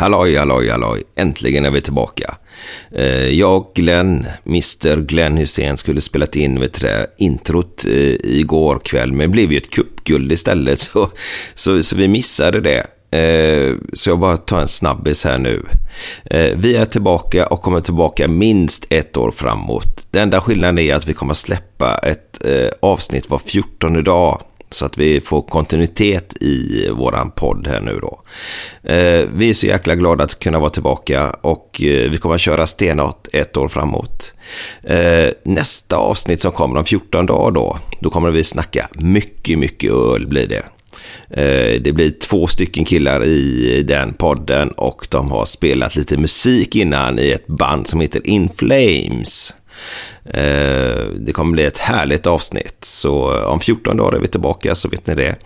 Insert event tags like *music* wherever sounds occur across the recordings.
Halloj, halloj, halloj. Äntligen är vi tillbaka. Eh, jag och Glenn, Mr Glenn Hussein, skulle spelat in vet du, introt eh, igår kväll, men det blev ju ett kuppguld istället, *laughs* så, så, så vi missade det. Eh, så jag bara tar en snabbis här nu. Vi är tillbaka och kommer tillbaka minst ett år framåt. Den enda skillnaden är att vi kommer släppa ett avsnitt var 14 dag så att vi får kontinuitet i våran podd här nu då. Eh, vi är så jäkla glada att kunna vara tillbaka och eh, vi kommer att köra stenhårt ett år framåt. Eh, nästa avsnitt som kommer om 14 dagar då, då kommer vi snacka mycket, mycket öl blir det. Eh, det blir två stycken killar i den podden och de har spelat lite musik innan i ett band som heter In Flames. Eh, det kommer bli ett härligt avsnitt. Så eh, om 14 dagar är vi tillbaka så vet ni det.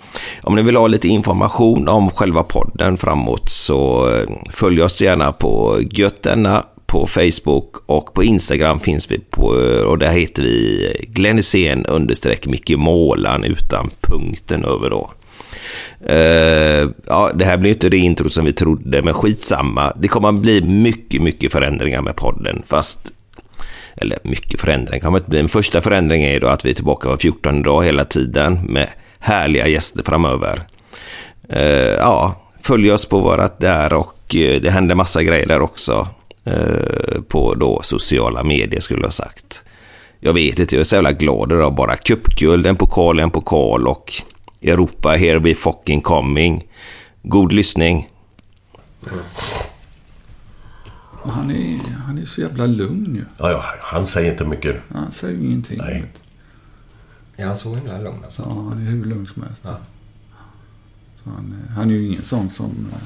Om ni vill ha lite information om själva podden framåt så eh, följ oss gärna på Götterna på Facebook och på Instagram finns vi på och där heter vi Glenn Hysén understreck Micke Målan utan punkten över då. Uh, ja, det här blir inte det intro som vi trodde, men skitsamma. Det kommer att bli mycket, mycket förändringar med podden, fast eller mycket förändring kan man inte bli. En första förändring är då att vi är tillbaka var 14 dag hela tiden med härliga gäster framöver. Eh, ja, följ oss på vårat där och eh, det händer massa grejer där också. Eh, på då sociala medier skulle jag ha sagt. Jag vet inte, jag är så jävla glad idag bara. Cupguld, en pokal, en pokal och Europa, here we fucking coming. God lyssning. Mm. Han är, han är så jävla lugn ju. Ja, ja, han säger inte mycket. Han säger ingenting. Nej. Är han så himla lugn alltså? Ja, han är hur lugn som helst. Ja. Så han, han är ju ingen sån som... Eh,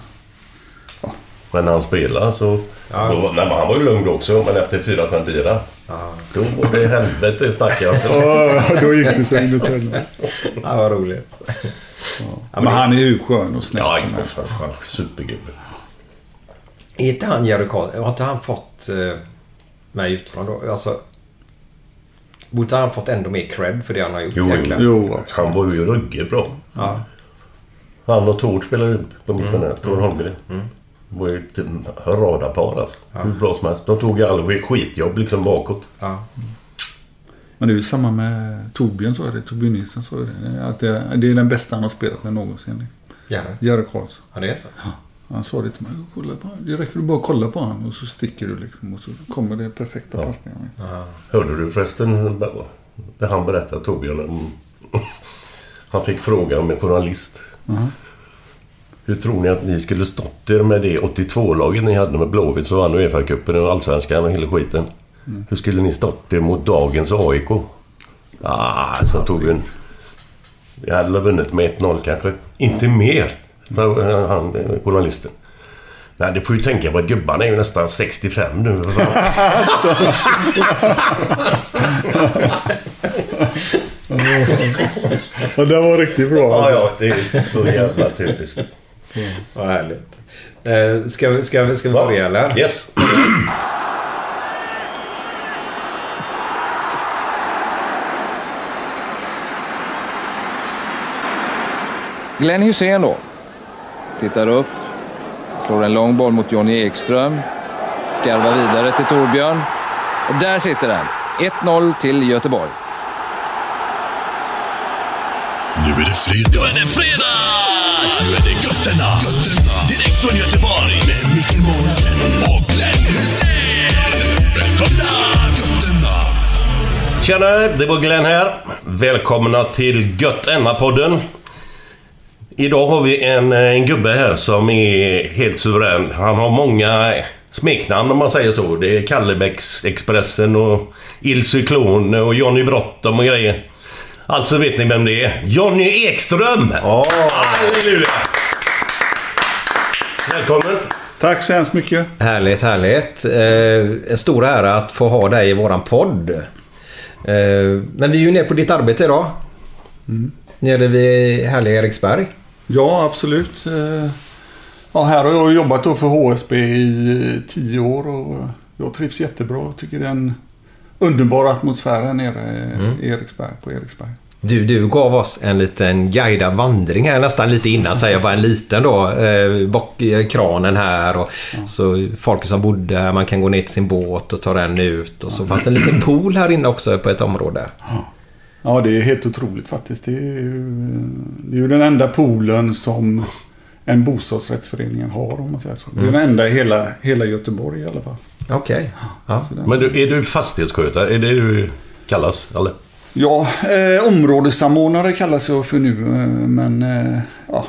ja. Men när han spelar så... Ja. Då, nej, han var ju lugn då också, men efter fyra, fem bira. Ja. Då var det helvete snackade alltså. Ja, då gick det så in i helvete. Ja, vad roligt. Ja. men han är ju skön och snäll ja, som helst. Supergubbe. Är inte han Jerry Karlsson, har inte han fått eh, mig utifrån då? Alltså, borde han fått ändå mer cred för det han har gjort? Jo, egentligen? jo han var ju ruggigt bra. Ja. Han och Tord spelade ju på mitten mm. där. Tord Holmgren. Mm. Det var ju ett radarpar alltså. Ja. Hur bra som helst. De tog ju aldrig skitjobb liksom bakåt. Ja. Men det är ju samma med Torbjörn sa det. Torbjörn Nilsson sa det. Att det, det är den bästa han har spelat med någonsin. Jerry? Jerry Karlsson. Ja, det är så? Ja. Han sa det till mig. Kolla på. Det räcker att bara kolla på honom och så sticker du liksom. Och så kommer det perfekta ja. passningar. Hörde du förresten det han berättade Torbjörn? *laughs* Han fick fråga om en journalist. Uh Hur tror ni att ni skulle stått er med det 82-laget ni hade med Blåvitt som vann Uefa-cupen och Allsvenskan och hela skiten? Mm. Hur skulle ni stått er mot dagens AIK? Ah, sa Torbjörn. Vi hade vunnit med 1-0 kanske. Inte mer. Han, journalisten. Nej, du får ju tänka på att gubbarna är ju nästan 65 nu. ja, det var riktigt bra. Ja, ja, det är så jävla typiskt. Vad härligt. Eh, ska, vi- ska, vi- ska vi börja eller? Yes. Glenn Hussein då. Tittar upp. Slår en lång boll mot Johnny Ekström. Skarvar vidare till Torbjörn. Och där sitter den. 1-0 till Göteborg. Nu är det fredag. Nu är det fredag! Nu är det Götterna. Götterna. Direkt från Göteborg. Med Micke Månaden och Glenn Hysén. Välkomna! Götterna. Tjena, det var Glenn här. Välkomna till Gött podden Idag har vi en, en gubbe här som är helt suverän. Han har många smeknamn om man säger så. Det är Kallebäcksexpressen och Il Cyklon och Johnny Bråttom och grejer. Alltså vet ni vem det är? Johnny Ekström! Åh. Halleluja! Välkommen! Tack så hemskt mycket. Härligt, härligt. Eh, en stor ära att få ha dig i våran podd. Eh, men vi är ju nere på ditt arbete idag. Nere vid härliga Eriksberg. Ja, absolut. Eh, Ja, här har jag jobbat då för HSB i eh, tio år och jag trivs jättebra. Jag tycker det är en underbar atmosfär här nere i Eriksberg, på Eriksberg. Du, du gav oss en liten guidad vandring här nästan lite innan, säger jag bara en liten då. Eh, bak eh, kranen här och så folk som bodde här, man kan gå ner till sin båt och ta den ut. Och så fanns det en liten pool här inne också på ett område. Ja, det är helt otroligt faktiskt. Det är ju, det är ju den enda poolen som en bostadsrättsförening har om man säger så. Det är den enda i hela, hela Göteborg i alla fall. Okej. Ja. Så den- Men du, är du fastighetsskötare? Är det du kallas? Eller? Ja, eh, områdessamordnare kallas jag för nu. Eh, men eh, ja,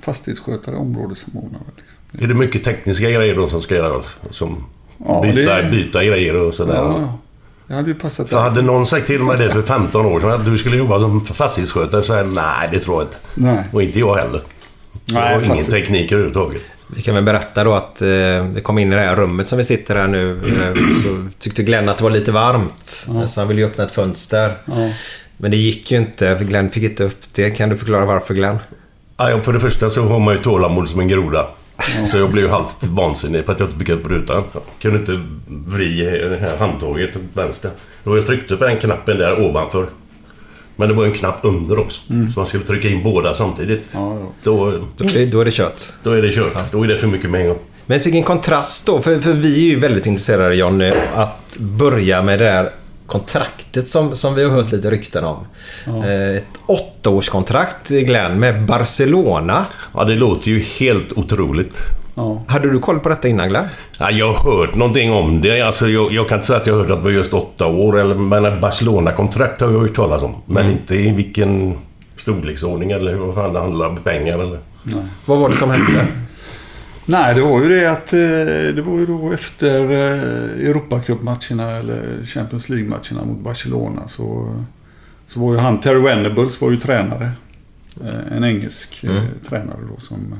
fastighetsskötare, områdessamordnare. Liksom. Är det mycket tekniska grejer då som ska göras? Som Ja, byta, det- byta grejer och sådär? Ja, ja. Det hade ju passat. För hade någon sagt till mig det för 15 år sedan att du skulle jobba som fastighetsskötare så jag, nej det tror jag inte. Nej. Och inte jag heller. Jag Nej, har ingen teknik överhuvudtaget. Vi kan väl berätta då att eh, vi kom in i det här rummet som vi sitter här nu. Eh, så tyckte Glenn att det var lite varmt. Så han ville ju öppna ett fönster. Ja. Men det gick ju inte. för Glenn fick inte upp det. Kan du förklara varför Glenn? Ja, ja, för det första så har man ju tålamod som en groda. Så jag blev ju halvt vansinnig på att jag inte fick upp rutan. Jag kunde inte vri det här handtaget åt vänster. Då jag tryckte på den knappen där ovanför. Men det var en knapp under också. Så man skulle trycka in båda samtidigt. Ja, ja. Då, Då är, då är det kört. då är det kört. Då är det för mycket med en gång. Men vilken kontrast då. För, för vi är ju väldigt intresserade John att börja med det där kontraktet som, som vi har hört lite rykten om. Eh, ett åttaårskontrakt Glenn med Barcelona. Ja, det låter ju helt otroligt. Ja. Hade du koll på detta innan Glenn? Ja, jag har hört någonting om det. Alltså, jag, jag kan inte säga att jag hört att det var just åtta år. Eller, men Barcelona-kontrakt har jag hört talas om. Men inte i vilken storleksordning eller vad fan det handlar om. Pengar eller... Vad var det som hände? Nej, det var ju det att eh, det var ju då efter eh, Europacupmatcherna eller Champions League-matcherna mot Barcelona så, så var ju han, Terry Venables var ju tränare. Eh, En engelsk eh, tränare då som,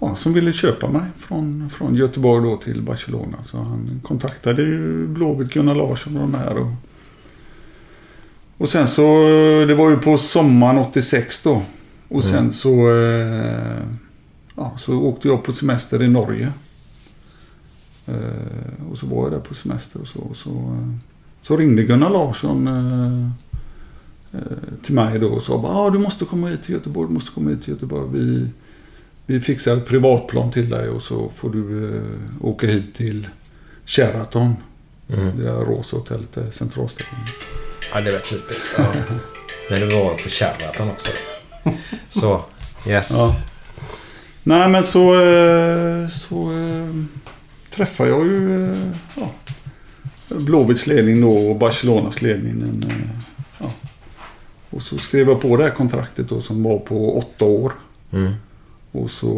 ja, som ville köpa mig från, från Göteborg då till Barcelona. Så han kontaktade ju Blåvitt, Gunnar Larsson och de här. Och, och sen så, det var ju på sommaren 86 då. Och sen så, eh, ja, så åkte jag på semester i Norge. Eh, och så var jag där på semester och så. Och så, eh, så ringde Gunnar Larsson eh, eh, till mig då och sa ah, du måste komma hit till Göteborg, du måste komma hit till Göteborg. Vi, vi fixar ett privatplan till dig och så får du eh, åka hit till Sheraton. Det där rosa hotellet där, centralstationen. Ja, det var typiskt. Ja. *laughs* När du var på Sheraton också. Så, yes. Ja. Nej men så, eh, så eh, träffade jag ju eh, ja, Blåvitts ledning då och Barcelonas ledning. En, eh, ja. Och så skrev jag på det här kontraktet då som var på åtta år. Mm. Och så,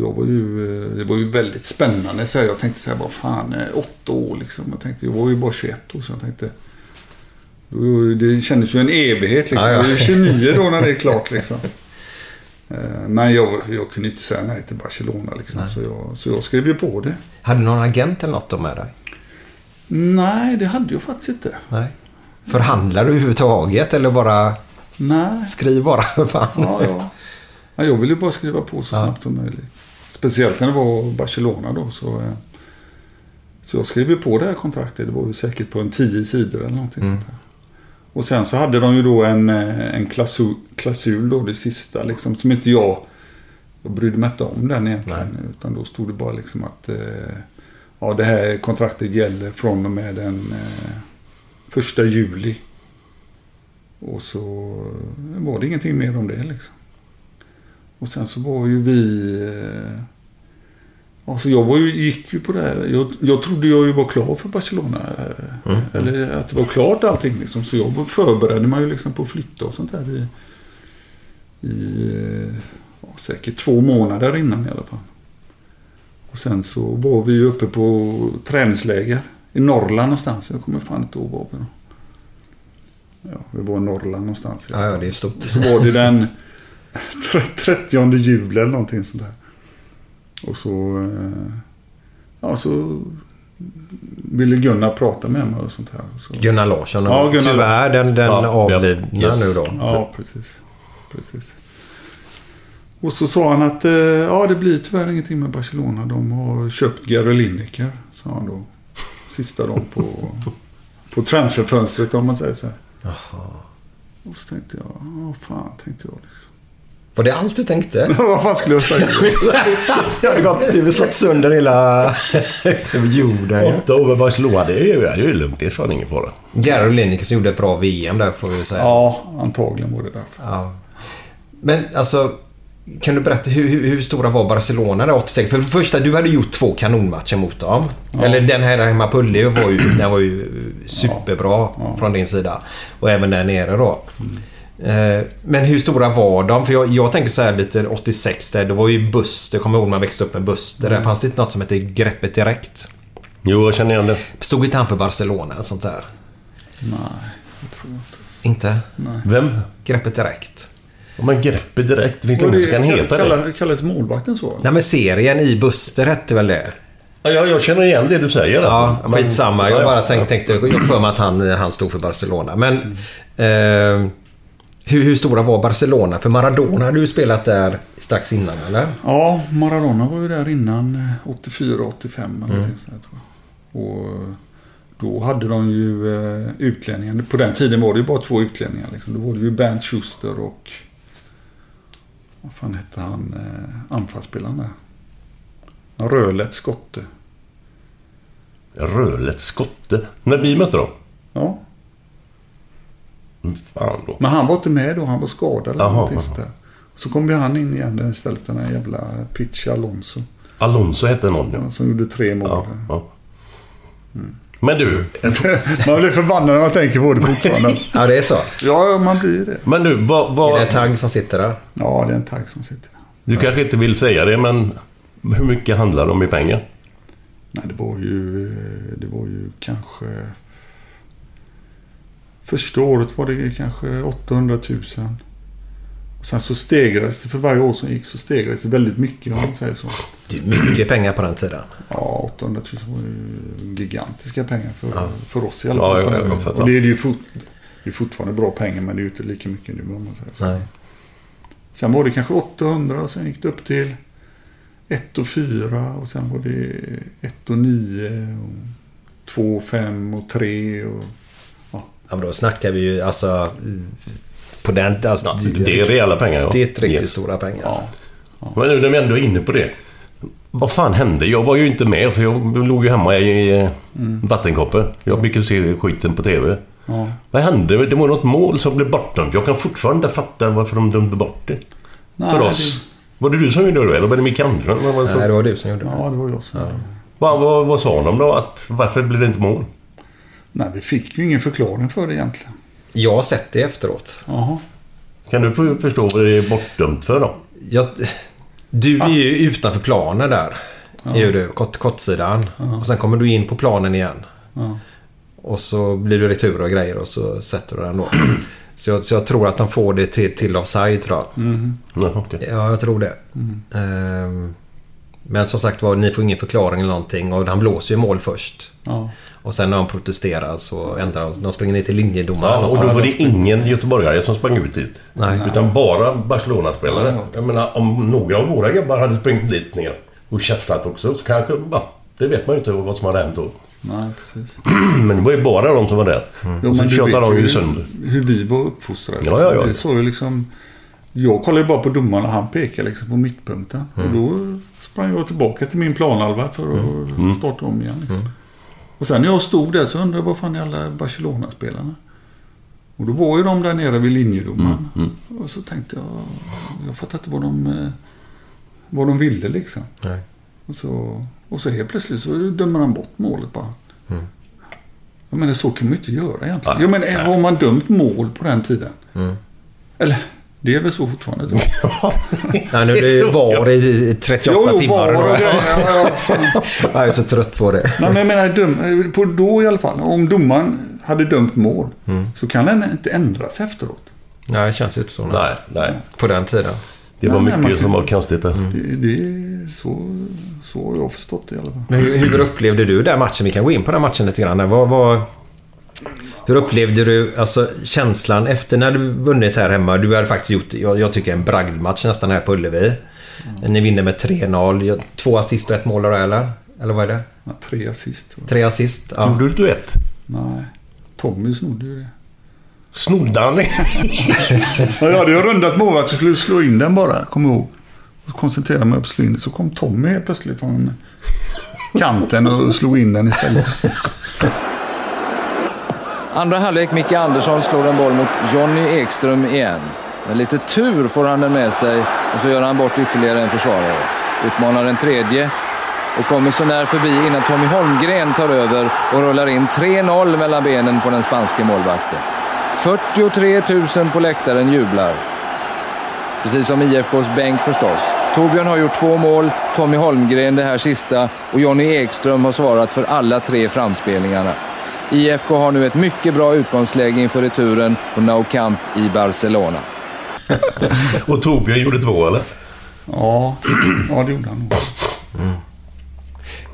jag var ju, det var ju väldigt spännande. Så jag tänkte så här, vad fan, åtta år liksom. Jag tänkte, jag var ju bara 21 år så jag tänkte. Det kändes ju en evighet liksom. Ja, ja. Jag är ju 29 då när det är klart liksom. Eh, Men jag, jag kunde inte säga nej till Barcelona liksom. Så jag, så jag skrev ju på det. Hade du någon agent eller något då med dig? Nej, det hade jag faktiskt inte. Nej. Förhandlar du överhuvudtaget eller bara Nej. skriv bara för *laughs* fan? Ja, ja. ja, jag ville bara skriva på så snabbt som möjligt. Speciellt när det var Barcelona då. Så, eh, så jag skrev ju på det här kontraktet. Det var ju säkert på en tio sidor eller någonting Mm. sånt där. Och sen så hade de ju då en, eh, en klausul, klausul då, det sista liksom, som inte jag... Jag brydde mig inte om den egentligen. Utan då stod det bara liksom att eh, ja, det här kontraktet gäller från och med den eh, första juli. Och så var det ingenting mer om det liksom. Och sen så var ju vi... eh, Alltså jag var ju, gick ju på det här. Jag, jag trodde jag ju var klar för Barcelona. eh, Eller att det var klart allting liksom. Så jag förberedde mig ju liksom på att flytta och sånt där i... I eh, ja, säkert två månader innan i alla fall. Och sen så var vi ju uppe på träningsläger i Norrland någonstans. Jag kommer fan inte ihåg var vi. Ja, vi var i Norrland någonstans. Ja, ja, det är stort. Så var det den 30 juli eller någonting sånt där. Och så... eh, Ja, så ville Gunnar prata med mig och sånt här. Så, Gunnar Larsson. Ja, Gunnar Tyvärr den, den Ja, avlidna ja, yes. nu då. Ja, precis. precis. Och så sa han att eh, ja, det blir tyvärr ingenting med Barcelona. De har köpt Gary Lineker, sa han då. Sista dagen på, på transferfönstret om man säger så här. Och så tänkte jag, ja fan tänkte jag. Var det allt du tänkte? *laughs* Vad fan skulle jag säga? Jag hade gått, du slagit sönder hela *laughs* jorden. Åtta år med Barcelona, det är ju, det är ju lugnt. Det är fan ingen fara. Gary Lineker som gjorde ett bra VM där får vi säga. ja, antagligen var det därför. Ja. Men alltså, kan du berätta hur, hur, hur stora var Barcelona där 86? För det första, du hade gjort två kanonmatcher mot dem. Eller den här hemma på Ullevi var ju, den var ju superbra från din sida. Och även där nere då. Eh, Men hur stora var de? För jag, jag tänker så här lite 86 där, det var ju Buster, kommer ihåg när man växte upp med Buster. Där fanns det inte något som hette Greppet Direkt. Jo, jag känner igen det. Stod inte han för Barcelona och sånt där? Nej, jag tror inte. Inte? Vem? Greppet Direkt. Ja, Men greppet direkt. Det finns Var ingen som kan heta det. kallas målvakten så? Nej men serien i Buster hette väl det? Ja, jag, känner igen det du säger. Ja. Men- skitsamma. Jag Ja, bara tänkte, tänkte jag för mig att han, han stod för Barcelona. Men eh, hur, hur stora var Barcelona? För Maradona hade ju spelat där strax innan, eller? Ja, Maradona var ju där innan eh, 84, 85 eller någonting sånt där, tror jag. Och eh, då hade de ju eh, utlänningar. På den tiden var det ju bara två utlänningar. Liksom. Då var det ju Bernt Schuster och... Vad fan hette han? Eh, anfallsspelaren där. Rödlätt skotte. Rölet skotte. När vi mötte dem? Ja, Mm, Fan då. men han var inte med då. Han var skadad eller någonting sånt där. Så kom ju han in igen istället. Den här jävla Pitch Alonso. Alonso hette någon ja. Som gjorde tre mål. ja, ja. Men du, *laughs* Man blir förbannad när man tänker på det fortfarande. *laughs* Ja, det är så. Ja, man blir det. men du, vad... Det är vad en tagg som sitter där. Ja, det är en tagg som sitter där. du kanske inte vill säga det, men hur mycket handlar det om i pengar? Nej, det var ju... Det var ju kanske... Första året var det kanske 800 000. Och sen så stegrades det. För varje år som gick så stegrades det väldigt mycket om man säger så. Det är mycket pengar på den tiden. Ja, 800 000 var ju gigantiska pengar för, för oss i alla Ja, fall. ja, jag och det är ju fort, det är fortfarande bra pengar men det är ju inte lika mycket nu om man säger så. Nej. Sen var det kanske 800 och sen gick det upp till 1 och 4 och sen var det 1 och 9 och 2 och 5 och 3 och... Ja, men då snackar vi ju alltså... På den... Alltså, Ja, det är rejäla pengar ja. Det är riktigt Yes. stora pengar. Ja. Men nu när vi ändå är inne på det. Vad fan hände? Jag var ju inte med, så jag låg ju hemma i eh, vattenkoppor. Jag fick ju se skiten på TV. ja. Vad hände? Det var något mål som blev bortdömt. Jag kan fortfarande inte fatta varför de dömde bort det. Nej, För oss. Det, Var det du som gjorde det eller var det Micke Andersson? Nej, det var du som gjorde det. ja, det var jag som gjorde det. vad, vad, vad sa de då? Att, varför blev det inte mål? Nej, vi fick ju ingen förklaring för det egentligen. Jag har sett det efteråt. Jaha. Kan du förstå vad det är bortdömt för då? Jag, du är ju utanför planen där. Är ju du, kort, kortsidan. Och sen kommer du in på planen igen. Ja. Och så blir du retur och grejer och så sätter du den då. *clears throat* Så jag, så jag tror att de får det till, till offside tror jag. Ja, okej. Ja, jag tror det. Ehm, Men som sagt var, ni får ingen förklaring eller någonting och han blåser ju mål först. Ja. Och sen när han protesterar så ändrar de. De springer ner till linjedomaren. Ja, och då var det ingen göteborgare som sprang ut dit. Nej. Utan bara Barcelona-spelare. Jag menar, om några av våra gubbar hade sprungit dit ner och käftat också så kanske... Ja, det vet man ju inte vad som hade hänt då. Nej, precis. *clears throat* Men det var ju bara de som var där. Jo, och så tjatade de ju sönder. Hur vi var uppfostrade. Ja, ja, ja. Det är så ju liksom... Jag kollade ju bara på domaren och han pekade liksom på mittpunkten. Mm. Och då sprang jag tillbaka till min planhalva för att Mm. starta om igen. Liksom. Och sen när jag stod där så undrade jag vad fan är alla Barcelona-spelarna? Och då var ju de där nere vid linjedomaren. Mm, Och så tänkte jag, jag fattar inte vad de, eh, vad de ville liksom. Nej. Och så, och så helt plötsligt så dömer han bort målet bara. Jag menar så kan man ju inte göra egentligen. Nej, Jag menar, har man dömt mål på den tiden? Eller, det är väl så fortfarande? jag. *laughs* Nej, nu är det var i 38 Jo, jo, timmar. var och då. Ja, ja, fan. *laughs* Jag är så trött på det. Nej, men jag menar, döm, på då i alla fall. Om domaren hade dömt mål så kan den inte ändras efteråt. Nej, det känns inte så. nej. Nej, nej. På den tiden. Det var Nej, mycket kan- som var konstigt där. Det, det är så, så har jag förstått det i alla fall. Men hur, hur upplevde du den matchen? Vi kan gå in på den matchen lite grann. Vad, vad, hur upplevde du alltså, känslan efter när du vunnit här hemma? Du hade faktiskt gjort, jag, jag tycker, en bragdmatch nästan här på Ullevi. Ni vinner med 3-0. Jag- Två assist och ett mål då, eller? Eller vad är det? Ja, tre assist. Tre assist? Ja. Gjorde du duett? Nej, Tommy snodde ju det. Snodde han det? Ja, jag hade ju rundat målet att jag skulle slå in den bara, kom ihåg. Och koncentrerade mig på att slå in. Så kom Tommy helt plötsligt från kanten och slog in den istället. Andra halvlek, Micke Andersson slår en boll mot Jonny Ekström igen. Med lite tur får han den med sig och så gör han bort ytterligare en försvarare. Utmanar en tredje och kommer så när förbi innan Tommy Holmgren tar över och rullar in 3-0 mellan benen på den spanske målvakten. 43 000 på läktaren jublar. Precis som IFKs bänk förstås. Torbjörn har gjort två mål, Tommy Holmgren det här sista och Jonny Ekström har svarat för alla tre framspelningarna. IFK har nu ett mycket bra utgångsläge inför returen på Nou Camp i Barcelona. *laughs* Och Torbjörn gjorde två eller? Ja, ja det gjorde han nog.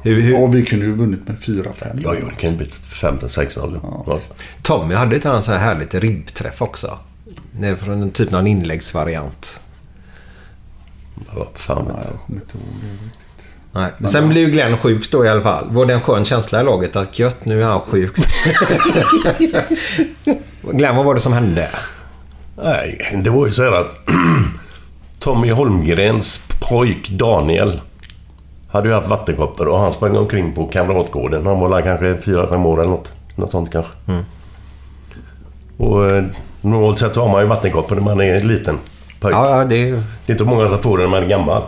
Hur, hur, Ja, vi kunde ju vunnit med 4-5. Ja, jo, det kan ju bli 15-16. Ja, Tommy hade inte han så här härligt ribbträff också? Det är från en typ någon inläggsvariant. ja, fan vet jag. kommer inte ihåg. Nej. Men sen blev ju Glenn sjuk då i alla fall. Var det en skön känsla i laget att gött, nu är han sjuk? *laughs* Glenn, vad var det som hände? Nej, det var ju så här att *clears throat* Tommy Holmgrens pojk Daniel hade ju haft vattenkoppor och han sprang omkring på Kamratgården. Han var kanske 4-5 år eller något. Något sånt kanske. Och eh, normalt sett så har man ju vattenkoppor när man är liten pojk. Ja, det. Det är inte många som får det när man är gammal.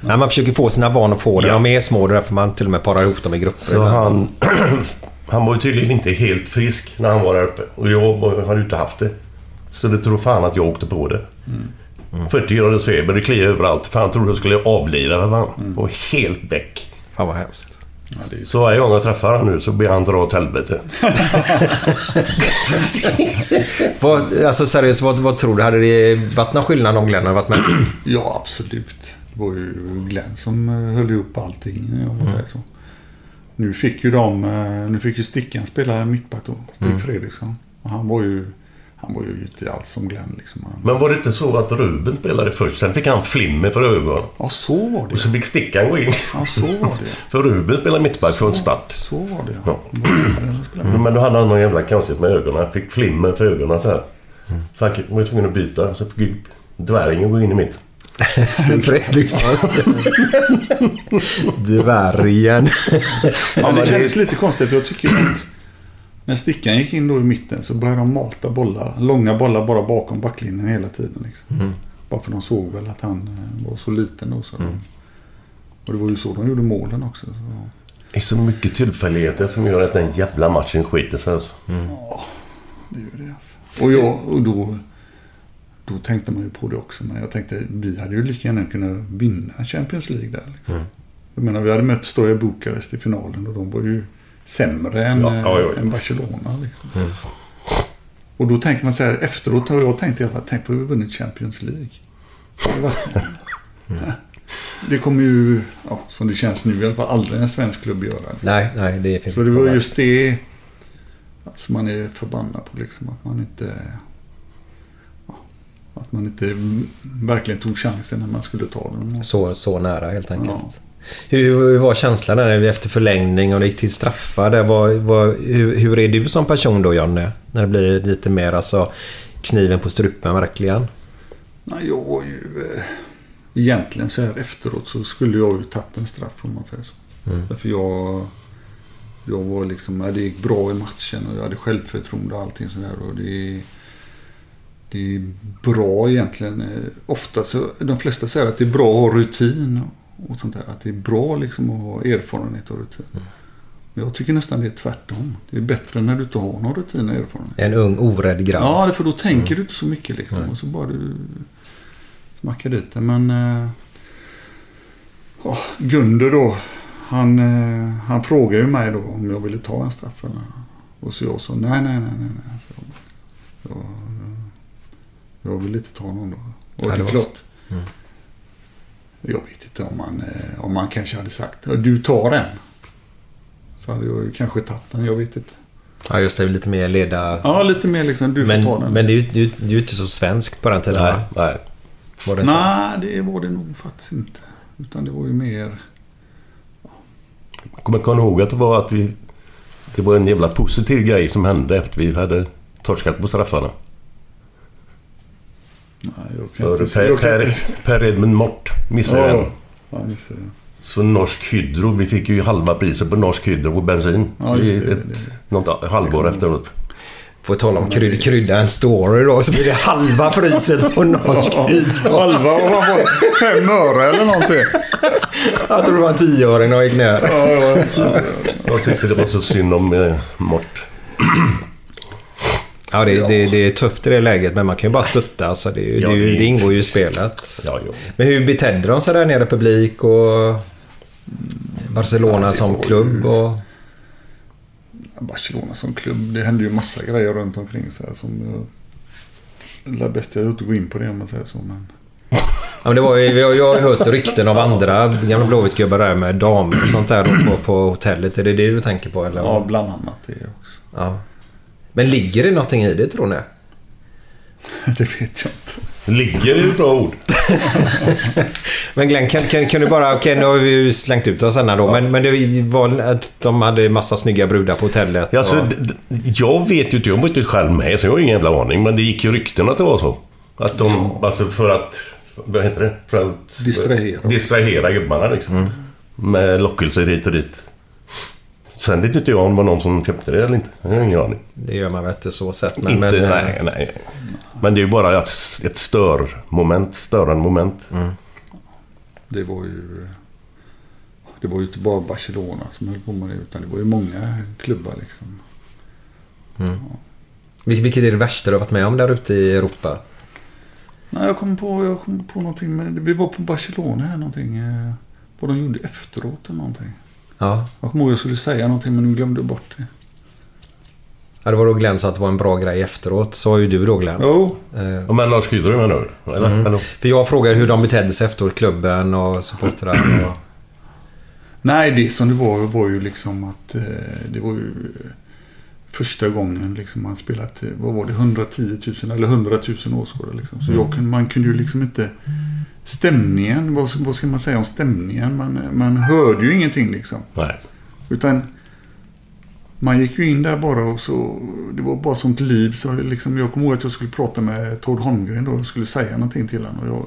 Nej, man försöker få sina barn att få det. Ja. De är små, därför man till och med parar ihop dem i grupper. Så han, *clears throat* han var ju tydligen inte helt frisk när han var där uppe. Och jag hade ju inte haft det. Så det tror fan att jag åkte på det. 40 graders feber, det kliade överallt. Fan trodde jag skulle avlida för fan. Och helt väck. Fan vad hemskt. Så varje gång jag träffar honom nu så ber han dra åt helvete. *laughs* Vad, alltså seriöst, vad, vad tror du? Hade det varit någon skillnad om Glenn hade varit med? *clears throat* Ja, absolut. Det var ju Glenn som eh, höll ihop allting, om man säger så. Nu fick ju de, eh, nu fick ju Stickan spela mittback då, Stig Fredriksson. Och han var ju, han var ju inte alls som Glenn liksom. Han, Men var det inte så att Ruben spelade först? Sen fick han flimmer för ögonen. ja, så var Och det. så fick Stickan gå in. Ja, så var det. *laughs* För Ruben spelade mittback från start. Så var det, Ja. ja. Spelade. Men då hade han någon jävla konstigt med ögonen. Han fick flimmer för ögonen så här. Så han var tvungen att byta. Så fick dvärgen gå in i mitt. Stig Fredriksson. Dvärgen. Ja, det kändes lite konstigt. Jag tycker att när Stickan gick in då i mitten så började de mata bollar. Långa bollar bara bakom backlinjen hela tiden. Liksom. Bara för de såg väl att han eh, var så liten då. Så. Och det var ju så de gjorde målen också. Så. Det är så mycket tillfälligheter som gör att den jävla matchen skiter sig alltså. Det gör det alltså. Och, jag, och då, då tänkte man ju på det också. Men jag tänkte vi hade ju lika gärna kunnat vinna Champions League där. Liksom. Jag menar vi hade mött Stoja Bukarest i finalen och de var ju sämre än, Ja, ja, ja, än Barcelona. Liksom. Och då tänker man så här efteråt har jag tänkt i alla fall, tänk på vi vunnit Champions League. Det var- *laughs* det kommer ju, ja, som det känns nu i alla fall, aldrig en svensk klubb göra. Nej, nej, det finns Så det var just det alltså man är förbannad på liksom. Att man inte... ja, Att man inte verkligen tog chansen när man skulle ta den. Så, så nära helt enkelt. Hur, hur var känslan där efter förlängning och det gick till straffar? Där var, var, hur, hur är du som person då Jonne? När det blir lite mer alltså kniven på strupen verkligen? Nej, jag var ju... eh, Egentligen så här efteråt så skulle jag ju tagit en straff om man säger så. Mm. Därför jag... Jag var liksom... ja, Det gick bra i matchen och jag hade självförtroende och allting sådär. Och det... Det är bra egentligen. eh, Ofta så... De flesta säger att det är bra att ha rutin och sånt där. Att det är bra liksom att ha erfarenhet och rutin. Men jag tycker nästan det är tvärtom. Det är bättre när du inte har någon rutin och erfarenhet. En ung orädd grabb. Ja, för då tänker du inte så mycket liksom. Nej. Och så bara du smackar dit det. Men ja, Gunder då. Han, eh, han frågade ju mig då om jag ville ta en straff. Eller, och så jag sa nej, nej, nej, nej. nej. Så, jag, jag vill inte ta någon då. Och Ja, det är klart. Mm. Jag vet inte om man, eh, om man kanske hade sagt "Ja, du tar en. Så hade jag kanske tagit den, jag vet inte. Ja, just det. Lite mer leda... Ja, lite mer liksom, du men, får ta den. Men det är ju det är det inte så svenskt på den tiden Nej, nej. Var det? Nej, det var det nog faktiskt inte. Utan det var ju mer... Jag kommer komma ihåg att det var att vi... Det var en jävla positiv grej som hände efter vi hade torskat på straffarna. Nej, jag kan. Per, jag Edmund Mort missade Ja, den. ja, missade den. Så Norsk Hydro, vi fick ju halva priset på Norsk Hydro på bensin. Ja, I just det, ett, Något halvår efteråt. Får tala om kryd, krydda en story då så blir det halva priset på norsk Hydro. Halva, vad var det? Fem öre eller någonting. Jag tror det var en tioöring och gick ner. Ja, ja, Jag tyckte det var så synd om eh, Mort. Ja, det, Det, det är tufft i det läget men man kan ju bara stötta. Alltså, det, är Ja, det, är det- ingår ju i spelet. Ja. Men hur betedde de sig där nere publik och Barcelona Ja, som klubb? ju- Och... Barcelona som klubb. Det hände ju massa grejer runt omkring så här som... Jag, det är bäst jag inte gå in på det om man säger så. Men... *laughs* Ja, men det var ju, jag har ju hört rykten av andra gamla Blåvitt-gubbar där med damer och sånt där på, på hotellet. Är det det du tänker på? Eller? Ja, bland annat det också. Ja. Men ligger det någonting i det tror ni? *laughs* det vet jag inte. Ligger är ett bra ord. *laughs* Men Glenn, kan, kan, kan du bara... Okej, nu har vi ju slängt ut oss här då. Men, men det var att de hade massa snygga brudar på hotellet. Ja, alltså, och... jag vet ju inte, jag var inte själv med så jag har ingen jävla aning. Men det gick ju rykten att det var så. Att de, alltså för att... Vad heter det? För att... Distrahera. Distrahera gubbarna liksom. Mm. Med lockelser hit och dit. Sen vet inte jag om det var någon som köpte det eller inte. Jag har ingen aning. Det gör man väl inte så sett. Men, inte, men, nej, nej. Men det är ju bara ett, ett störmoment, störande moment. Mm. Det var ju... Det var ju inte bara Barcelona som höll på med det. Utan det var ju många klubbar liksom. Vil- Vilket är det värsta du har varit med om där ute i Europa? Nej, jag kom på, jag kom på någonting. Men vi var på Barcelona här någonting. eh, Vad de gjorde efteråt eller någonting. Ja. Jag kommer ihåg jag skulle säga någonting men nu glömde jag bort det. ja det var då Glenn sa att det var en bra grej efteråt. Sa ju du då Glenn. Jo, Eh, Och Men Lars Hydro menar du? Eller? Mm. eller? För jag frågade hur de betedde sig efteråt, klubben och supportrar. Och... Nej, det som det var var ju liksom att eh, det var ju eh, första gången liksom man spelat, vad var det, 110 000 eller 100 000 åskådare liksom. Så jag kunde, man kunde ju liksom inte, stämningen, vad, vad ska man säga om stämningen? Man, man hörde ju ingenting liksom. Nej. Utan man gick ju in där bara och så, det var bara sånt liv. Så liksom, jag kommer ihåg att jag skulle prata med Tord Holmgren då och skulle säga någonting till honom. Och jag,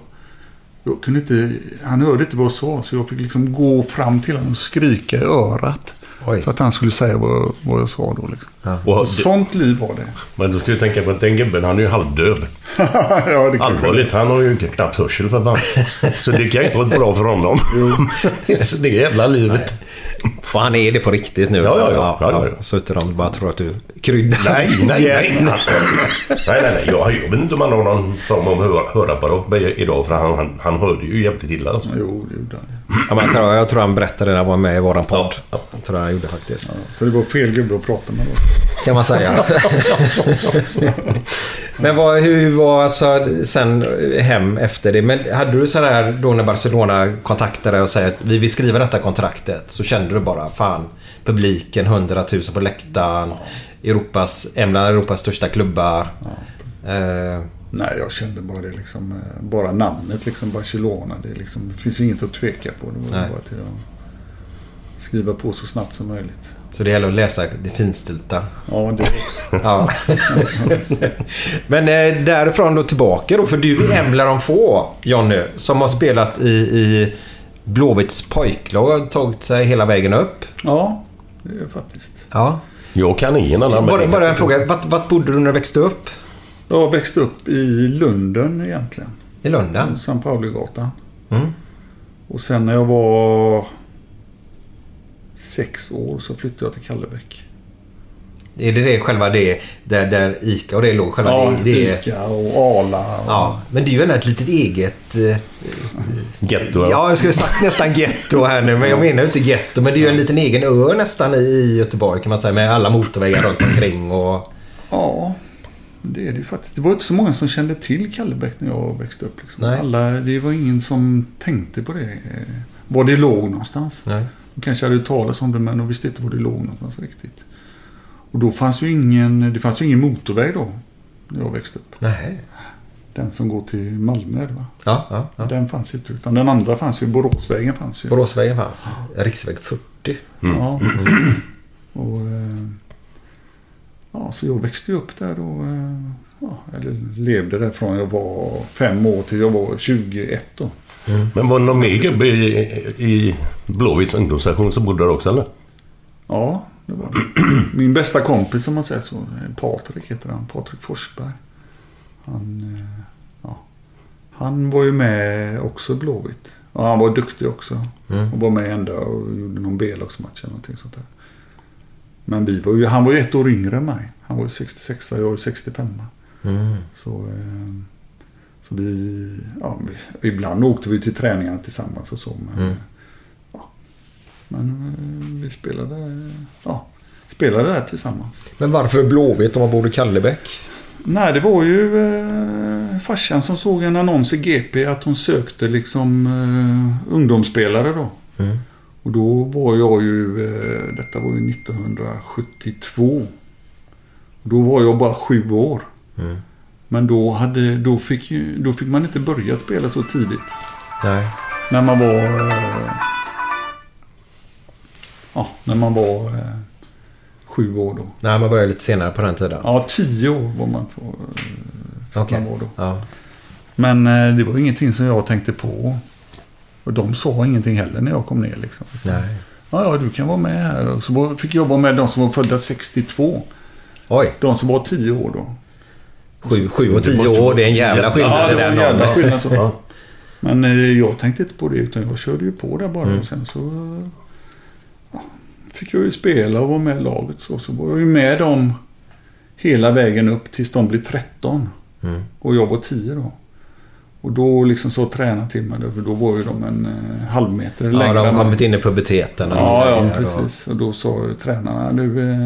jag kunde inte, han hörde inte vad jag sa så jag fick liksom gå fram till honom och skrika i örat. Oj. Så att han skulle säga vad, vad jag sa då liksom. Och, Sånt liv var det. Men du ska ju tänka på att den gubben, han är ju halvdöv. *laughs* ja, Allvarligt, han har ju knappt hörsel för fan. Så det kan ju inte vara bra för honom. *laughs* Så det är jävla livet. *laughs* Och han är det på riktigt nu. Ja, ja, alltså. ja. Ja, ja. Så inte de bara tror att du kryddar. Nej, nej, *laughs* nej. Nej, nej, nej. Jag, jag vet inte om han har någon form av hör, hörapparat idag. För han, han, han hörde ju jävligt illa. Alltså. Jo, det gjorde han. Ja, men jag, tror, jag tror han berättade när han var med i våran podd. Jag tror han gjorde faktiskt. Så det var fel gubbe att prata med då. Kan man säga. *laughs* men vad, hur var alltså sen hem efter det? Men hade du sådär då när Barcelona kontaktade dig och säger att vi vill skriva detta kontraktet. Så kände du bara fan publiken, 100 000 på läktaren. Europas, en bland Europas största klubbar. Eh, Nej, jag kände bara det liksom. eh, Bara namnet liksom Barcelona. Det, liksom, det finns inget att tveka på. Det var Nej. bara till att skriva på så snabbt som möjligt. så det gäller att läsa det finstilta. Ja, det också. *laughs* Ja. *laughs* Men eh, därifrån då tillbaka då. För du är en bland de få, Jonny, som har spelat i, i Blåvitts pojklag och tagit sig hela vägen upp. Ja, det är faktiskt. Ja. Jag kan ingen annan Bara, bara en fråga. Vart, vart bodde du när du växte upp? Jag växte upp i Lunden egentligen. I Lunden? San Pauligatan. Mm. Och sen när jag var sex år så flyttade jag till Kallebäck. Är det det själva det där, där ICA och det låg? Själva Ja, det, det, Ica och Arla. Och, Ja, men det är ju ändå ett litet eget... eh, Getto. Ja, jag skulle sagt nästan getto här nu, men jag menar ju inte getto. Men det är ju en liten egen ö nästan i Göteborg kan man säga. Med alla motorvägar runt omkring och... Ja, det är det ju faktiskt. Det var inte så många som kände till Kallebäck när jag växte upp. Liksom. Nej. Alla, det var ingen som tänkte på det. eh, Var det låg någonstans. Nej. De kanske hade hört talas om det men de visste inte var det låg någonstans riktigt. Och då fanns ju ingen, det fanns ju ingen motorväg då. När jag växte upp. Nej. Den som går till Malmö. Va? Ja, ja, ja. Den fanns ju inte. Utan den andra fanns ju. Boråsvägen fanns ju. Boråsvägen fanns. Riksväg 40. Ja. Och, eh, ja, så jag växte ju upp där och eh, ja, eller levde där från jag var fem år till jag var 21 då. Men var det någon mer gubbe i, i Blåvitts ungdomssektion som bodde där också eller? Ja, det var det. Min bästa kompis om man säger så. Patrik heter han. Patrik Forsberg. Han, eh, ja, han var ju med också Blåvitt. Och han var duktig också. Mm. Och var med ända och gjorde någon B-lagsmatch eller någonting sånt där. Men vi var ju, han var ju ett år yngre än mig. Han var ju 66 jag var ju 65 Mm. Så, eh, så vi, ja, vi, ibland åkte vi till träningarna tillsammans och så. Men, Mm. Men eh, vi spelade, ja, spelade där tillsammans. Men varför Blåvitt om man bor i Kallebäck? Nej, det var ju eh, farsan som såg en annons i GP att hon sökte liksom eh, ungdomsspelare då. Mm. Och då var jag ju, eh, detta var ju 1972. Då var jag bara sju år. Mm. Men då, hade, då, fick då fick man inte börja spela så tidigt. Nej. När man var... Eh, ja, när man var eh, sju år då. Nej, man började lite senare på den tiden. Ja, tio år var man på. Eh, Okej. man var då. Ja. Men eh, det var ingenting som jag tänkte på. Och de sa ingenting heller när jag kom ner liksom. Nej. Ja, ja, du kan vara med här. Och så fick jag vara med de som var födda 62. Oj. De som var tio år då. Sju, sju och tio år, det är en jävla skillnad Ja, det var en jävla skillnad. Så. Men eh, jag tänkte inte på det utan jag körde ju på där bara. Mm. Och sen så fick jag ju spela och vara med i laget. Så, så var jag ju med dem hela vägen upp tills de blev 13. Mm. Och jag var 10 då. Och då liksom så tränade till mig. För då var ju de en eh, halv meter Ja, längre. de har kommit in i puberteten. Ja, ja, grejer och- precis. Och då sa ju tränarna, du, eh,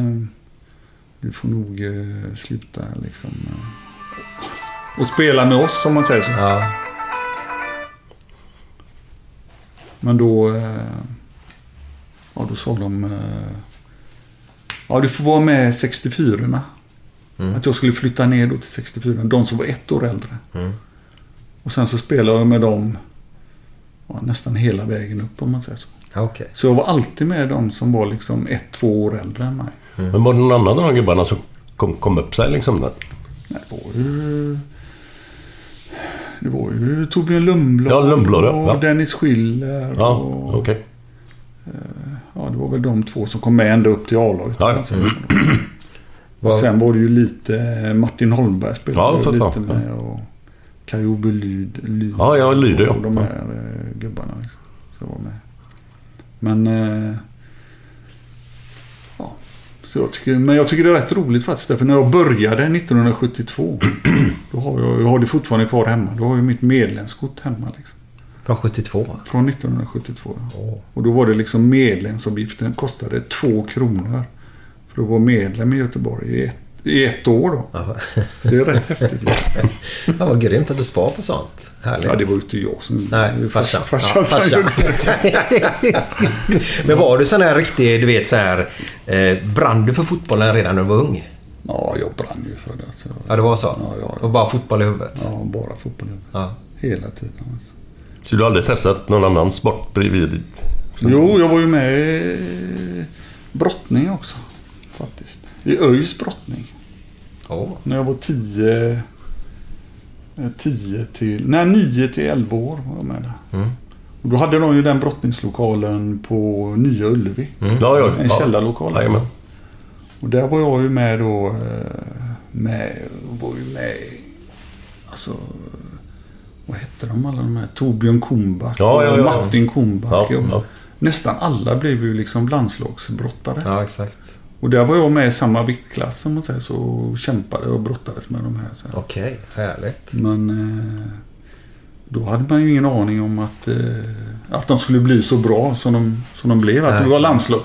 du får nog eh, sluta liksom. eh, Och spela med oss, om man säger så. Ja. Men då, eh, ja, då sa de, eh, ja du får vara med 64 Mm. Att jag skulle flytta ner då till 64 De som var ett år äldre. Mm. Och sen så spelade jag med dem ja, nästan hela vägen upp om man säger så. Okej. Så jag var alltid med de som var liksom ett, två år äldre än mig. Men var det någon annan av de gubbarna som kom, kom upp sig liksom? Där? Nej, det var ju... Det var ju Torbjörn Lundblad Ja, Lundblad, ja. och. Dennis Schiller. Ja, och, okej. Ja, det var väl de två som kom med ända upp till A-laget. Ja, ja. Och Vad- sen var det ju lite Martin Holmberg spelade Ja, jag lite fan. med. Och Kajobe Lyd, Lyd. Ja, ja, Lyde, ja. Och de här eh, gubbarna liksom. Så jag var med. Men... Eh, ja. Så jag tycker, men jag tycker det är rätt roligt faktiskt. För när jag började 1972. *clears throat* då har jag, jag har det fortfarande kvar hemma. Då har jag mitt medlemskort hemma. Liksom. Från 72? Från 1972. ja. Och då var det liksom medlemsavgiften kostade två kronor. För att vara medlem i Göteborg i ett, i ett år då. Så det är rätt häftigt. Liksom. *laughs* Ja, vad grymt att du spar på sånt. Härligt. Ja, det var ju inte jag som... Nej, farsan. farsan Ja, farsan. det. *laughs* Men var du sån här riktig, du vet så här, eh, brann du för fotbollen redan när du var ung? Ja, jag brann ju för det. Så. Ja, det var så? Ja, ja, Och bara fotboll i huvudet? Ja, bara fotboll. Ja. Hela tiden. Alltså. Så du har aldrig testat någon annan sport bredvid ditt? Jo, jag var ju med i brottning också. Faktiskt. I ÖIS brottning. Åh. När jag var 10... 10 till... Nej, 9 till 11 år var jag med där. Mm. Och då hade de ju den brottningslokalen på Nya Ullevi. Ja, ja. En ja. källarlokal. Jajamän. Och där var jag ju med då. eh, Med, var ju med Alltså... Vad hette de alla de här? Torbjörn Kumbak Ja, ja, och ja. Martin och ja. Nästan alla blev ju liksom landslagsbrottare. Ja, exakt. Och där var jag med i samma viktklass som man säger. Så kämpade och brottades med de här. Så. Okej, härligt. Men eh, då hade man ju ingen aning om att, eh, att de skulle bli så bra som de, som de blev. Att det var landslag.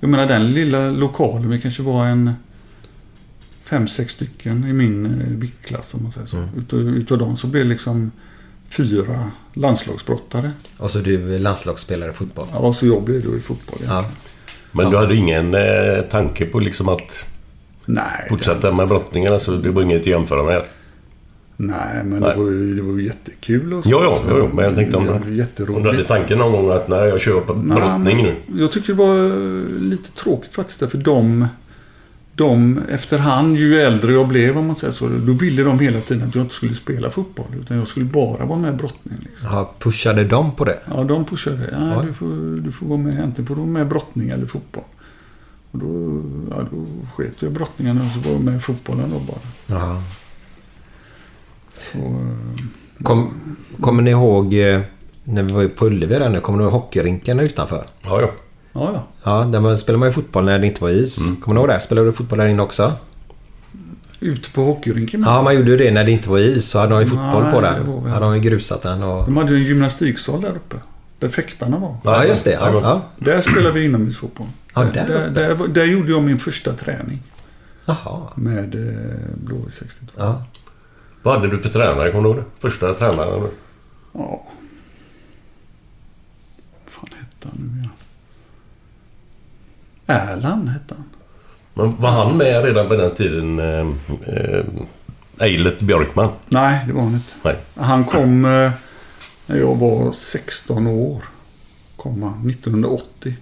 Jag menar den lilla lokalen, vi kanske var en fem, sex stycken i min eh, viktklass om man säger så. Mm. Utav, utav dem så blev liksom fyra landslagsbrottare. Och så du är landslagsspelare i fotboll? Ja, så jag blev då i fotboll. Ja. Men du hade ingen eh, tanke på liksom att Nej, fortsätta med brottningen? Alltså, det var inget att jämföra med? nej, men Nej. Det, var ju, det var ju jättekul. Och så. Jo, jo, jo, jo, men jag tänkte om, om du hade tanken någon gång att nej, jag kör på brottning nu. Jag tycker det var lite tråkigt faktiskt. För de, de efterhand, ju äldre jag blev om man säger så. Då ville de hela tiden att jag inte skulle spela fotboll. Utan jag skulle bara vara med i brottning. Liksom. Ja, pushade de på det? Ja, de pushade. Ja, Oj. du, får, du får vara med. Antingen får du vara med i brottning eller fotboll. Och då, ja, då sket jag i brottningen och så var jag med i fotbollen då bara. Ja. Så, eh, Kom, kommer ni ihåg eh, när vi var på Ullevi där nu? Kommer ni ihåg hockeyrinken utanför? Ja, ja. Ja, ja. Ja, där man spelade man ju fotboll när det inte var is. Mm. Kommer ni ihåg det? Spelade du fotboll där inne också? Ute på hockeyrinken. Ja, man gjorde ju det när det inte var is. Så hade de ju fotboll Nej, på väl- hade de ju grusat den och... De hade ju en gymnastiksal där uppe. Där fäktarna var. Ja, just det. Ja, ja. Där spelade vi inomhusfotboll. Ja, där, där där, där, där gjorde jag min första träning Jaha. med eh, Blåvitt 62. Ja. Vad hade du för tränare? Kommer du ihåg det? Första tränaren? Ja. Vad fan hette han nu igen? Erland hette han. Men var han med redan på den tiden? Eh, eh, Eilert Björkman? Nej, det var han inte. Nej. Han kom eh, när jag var 16 år. Kom han. 1980.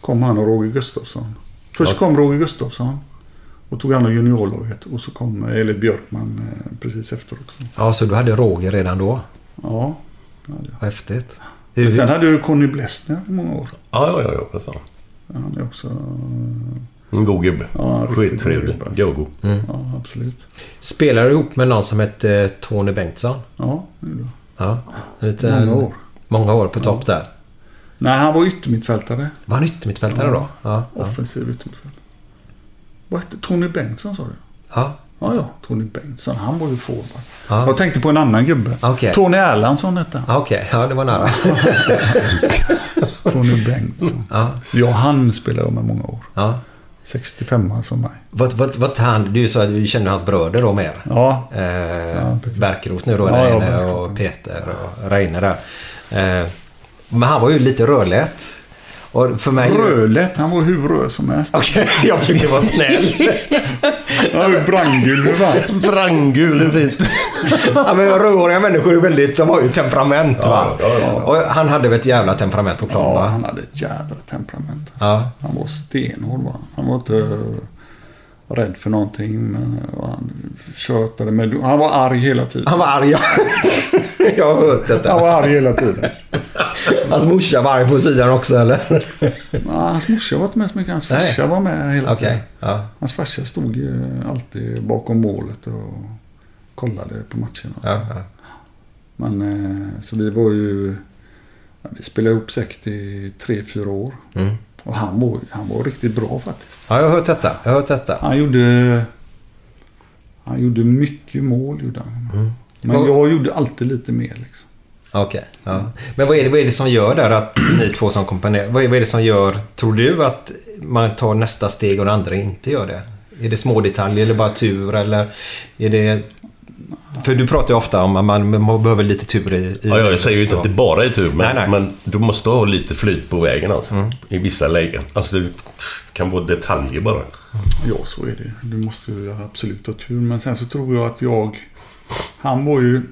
Kom han och Roger Gustafsson. Först Ja. kom Roger Gustafsson. Och tog hand om juniorlaget. Och så kom eh, Elit Björkman eh, precis efteråt. ja, så du hade Roger redan då? Ja. det hade jag. Häftigt. Sen hade jag ju Conny Blessner i många år. Ja, ja, ja, ja för fan. Han är också... eh, En god gubbe. Ja, Skittrevlig. gubbe, alltså. Gogo. Ja, absolut. Spelade du ihop med någon som hette eh, Tony Bengtsson? Ja, det gjorde. Ja. Lite, Många år. Många år på topp där. Nej, han var yttermittfältare. Var han yttermittfältare då? Ja. ja. Offensiv yttermittfältare. Vad hette Tony Bengtsson sa du? ja. Ja, ja. Tony Bengtsson. Han var ju forward. Ja. Jag tänkte på en annan gubbe. Okej. Tony Erlandsson hette han. Okej, ja det var nära. *laughs* Tony Bengtsson. Ja. Ja, han spelade jag med många år. Ja. 65 som mig. Vad, vad, vad han, du sa att du kände hans bröder då mer? Ja. Eh, Ja. Bärkroth nu då, Ja, Bärkroth. och Peter och Reine där. Eh, men han var ju lite rödlätt. Och för mig... Rödlätt. Han var hur röd som helst. Okej, *laughs* jag försöker vara snäll. *laughs* Var brandgul fan. Brandgul är fint. *laughs* ja, men rödhåriga människor är väldigt, de har ju temperament va? Ja, ja, ja. Och han hade väl ett jävla temperament på plan Ja, va? han hade ett jävla temperament. Alltså. Ja. Han var stenhård han. Han var inte rädd för någonting. Men han tjötade med... Han var arg hela tiden. Han var arg ja. *laughs* Jag har hört detta. Han var arg hela tiden. Hans morsa var arg på sidan också eller? Ja, hans morsa var inte med så mycket. Hans Nej. farsa var med hela Okej. tiden. Ja. Hans farsa stod ju alltid bakom målet och kollade på matcherna. Ja, ja. Men eh, så vi var ju... Vi spelade ihop säkert i tre, fyra år. Mm. Och han var, han var riktigt bra faktiskt. ja, jag har hört detta. Jag har hört detta. Han gjorde... Han gjorde mycket mål gjorde han. Mm. Men jag gjorde alltid lite mer liksom. Okej. ja. Men vad är, det, vad är det som gör där att *clears throat* ni två som komponerar, vad är, vad är det som gör, tror du att man tar nästa steg och den andra inte gör det? Är det små detaljer eller bara tur eller är det... För du pratar ju ofta om att man, man behöver lite tur i... i Ja, jag säger ju inte att det bara är tur, men, Nej, nej. men du måste ha lite flyt på vägen alltså. I vissa lägen. Alltså det kan vara detaljer bara. Ja, så är det. Du måste ju absolut ha tur. Men sen så tror jag att jag... Han var ju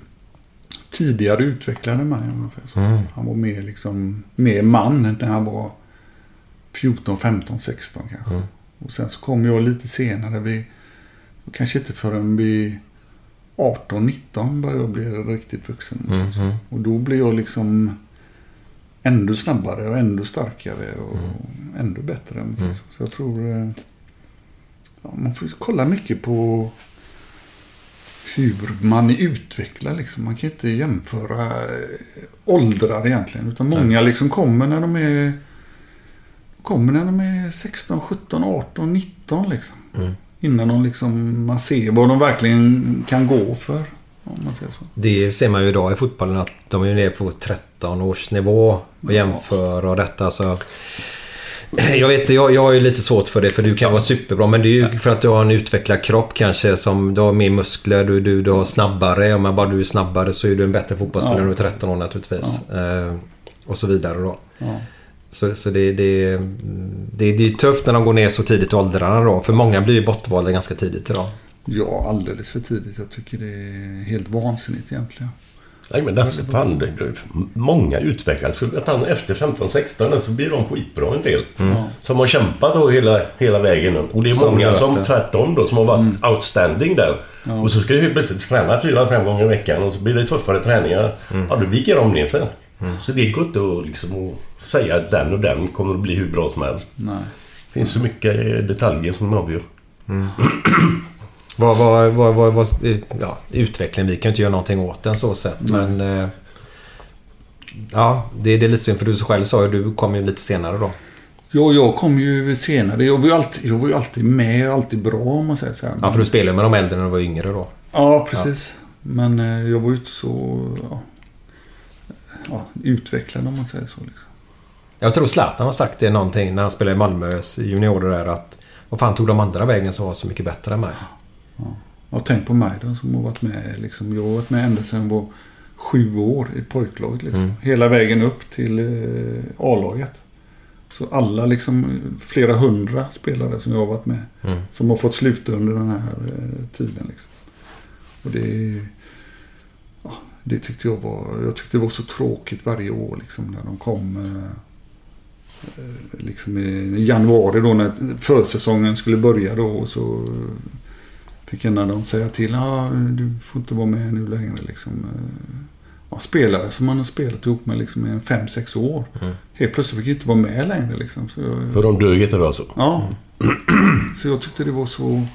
tidigare utvecklad än mig om man säger så. Mm. Han var mer liksom... Mer man när han var 14, 15, 16 kanske. Mm. Och sen så kom jag lite senare. Vi, kanske inte förrän vi 18, 19 började jag bli riktigt vuxen. så. Mhm. Och då blev jag liksom ännu snabbare och ännu starkare och ännu bättre. om man säger Så. jag tror... eh, Ja, man får kolla mycket på hur man är utvecklad. Liksom. Man kan inte jämföra eh, åldrar egentligen. Utan många liksom kommer när de är kommer när de är 16, 17, 18, 19 liksom. Innan de liksom, man ser vad de verkligen kan gå för. Om man säger så. Det ser man ju idag i fotbollen att de är nere på 13 års nivå och jämför och detta så... *clears throat* Jag vet jag, jag har ju lite svårt för det för du kan vara superbra men det är ju för att du har en utvecklad kropp kanske som du har mer muskler, du, du, du har snabbare. Om man bara du är snabbare så är du en bättre fotbollsspelare Ja. när du är 13 år naturligtvis. Eh, och så vidare då. Ja. Så, så det, det, det, det är tufft när de går ner så tidigt i åldrarna då. För många blir ju bortvalda ganska tidigt idag. Ja, alldeles för tidigt. Jag tycker det är helt vansinnigt egentligen. Nej men alltså, fan, det, många utvecklas. För efter 15-16 så blir de skitbra en del. Som har kämpat då hela, hela vägen. Och det är Som många som tvärtom då som har varit outstanding där. Och så ska du plötsligt träna fyra, fem gånger i veckan och så blir det tuffare träningar. Ja, då viker de ner sig. Så det går inte att, liksom, att säga att den och den kommer att bli hur bra som helst. Nej. Det finns så mycket eh, detaljer som avgör. *clears throat* Vad, vad, vad, vad, vad, ja, utveckling, vi kan ju inte göra någonting åt den så sett. Men... eh, Ja, det, det är lite synd för du själv sa ju du kom ju lite senare då. Ja, jag kom ju senare. Jag var ju alltid, jag var ju alltid med och alltid bra om man säger så här. Ja, för du spelade med de äldre när du var yngre då. Ja, precis. Men eh, jag var ju inte så ja, ja, utvecklad om man säger så. Liksom. Jag tror Zlatan har sagt det någonting när han spelade i Malmös juniorer där att vad fan tog de andra vägen som var så mycket bättre än mig? Ja, tänk på mig då som har varit med. Liksom, jag har varit med ända sedan jag var sju år i pojklaget. Liksom. Hela vägen upp till eh, A-laget. Så alla liksom flera hundra spelare som jag har varit med. Som har fått sluta under den här eh, tiden. Liksom. Och det, ja, det tyckte jag var, jag tyckte det var så tråkigt varje år liksom, när de kom. Eh, liksom i januari då när försäsongen skulle börja då. Och så fick en av dem säga till. Ah, du får inte vara med nu längre. Liksom. Eh, Ja, spelare som man har spelat ihop med liksom, i fem sex år. Helt plötsligt fick jag inte vara med längre. Liksom. Så jag, För de dög inte då alltså? Ja. Så jag tyckte det var så,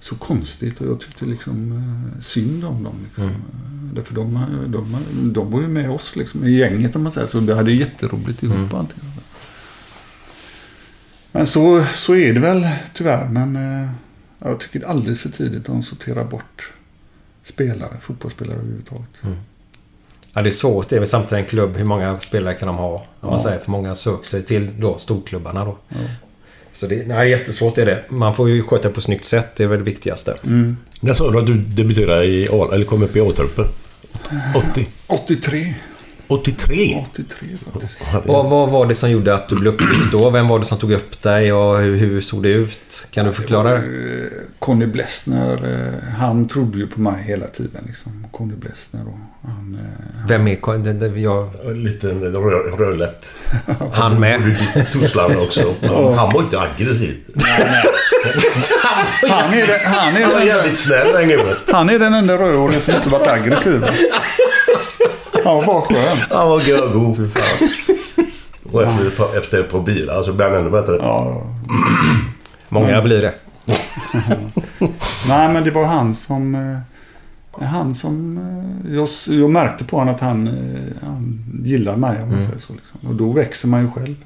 så konstigt och jag tyckte liksom eh, synd om dem. Liksom. Mm. Eh, Därför de, de, de var ju med oss liksom, i gänget om man säger så. Vi hade ju jätteroligt ihop Mm. allting. Men så, så är det väl tyvärr. Men eh, jag tycker det är alldeles för tidigt att sortera bort spelare, fotbollsspelare överhuvudtaget. Ja, det är svårt. Det är väl samtidigt en klubb. Hur många spelare kan de ha? Om man Ja. säger. För många söker sig till då, storklubbarna då. Så det nej, jättesvårt är det. Man får ju sköta det på ett snyggt sätt. Det är väl det viktigaste. När sa du att du debuterade i eller kom upp i A-truppen? 80? 83. 83? 83 faktiskt. Vad, vad var det som gjorde att du blev upplyft då? Vem var det som tog upp dig och hur, hur såg det ut? Kan du förklara det? Eh, Conny Blessner, eh, han trodde ju på mig hela tiden. Liksom. Conny Blessner och han... eh, Vem är... Den, jag, En liten rö- rödlätt. *laughs* han med. Du Torslanda också. Han var inte aggressiv. Han är, han, är Han var den, jävligt snäll den gubben. han är den enda rödhåriga som inte varit aggressiv. Han var skön. Han *laughs* var görgod för fan. Och efter, på, efter på bilar så blev han ännu bättre. Ja, *clears throat* Många blir det. *laughs* nej, men det var han som... eh, Han som... eh, Jag, jag märkte på honom att han, eh, han gillar mig om man säger så. Liksom. Och då växer man ju själv.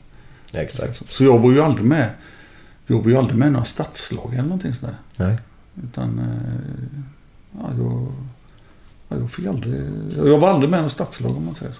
Exakt. Så jag var ju aldrig med. Jag var ju aldrig med i några stadslag eller någonting sådär. Nej. Utan... Ja, jag, Ja, jag fick aldrig... Jag var aldrig med i något stadslag om man säger så.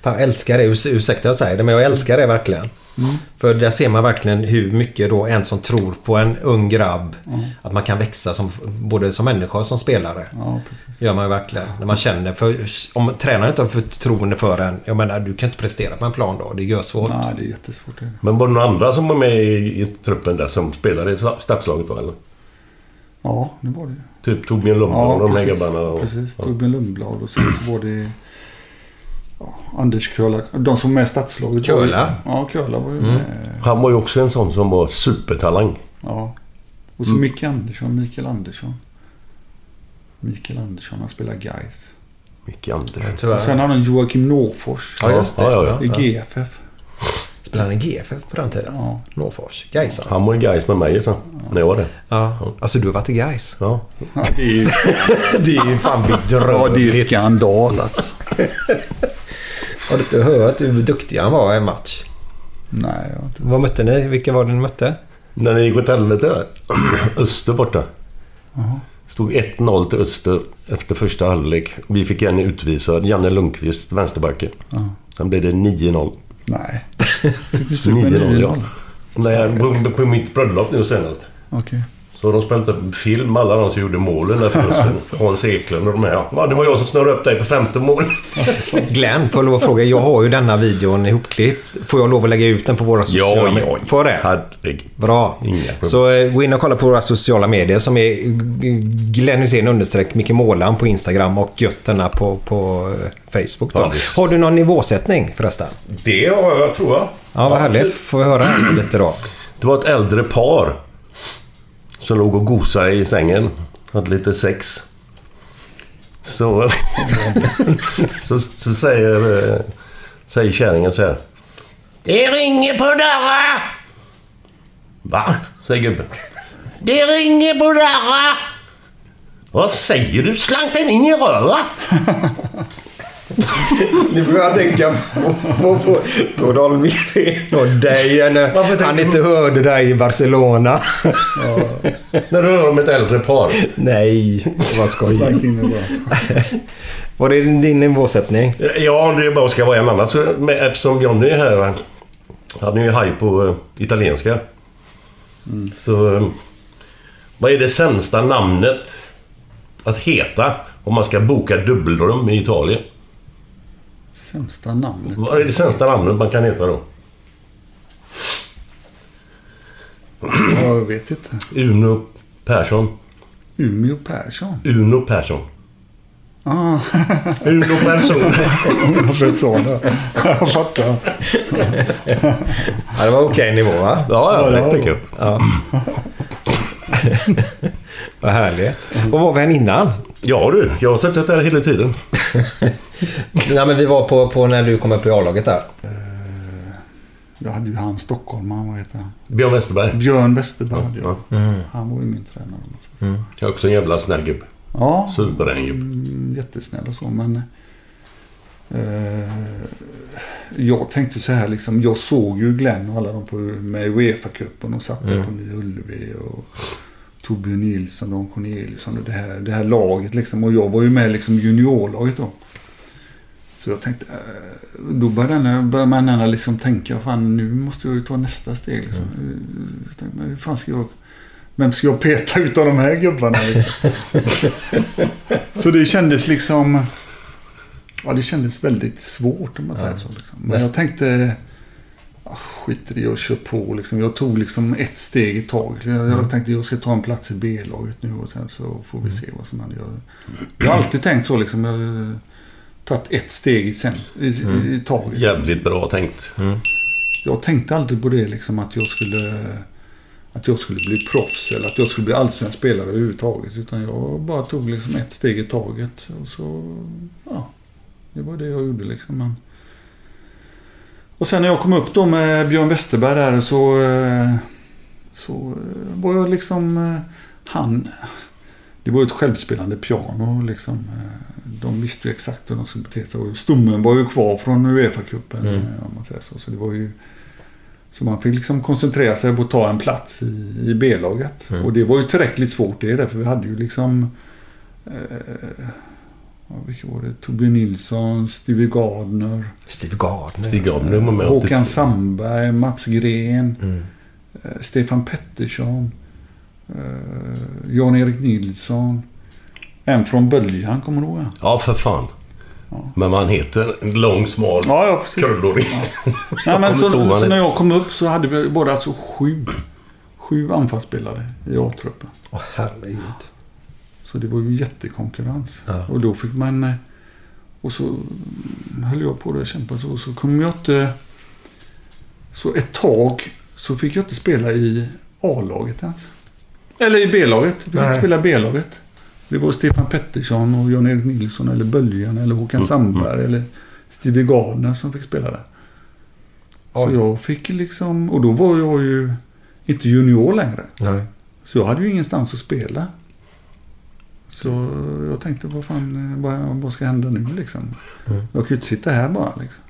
Fan, jag älskar det. Urs- Ursäkta jag säger det, men jag älskar det verkligen. Mm. För där ser man verkligen hur mycket då en som tror på en ung grabb. Att man kan växa som, både som människa och som spelare. Ja, precis. gör man ju verkligen. När man känner, för om tränaren inte har förtroende för en. Jag menar, du kan inte prestera på en plan då. Det gör svårt. Nej, det är jättesvårt. Det. Men var det några andra som var med i, i truppen där som spelade i stadslaget då eller? Ja, det var det. Typ Torbjörn Lundblad Ja, och de här precis. gubbarna? Och, Precis. ja. Torbjörn Lundblad och sen så var det ja, Anders Köhler. De som var med i stadslaget. Köhler? Ja, Köhler var ju Mm. med. Han var ju också en sån som var supertalang. Ja. Och så Mm. Micke Andersson, Mikael Andersson. Mikael Andersson, han spelar Gais. Micke Andersson. Sen har de Joakim Norfors. Ja, just det. Ja, ja, ja. I GFF. Spelade han i GFF på den tiden? Ja. Norrfors. Gaisan. Han var ju guys med mig så, när jag var där. Ja. Alltså du har varit i Gais. Ja. Ja, det är ju *laughs* Det är ju fan ja, det är bedrövligt. skandal alltså. *laughs* Har du inte hört hur duktig han var i en match? Nej, jag har inte. Vad mötte ni? Vilka var det ni mötte? När det gick åt helvete där. *clears throat* Öster borta. Stod 1-0 till Öster efter första halvlek. Vi fick en utvisad. Janne Lundqvist, vänsterbacken. Sen blev det 9-0. Nej. *laughs* Fick du slut med 9-0 ja. 9-0? Nej, på, på mitt bröllop nu senast. Okej. Så de spelat upp film, alla de som gjorde målen där förlusten. *laughs* Hans Eklund och de här. Ja, det var jag som snurrade upp dig på femte målet. *laughs* Glenn, får jag lov att fråga. Jag har ju denna videon ihopklippt. Får jag lov att lägga ut den på våra sociala medier? Får jag det? Herregud. Bra. Så eh, gå in och kolla på våra sociala medier som är Glenn Hysén understreck Micke Målan på Instagram och Götterna på, på eh, Facebook. Då. Ja, Har du någon nivåsättning förresten? Det har jag, tror jag. Ja, vad härligt. Får vi höra lite då? Det var ett äldre par. Som låg och gosade i sängen. Hade lite sex. Så... *laughs* så, så säger, eh, säger kärringen så här. Det ringer på dörren! Va? Säger gubben. Det ringer på dörren! Vad säger du? Slank den in i röret? *laughs* Nu får jag tänka på, på, på Tord Almgren och dig. eh, när Han inte hörde dig i Barcelona. När du hör om ett äldre par. Nej, skoj. In i röret. Var det din nivåsättning? Ja, det bara ska vara en annan. Så, eftersom Johnny är här. Han är ju haj på uh, italienska. Så... eh, vad är det sämsta namnet att heta om man ska boka dubbelrum i Italien? Sämsta namnet. Vad är det sämsta namnet man kan heta då? Ja, jag vet inte. Uno Persson. Umeå Persson. Uno Persson. Ah, *laughs* Uno Persson. jag sa det. Jag fattar. Ja, det var okej nivå va? Ja, ja, det tycker jag. Ja. *laughs* Vad härligt. Och var vi än innan? Ja du, jag har suttit där hela tiden. *laughs* Nej, men vi var på, på när du kom upp i A-laget där. Jag hade ju han stockholmaren, vad heter han? Björn Westerberg. Björn Westerberg hade jag. Mm. Han var ju min tränare. Jag är också en jävla snäll gubbe. Ja, Suverän gubbe. mm, jättesnäll och så men... Eh, jag tänkte så här liksom. Jag såg ju Glenn och alla de på, med Uefa-cupen och satt där på Nya Ullevi. Och Torbjörn Nilsson, Don Corneliusson och det här, det här laget liksom. Och jag var ju med liksom juniorlaget då. Så jag tänkte, eh, då började, man gärna liksom tänka, fan nu måste jag ju ta nästa steg. Liksom. Jag tänkte, hur fan ska jag, vem ska jag peta utav de här gubbarna? Liksom? *laughs* så det kändes liksom, ja det kändes väldigt svårt om man säger så. Liksom. Men jag tänkte, ah, skit i jag kör på liksom. Jag tog liksom ett steg i taget. Jag, jag tänkte jag ska ta en plats i B-laget nu och sen så får vi se vad som händer. Jag, jag har alltid tänkt så liksom. Jag har tagit ett steg i, sen, i, i, i taget. Jävligt bra tänkt. Jag tänkte aldrig på det liksom att jag skulle att jag skulle bli proffs eller att jag skulle bli allsvensk spelare överhuvudtaget. Utan jag bara tog liksom ett steg i taget. Och så, ja, det var det jag gjorde liksom. Men... Och sen när jag kom upp då med Björn Westerberg där så, eh, så eh, var jag liksom, eh, han, det var ett självspelande piano liksom. De visste ju exakt hur de skulle bete sig. Stommen var ju kvar från Uefa-cupen. Mm. Om man säger så. så det var ju, så man fick liksom koncentrera sig på att ta en plats i, i B-laget. Mm. Och det var ju tillräckligt svårt det. Därför vi hade ju liksom... Eh, vilka var det? Torbjörn Nilsson, Stevie Gardner. Steve Gardner. Stig Gardner var med. Håkan Sandberg, Mats Gren. Mm. eh, Stefan Pettersson. eh, Jan-Erik Nilsson. En från Böljan, kommer du ihåg han? Ja, för fan. Men man heter en lång, smal, Ja, ja, precis. *laughs* Nej, men kommer så, inte ihåg vad han så när jag kom upp så hade vi bara alltså sju, sju anfallsspelare i A-truppen. Åh herregud. Så det var ju jättekonkurrens. Ja. Och då fick man... eh, Och så höll jag på det och kämpade så. Så kom jag inte... Så ett tag så fick jag inte spela i A-laget ens. Eller i B-laget. Jag fick Nej. inte spela B-laget. Det var Stefan Pettersson och Jan-Erik Nilsson eller Böljan eller Håkan Sandberg eller Stevie Gardner som fick spela där. Så jag fick liksom... Och då var jag ju inte junior längre. Nej. Så jag hade ju ingenstans att spela. Så jag tänkte, vad fan, eh, vad, vad ska hända nu liksom? Mm. Jag ju inte sitta här bara liksom.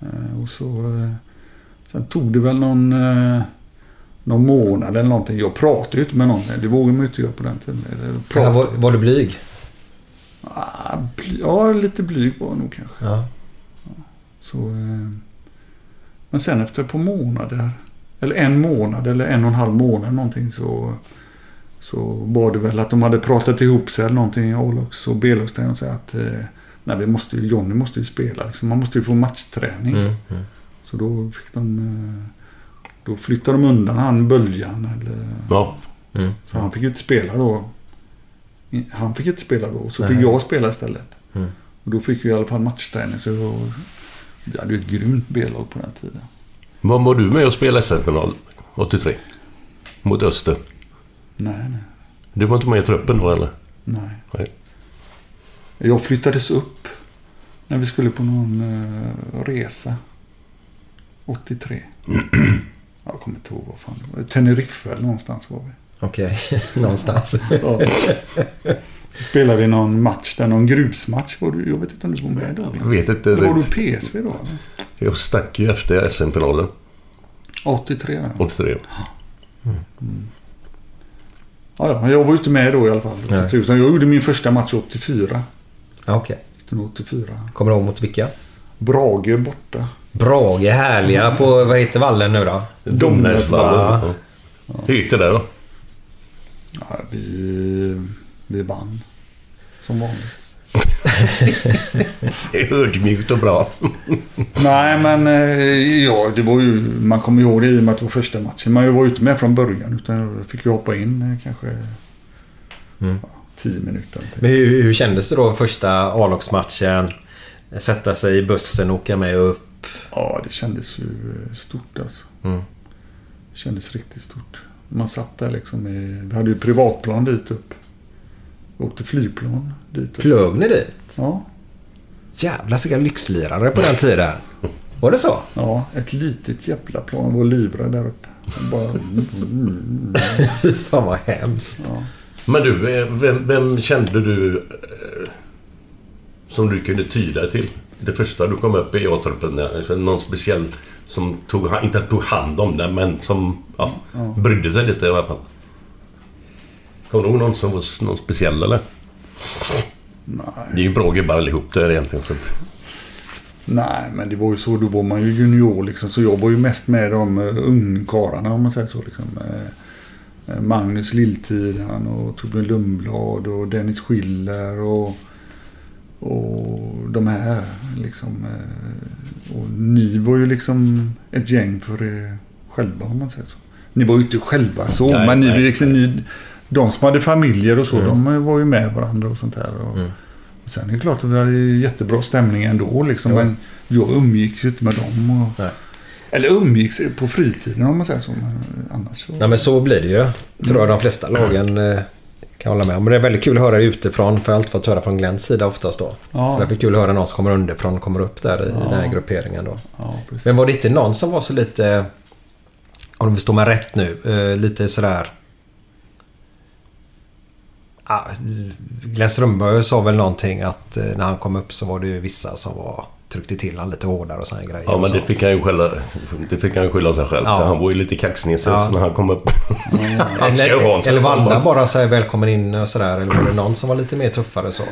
Eh, Och så... eh, Sen tog det väl någon, någon månad eller någonting. Jag pratade ju inte med någon. Det vågade man ju inte göra på den tiden. Ja, var, var du blyg? Ah, bly, ja, lite blyg var jag nog kanske. Ja. Så, men sen efter ett par månader, eller en månad eller en och en halv månad någonting så, så var det väl att de hade pratat ihop sig eller någonting, A-lags och B-lagstränaren och sa att eh, nej, vi måste ju, Johnny måste ju spela. Liksom. Man måste ju få matchträning. Mm. Mm. Så då fick de, eh, då flyttade de undan han Böljan. Eller, Ja. Mm. så han fick ju inte spela då. Han fick inte spela då, så Nej. fick jag spela istället. Mm. Och då fick vi i alla fall matchträning. Så jag, vi hade ju ett grymt B-lag på den tiden. Vad var du med och spelade SM-final 83? Mot Öster. Nej, nej, Du var inte med i truppen då eller? nej. Nej. Jag flyttades upp när vi skulle på någon eh, resa. 83. *clears throat* jag kommer inte ihåg vad fan det var. Teneriffa eller någonstans var vi. Okej, *laughs* någonstans. *laughs* Ja. Spelade vi någon match där, någon grusmatch. Var du, jag vet inte om du var med då? Jag vet inte. Eller var du PSV då? eller? jag stack ju efter SM-finalen 83 där. 83. Ja, ja, jag var ju inte med då i alla fall. Nej. 83, utan jag gjorde min första match 84. Ja, Okej. 1984. Kommer du ihåg mot vilka? Brage borta. Brage, härliga på, vad heter vallen nu då? Domnäsvallen. Ja. Hur gick det där då? Ja, vi, vi vann. Som vanligt. *laughs* Det är ödmjukt och bra. *laughs* Nej, men eh, ja, det var ju, man kommer ihåg det i och med att det var första matchen. Man var ju inte med från början utan jag fick ju hoppa in eh, kanske Mm. ja, tio minuter. Men hur, hur kändes det då första A-lagsmatchen? Sätta sig i bussen, åka med upp? Ja, det kändes ju eh, stort alltså. Mm. Det kändes riktigt stort. Man satt där liksom i, vi hade ju privatplan dit upp. Åkte flygplan dit. Flög ni dit? Ja. Jävla vilka lyxlirare på den tiden. Var det så? Ja, ett litet jävla plan. var livrädd där uppe. Bara, *laughs* fan vad hemskt. ja. Men du, eh, vem, vem kände du eh, som du kunde tyda till? Det första du kom upp i där, alltså någon speciell som tog, inte tog hand om det, men som ja, brydde sig lite i alla fall. Kommer du ihåg någon som var någon speciell eller? Nej. Det är ju bra gubbar allihop där egentligen. Så att, Nej, men det var ju så. Då var man ju junior liksom. Så jag var ju mest med de uh, ungkarlarna om man säger så. Liksom. Eh, eh, Magnus Lilltidan och Torbjörn Lundblad och Dennis Schiller och, och de här liksom. Eh, och ni var ju liksom ett gäng för er själva om man säger så. Ni var ju inte själva så, Nej, men ni, nej, liksom, nej. ni, de som hade familjer och så, Mm. de var ju med varandra och sånt där. Och, Mm. och Sen är det klart att vi hade jättebra stämning ändå. Liksom, Ja. Men jag umgicks ju inte med dem. Och, Nej. eller umgicks på fritiden om man säger så. Men annars så. Nej men så blir det ju. Tror jag de flesta lagen eh, kan hålla med om. Men det är väldigt kul att höra utifrån. För jag har alltid fått höra från Glens sida oftast då. Ja. Så det är kul att höra någon som kommer underifrån och kommer upp där i, Ja. den här grupperingen då. Ja. Men var det inte någon som var så lite, om vi står med rätt nu, eh, lite sådär... Ah, Glenn Strömberg sa väl någonting att eh, när han kom upp så var det ju vissa som var tryckte till han lite hårdare och sådana grejer. ja, men det fick han ju skälla, det fick han ju skylla sig själv. Ja. Han var ju lite kaxnäsig Ja. när han kom upp. *laughs* han ska vara Eller, eller som Valla bara- bara säger välkommen in och sådär. Eller var det någon som var lite mer tuffare så?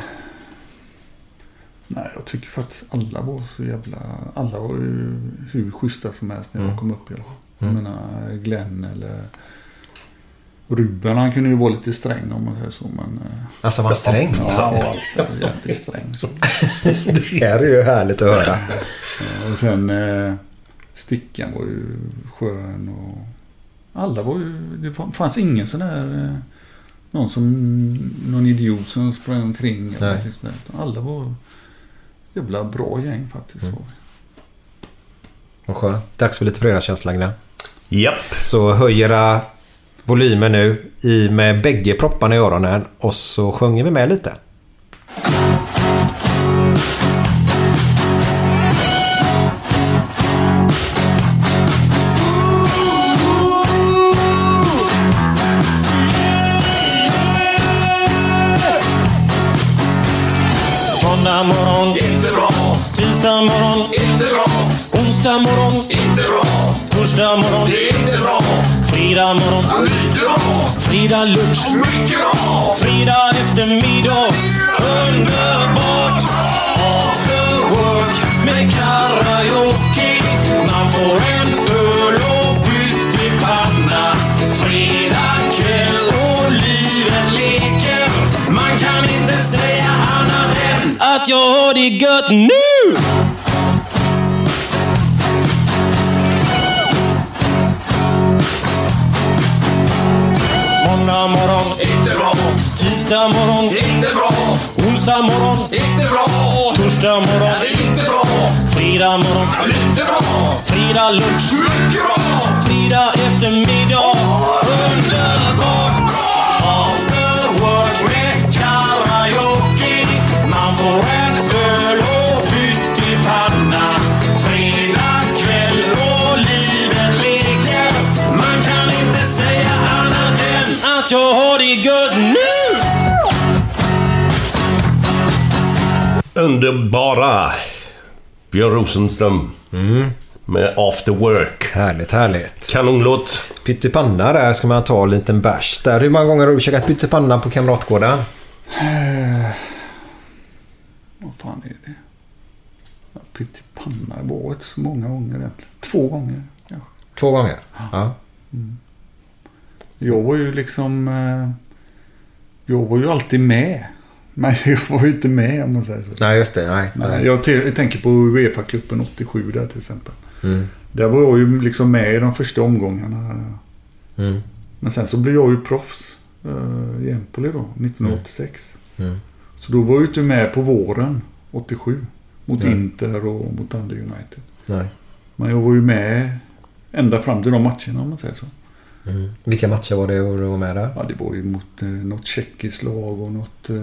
Nej, jag tycker faktiskt alla var så jävla... Alla var ju hur schyssta som helst när jag Mm. kom upp i alla fall. Mm. Jag menar Glenn eller Ruben, han kunde ju vara lite sträng om man säger så. Men, eh, Alltså var han sträng? Ja, han var alltid jävligt sträng. Så. *laughs* Det här är ju härligt att höra. Eh, Och sen eh, Stickan var ju skön och alla var ju... Det fanns ingen sån där... Eh, någon som... Någon idiot som sprang omkring. Eller Nej. någonting sånt där. Alla var jävla bra gäng faktiskt. Mm. Vad skönt. Dags för lite fredagskänsla Glenn. Japp. Så höjer volymen nu i med bägge propparna i öronen och så sjunger vi med lite. Måndag morgon, inte bra. Tisdag morgon, inte bra. Onsdag morgon, inte bra. Torsdag morgon, det är inte bra. Fredag morgon, lite bra. Fredag lunch, mycket bra. Fredag eftermiddag, underbart. After work med karaoke. Man får en öl och pyttipanna. Fredag kväll och livet leker. Man kan inte säga annat än att jag har det gött nu! Morgon, inte bra. Tisdag morgon, inte bra. Onsdag morgon, inte bra. Torsdag morgon, inte bra. Fredag morgon, lite bra. Fredag lunch, mycket bra. Fredag eftermiddag, än att jag har det gött nu! Underbara Björn Rosenström. Med After Work. Härligt, härligt. Kanonlåt. Pyttipanna där ska man ta en liten bärs där. Hur många gånger har du käkat pyttipanna på Kamratgården? *sighs* Vad fan är det? Pyttipanna, det var inte så många gånger egentligen. Två gånger kanske. Två gånger? Ja. Jag var ju liksom... eh, Jag var ju alltid med. Men *laughs* jag var ju inte med om man säger så. Nej, just det. Nej. Nej, jag, jag tänker på Uefa-cupen 87 där till exempel. Mm. Där var jag ju liksom med i de första omgångarna. Mm. Men sen så blev jag ju proffs eh, i Empoli då, 1986. Mm. Så då var jag ju inte med på våren 87. Mot Nej. Inter och mot andra United. Nej. Men jag var ju med ända fram till de matcherna om man säger så. Mm. Vilka matcher var det du var med där? Ja, det var ju mot eh, något tjeckiskt lag och något... Eh,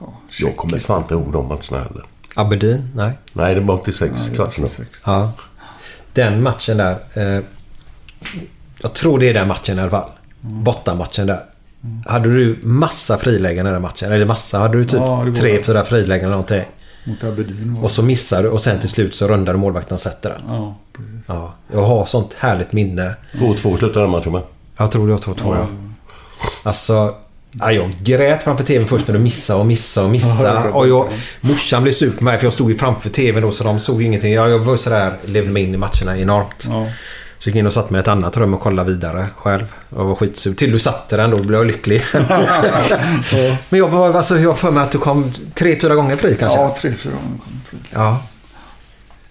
ja, Jag kommer fan inte ihåg de matcherna heller. Aberdeen? Nej. Nej, det var 86 Nej, det var kvartsfinal. 86. Ja. Den matchen där. Eh, jag tror det är den matchen i alla fall. Bortamatchen där. Hade du massa frilägen i den matchen? Eller massa? Hade du typ Ja, tre, fyra frilägen eller någonting? Mot Aberdeen Och så missar du och sen till slut så rundar du målvakten och sätter den. Ja, precis. Ja, jag har sånt härligt minne. 2-2 slutade den matchen med. Jag tror det var 2-2 ja. Alltså, ja, jag grät framför tvn först när du missade och missade och *laughs* Ja, missade. Och jag, morsan blev sur på mig för jag stod ju framför tvn då så de såg ingenting. Jag, jag var sådär, levde mig in i matcherna enormt. Ja. Så gick in och satt mig i ett annat rum och kollade vidare själv. Jag var skitsur. Till du satte den då blev jag lycklig. *laughs* *laughs* Men jag var alltså, jag för mig att du kom tre, fyra gånger fri kanske? Ja, tre, fyra gånger kom fri. Ja.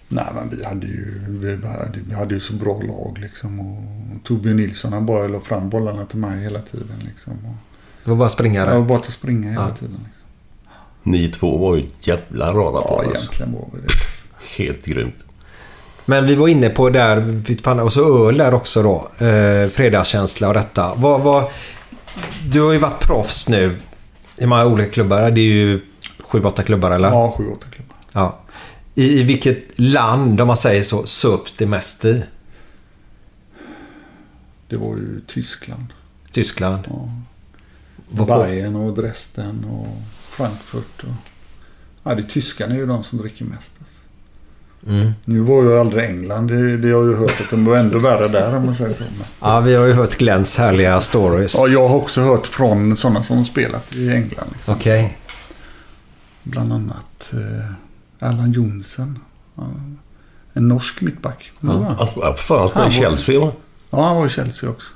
Nej, men vi hade ju, vi hade, vi hade ju så bra lag liksom. Och Torbjörn Nilsson han bara la fram bollarna till mig hela tiden liksom. Och, Det var bara springa jag var rätt. bara att springa hela Ja. tiden. Liksom. Ni två var ju jävla rara Ja, på alltså. egentligen var vi det. Helt grymt. Men vi var inne på där, och så öl där också då. Eh, fredagskänsla och detta. Vad, vad, du har ju varit proffs nu i många olika klubbar. Det är ju sju, åtta klubbar eller? Ja, sju, åtta klubbar. Ja. I, I vilket land, om man säger så, söps det mest i? Det var ju Tyskland. Tyskland. Ja. Vad- Bayern och Dresden och Frankfurt. Och... Ja, det tyskarna är ju de som dricker mest. Alltså. Mm. Nu var jag aldrig i England. Det, det har jag ju hört att de var ändå värre där om man säger så. Men... Ja, vi har ju hört Glenns härliga stories. Ja, jag har också hört från sådana som spelat i England. Liksom. Okej. bland annat eh, Allan Jonsson. Ja, En norsk mittback. Honom? Ja, fan, han spelade i Han var- Chelsea va? Ja, han var i Chelsea också.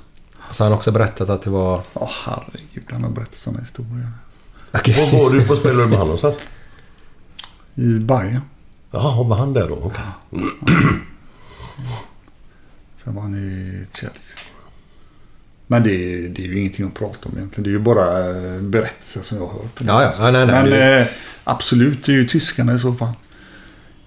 Så han har också berättat att det var... Ja, herregud. Han har berättat sådana historier. Var var du på spelade du med han någonstans? I Bayern. Jaha, var han där då? Okej. Sen var han i Chelsea. Men det är, det är ju ingenting att prata om egentligen. Det är ju bara eh, berättelser som jag har hört. Ja, ja. Ja, nej, nej, Men det- eh, absolut, det är ju tyskarna i så fall.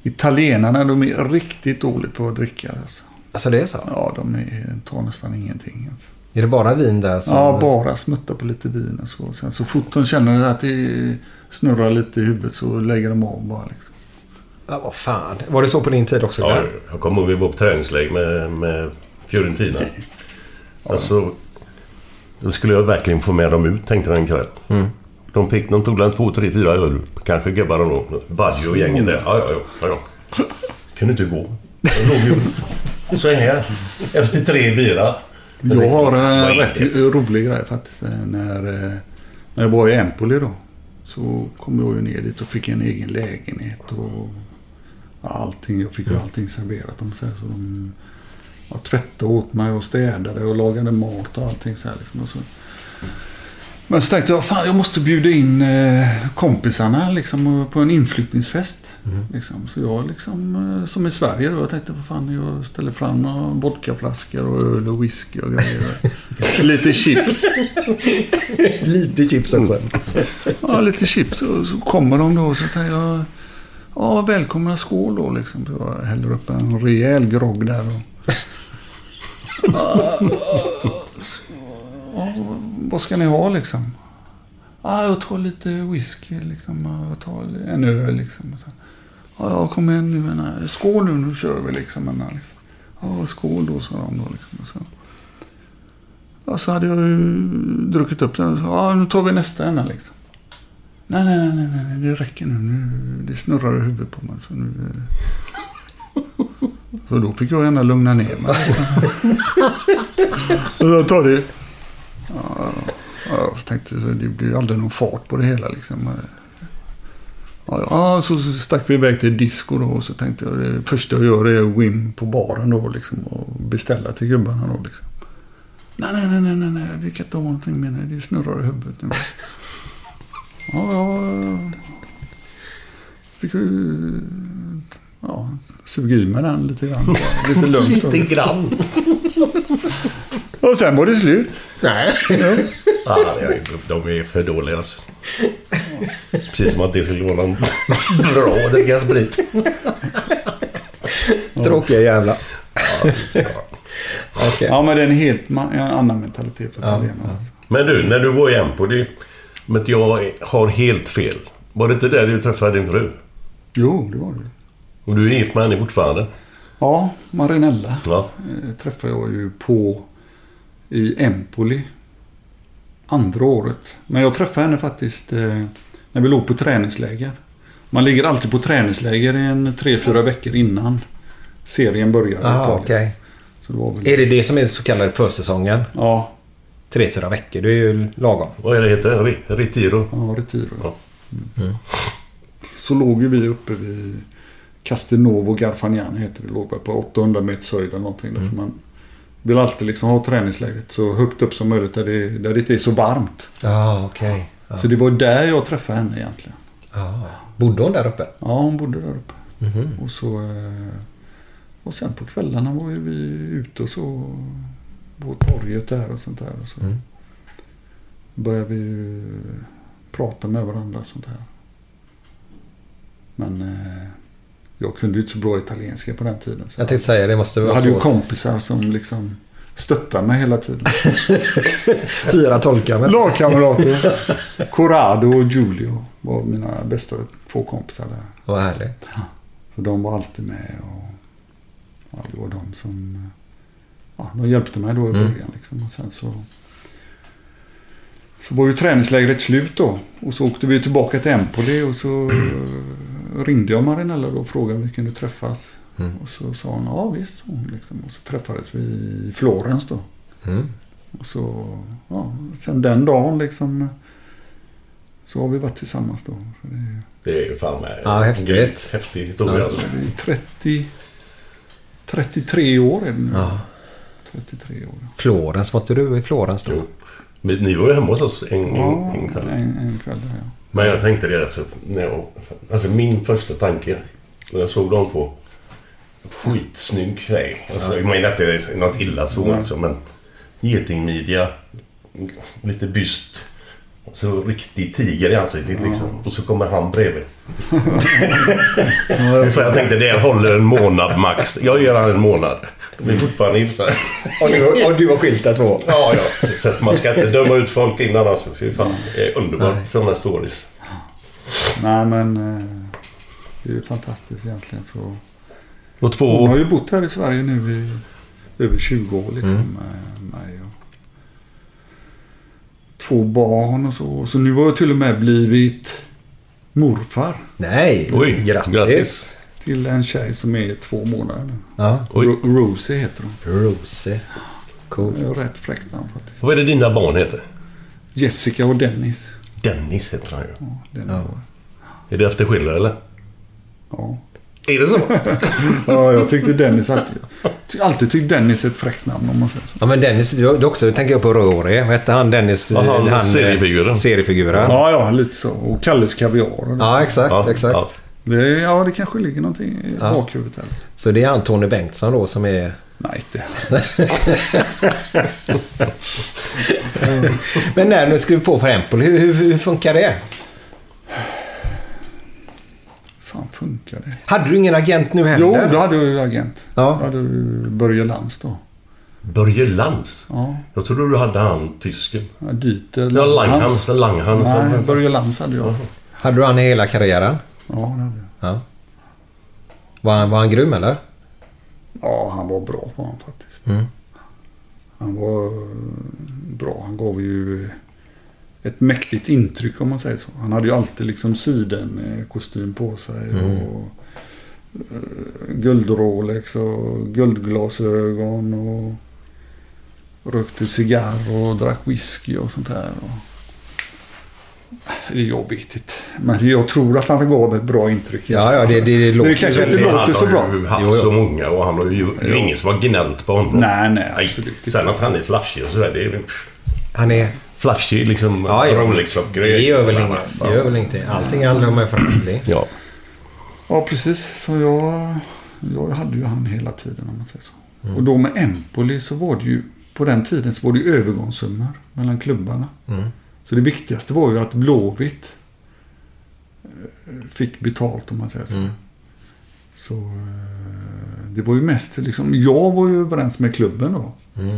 Italienarna, de är riktigt dåligt på att dricka. Alltså. Alltså det är så? Ja, de är, tar nästan ingenting. Alltså. Är det bara vin där som... Ja, bara smutta på lite vin och så. Sen så fort de känner att det snurrar lite i huvudet så lägger de av bara. Liksom. Ja, vad fan. Var det så på din tid också? Ja, Glenn? jag kommer ihåg vi var på träningsläger med, med Fiorentina. Alltså, då skulle jag verkligen få med dem ut tänkte jag en kväll. Mm. De fick, de tog en två, tre, fyra öl. Kanske gubbarna då. Budgie och gänget där. Ja, ja, ja. ja. Kunde inte gå. Jag låg ju *laughs* så här. Efter tre bira. Jag har en är rätt rolig grej faktiskt. Eh, När, eh, när jag var i Empoli då. Så kom jag ju ner dit och fick en egen lägenhet. Och allting, jag fick ju allting serverat. Om man säger så de ja, tvättade åt mig och städade och lagade mat och allting så här. Liksom. Och så. Men så tänkte jag, fan jag måste bjuda in eh, kompisarna liksom, på en inflyttningsfest. Liksom. Så jag liksom, eh, som i Sverige då, jag tänkte, vad fan jag ställer fram några vodkaflaskor och öl och whisky och grejer. *laughs* lite chips. *laughs* lite chips också. Ja, lite chips. Och så kommer de då och så tänker jag, ja välkomna skål då liksom. Så jag häller upp en rejäl grogg där. Och, vad ska ni ha liksom? Ah, jag tar lite whisky liksom. Ah, jag tar en öl liksom. Ja, kom igen nu. Eh, skål nu, nu kör vi liksom. Men, eh, liksom. Skål då, sa de då liksom. Så. Ja, så hade jag ju druckit upp den. Ja, nu tar vi nästa ena liksom. Nej, nej, nej, nej, nej, det räcker nu. nu. Det snurrar i huvudet på mig. Så, nu så då fick jag gärna lugna ner mig. och så tar det... Ja, jag tänkte så det blir aldrig någon fart på det hela liksom. Ja, ja, så stack vi iväg till disco då och så tänkte jag det första jag gör är att gå in på baren då liksom och beställa till gubbarna då liksom. Nej, nej, nej, nej, nej, vi kan inte ha någonting med det. det snurrar i huvudet nu. Ja, ja. Fick ju ja, suga i mig den lite grann. Lite lugnt. *laughs* Lite grann. Och sen var det slut. Nej. Ja, de är för dåliga alltså. Precis som att det skulle vara någon bra att dricka sprit. Tråkiga jävla. Ja, men det är en helt en annan mentalitet på italienarna. alltså. Men du, när du var i Empoli. Men jag har helt fel. Var det inte där du träffade din fru? Jo, det var det. Och du är gift med henne fortfarande? Ja, Marinella Ja. eh, träffade jag ju på i Empoli. Andra året. Men jag träffade henne faktiskt eh, när vi låg på träningsläger. Man ligger alltid på träningsläger en tre, fyra veckor innan serien börjar. Ah, okej. Så det var väl... Är det det som är så kallade försäsongen? Ja. Tre, fyra veckor. Det är ju lagom. Vad är det heter? Re- Retiro? Ja, Retiro. Ja. Mm. Så låg ju vi uppe vid Castelnovo Garfagnani heter det. Låg på 800 meters höjd eller någonting. Mm. Man vill alltid liksom ha träningsläget så högt upp som möjligt där det, där det inte är så varmt. Ja, okej. Ja. Så det var där jag träffade henne egentligen. Ja. Bodde hon där uppe? Ja, hon bodde där uppe. Mhm. Och så... eh, Och sen på kvällarna var ju vi ute och så... På torget där och sånt där. Och så Mm. började vi prata med varandra och sånt här. Men eh, jag kunde ju inte så bra italienska på den tiden. Jag tänkte säga det måste jag vara hade ju svårt. kompisar som liksom stöttade mig hela tiden. *laughs* Fyra tolkar med. Lagkamrater. Corrado och Giulio var mina bästa två kompisar där. Vad härligt. Så de var alltid med och ja, det var de som ja, de hjälpte mig då i Mm. början. Liksom. Och sen så, så var ju träningslägret slut då. Och så åkte vi tillbaka till Empoli och så eh, ringde jag Marinella då och frågade vi kunde träffas. Mm. Och så sa hon ja visst. Hon, liksom. Och så träffades vi i Florens då. Mm. Och så, ja, sen den dagen liksom så har vi varit tillsammans då. Så det, är, Det är ju fan med Ja, häftigt. häftig historia. Ja. alltså. det är 30, 33 år är det nu. Ja. 33 år. Florens, var inte du i Florens då? Jo. Ni var ju hemma hos oss en, Ja, en, en kväll. en, en kväll ja. Men jag tänkte det alltså, när jag, alltså min första tanke när jag såg de två. Skitsnygg tjej. Alltså, Jag menar inte det är något illa så Nej. alltså, men getingmidja, lite byst. Så riktig tiger i ansiktet liksom. Och så kommer han bredvid. *laughs* *laughs* För jag tänkte det håller en månad max. Jag ger han en månad. Vi är fortfarande gifta. Och du, och du var skilta två? Ja, ja. Så man ska inte döma ut folk innan alltså. Fy fan. Det är underbart. Sådana stories. Nej men eh, det är ju fantastiskt egentligen. Så. Och Hon två... har ju bott här i Sverige nu i över 20 år liksom. Mm. Med mig och två barn och så. Så nu har jag till och med blivit morfar Nej, Oj, grattis. grattis. Till en tjej som är två månader. Ja, Rosie heter hon. Rosie. Coolt. Det är rätt fräckt namn faktiskt. Vad är det dina barn heter? Jessica och Dennis. Dennis heter han ju. Ja, den Ja. Är det efter Schiller eller? ja. Är det så? *laughs* ja, jag tyckte Dennis alltid... Alltid tyckt Dennis är ett fräckt namn om man säger så. Ja men Dennis, du, du också tänker jag på Rory. Vad hette han Dennis? Ja, han eh, seriefiguren. Seriefiguren. Ja, Ja, ja, lite så. Och Kalles Kaviar. Och det. exakt, Ja, exakt. ja. Det, ja, det kanske ligger någonting i Ja. bakhuvudet här. Så det är han Tony Bengtsson då som är... Nej, inte. *laughs* Men när du skrev på för Empoli, hur, hur, hur funkar det? fan funkar det? Hade du ingen agent nu heller? Jo, då hade jag ju agent. Ja. Då hade Börje Lantz då. Börje Lantz? Ja, Jag trodde du hade han tysken. ja Dieter Ja, Langhans. Langhans. Nej, Börje Lantz hade jag. Hade du han i hela karriären? Ja, det hade jag. Ja. Var han, var han grym eller? Ja, han var bra var han faktiskt. Mm. Han var eh, bra. Han gav ju ett mäktigt intryck om man säger så. Han hade ju alltid liksom sidenkostym på sig. Mm. Och uh, guld-Rolex och guldglasögon. Och rökte cigarr och drack whisky och sånt här. Och, det jag vet inte. Men jag tror att han gav ett bra intryck. Ja, ja, det, det, det låter kanske inte låter så bra. Han har ju haft Jo, jo. så många och han har ju... Det är ju ingen som har gnällt på honom. Nej, nej, absolut inte. Sen att han är flashig och sådär. Det är. Han är... Flashig liksom. Ja, ja. Rolex-klockor. Det gör väl inget. Det gör väl ingenting. Allting handlar om en förhandling. Ja. Ja, precis. Så jag, jag hade ju han hela tiden om man säger så. Och då med Empoli så var det ju, på den tiden så var det ju övergångssummor mellan klubbarna. Mm. Så det viktigaste var ju att Blåvitt eh, fick betalt om man säger så. Mm. Så eh, det var ju mest liksom, jag var ju överens med klubben då. Mm.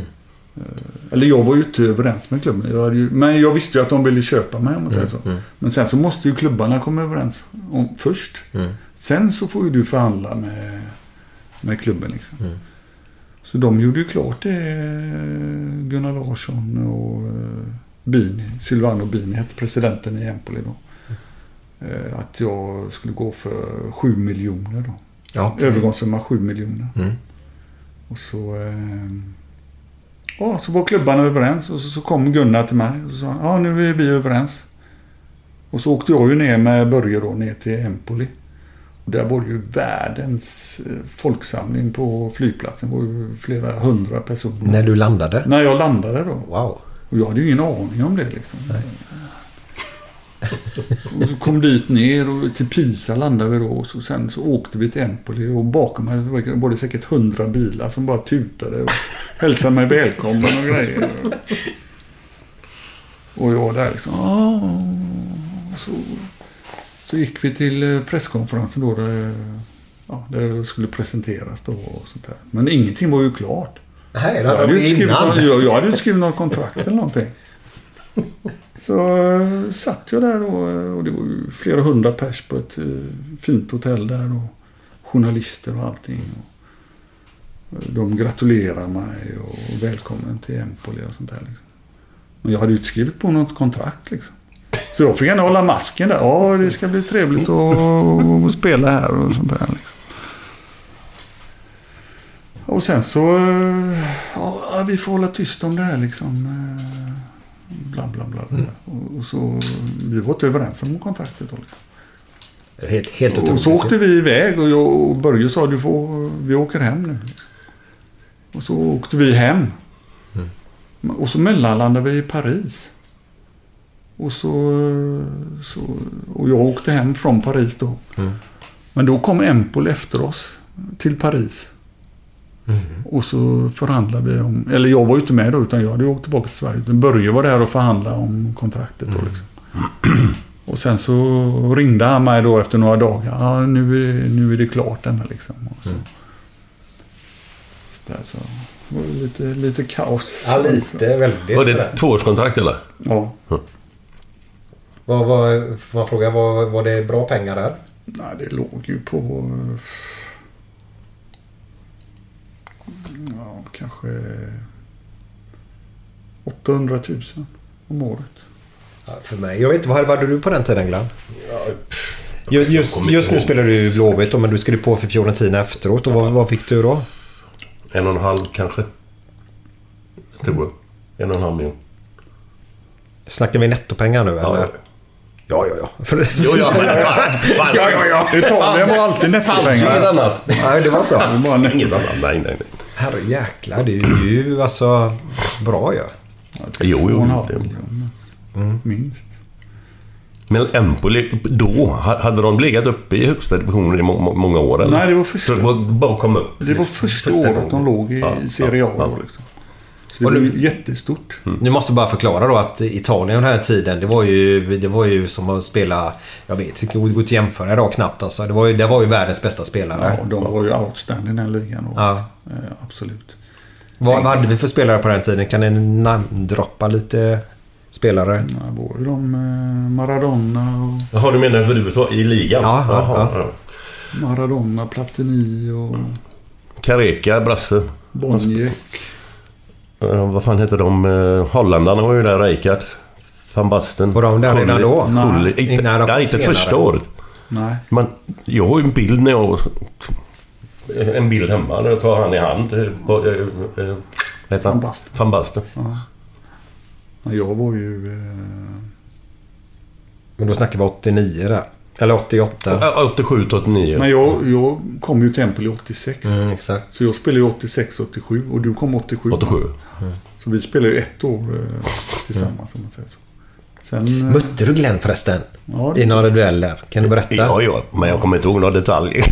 Eller jag var ju inte överens med klubben. Jag ju, men jag visste ju att de ville köpa mig om man säger så. Men sen så måste ju klubbarna komma överens om, först. Mm. Sen så får ju du förhandla med, med klubben liksom. Mm. Så de gjorde ju klart det. Gunnar Larsson och eh, Bini. Silvano Bini hette presidenten i Empoli då. Eh, Att jag skulle gå för 7 miljoner då. Ja, okej. Övergångssumma 7 miljoner. Mm. Och så, eh, ja, så var klubbarna överens och så, så kom Gunnar till mig och sa ja nu är vi överens. Och så åkte jag ju ner med Börje då ner till Empoli. Och där var det ju världens eh, folksamling på flygplatsen. Det var ju flera hundra personer. När du landade? När jag landade då. Wow. Och jag hade ju ingen aning om det liksom. Och så kom dit ner och till Pisa landade vi då. Och så, sen så åkte vi till Empoli och bakom mig var det säkert hundra bilar som bara tutade och hälsade mig välkommen och grejer. Och jag där liksom. "Ah." Och så, så gick vi till eh, presskonferensen då. Där, ja, där det skulle presenteras då och sånt där. Men ingenting var ju klart. Nej, det Jag hade hade, ju de inte innan. någon, jag, jag hade inte skrivit något kontrakt eller någonting. *laughs* Så eh, satt jag där då, eh, och det var ju flera hundra pers på ett eh, fint hotell där och journalister och allting. Och, de gratulerar mig och välkommen till Empoli och sånt där. Liksom. Men jag hade ju inte skrivit på något kontrakt liksom. Så jag fick gärna hålla masken där. Ja, det ska bli trevligt att, att spela här och sånt där. Liksom. Och sen så, eh, ja, vi får hålla tyst om det här liksom. Eh, bla bla bla. Och, och så, vi var inte överens om kontraktet då. Liksom. Helt, helt Och så åkte vi iväg och, jag, och Börje sa du får, vi åker hem nu. Och så åkte vi hem. Och så mellanlandade vi i Paris. Och så, så och jag åkte hem från Paris då. Men då kom Empol efter oss till Paris. Och så förhandlade vi om, eller jag var ju inte med då utan jag hade åkt tillbaka till Sverige. Men Börje var där och förhandlade om kontraktet då liksom. Och sen så ringde han mig då efter några dagar. Ja, nu är, nu är det klart denna liksom. Och så. Så, där, så det var lite, lite kaos. Ja, lite. Väldigt. Var det ett tvåårskontrakt eller? Ja. Vad, vad, får man fråga, var, var det bra pengar där? Nej, det låg ju på... Ja, kanske 800 000 om året. Ja, för mig. Jag vet inte, vad hade du på den tiden Glenn? Just, just, just inte nu spelar du Blåvitt men du skulle på för Fiorentina efteråt. Och vad, vad fick du då? En och en halv kanske. Jag tror jag. En och en halv miljon. Snackar vi nettopengar nu eller? Ja, ja, ja. ja. För- Jo, ja, men. *laughs* Ja, ja, ja. Italien var alltid Fanns nettopengar. inget annat. Nej, det var så. Det var net- Inget annat. Nej, nej, nej. Herre jäklar, det är ju alltså bra ju. Jo, och en jo. halv Det. miljon. Mm. Minst. Men Empoli, då, hade de legat uppe i högsta divisionen i må, må, många år? Eller? Nej, det var första- Så det var bara att komma upp. Det var första gången. året de låg i Ja, Serie A. ja, ja. Liksom. Så det Och var nu- ju jättestort. Nu måste jag bara förklara då att Italien den här tiden, det var ju, det var ju som att spela... Jag vet inte, det går att jämföra idag knappt alltså. Det var ju, det var ju världens bästa spelare. Ja, de var ju outstanding den ligan. Och, Ja. eh, absolut. Vad, vad hade vi för spelare på den tiden? Kan ni namndroppa lite spelare? Det var ju de eh, Maradona och Jaha, du menar överhuvudtaget i ligan? Ja, ja, Jaha, ja. Maradona, Platini och Kareka, Brasse. Bonjek. Eh, vad fan heter de? Uh, holländarna var ju där, Rijkaard. Van Basten. Var de där redan då? Nej. Inte, Nej, de kom nej, inte första året. Nej. Men jag har ju en bild när jag... En bild hemma när jag tar han i hand. eh, eh, eh, vad heter han? Van Basten. Van Basten. Ja, Jag var ju... Eh, Men då snackar vi 89 där. Eller 88. Ja, 87 till 89. men jag, jag kom ju till Empoli 86. Mm, exakt. Så jag spelade ju 86, 87 och du kom 87. 87. Så vi spelade ju ett år eh, tillsammans om man säger så. Sen... eh, Mötte du Glenn förresten? Ja, I några dueller? Kan du berätta? Ja, ja, men jag kommer inte ihåg några detaljer.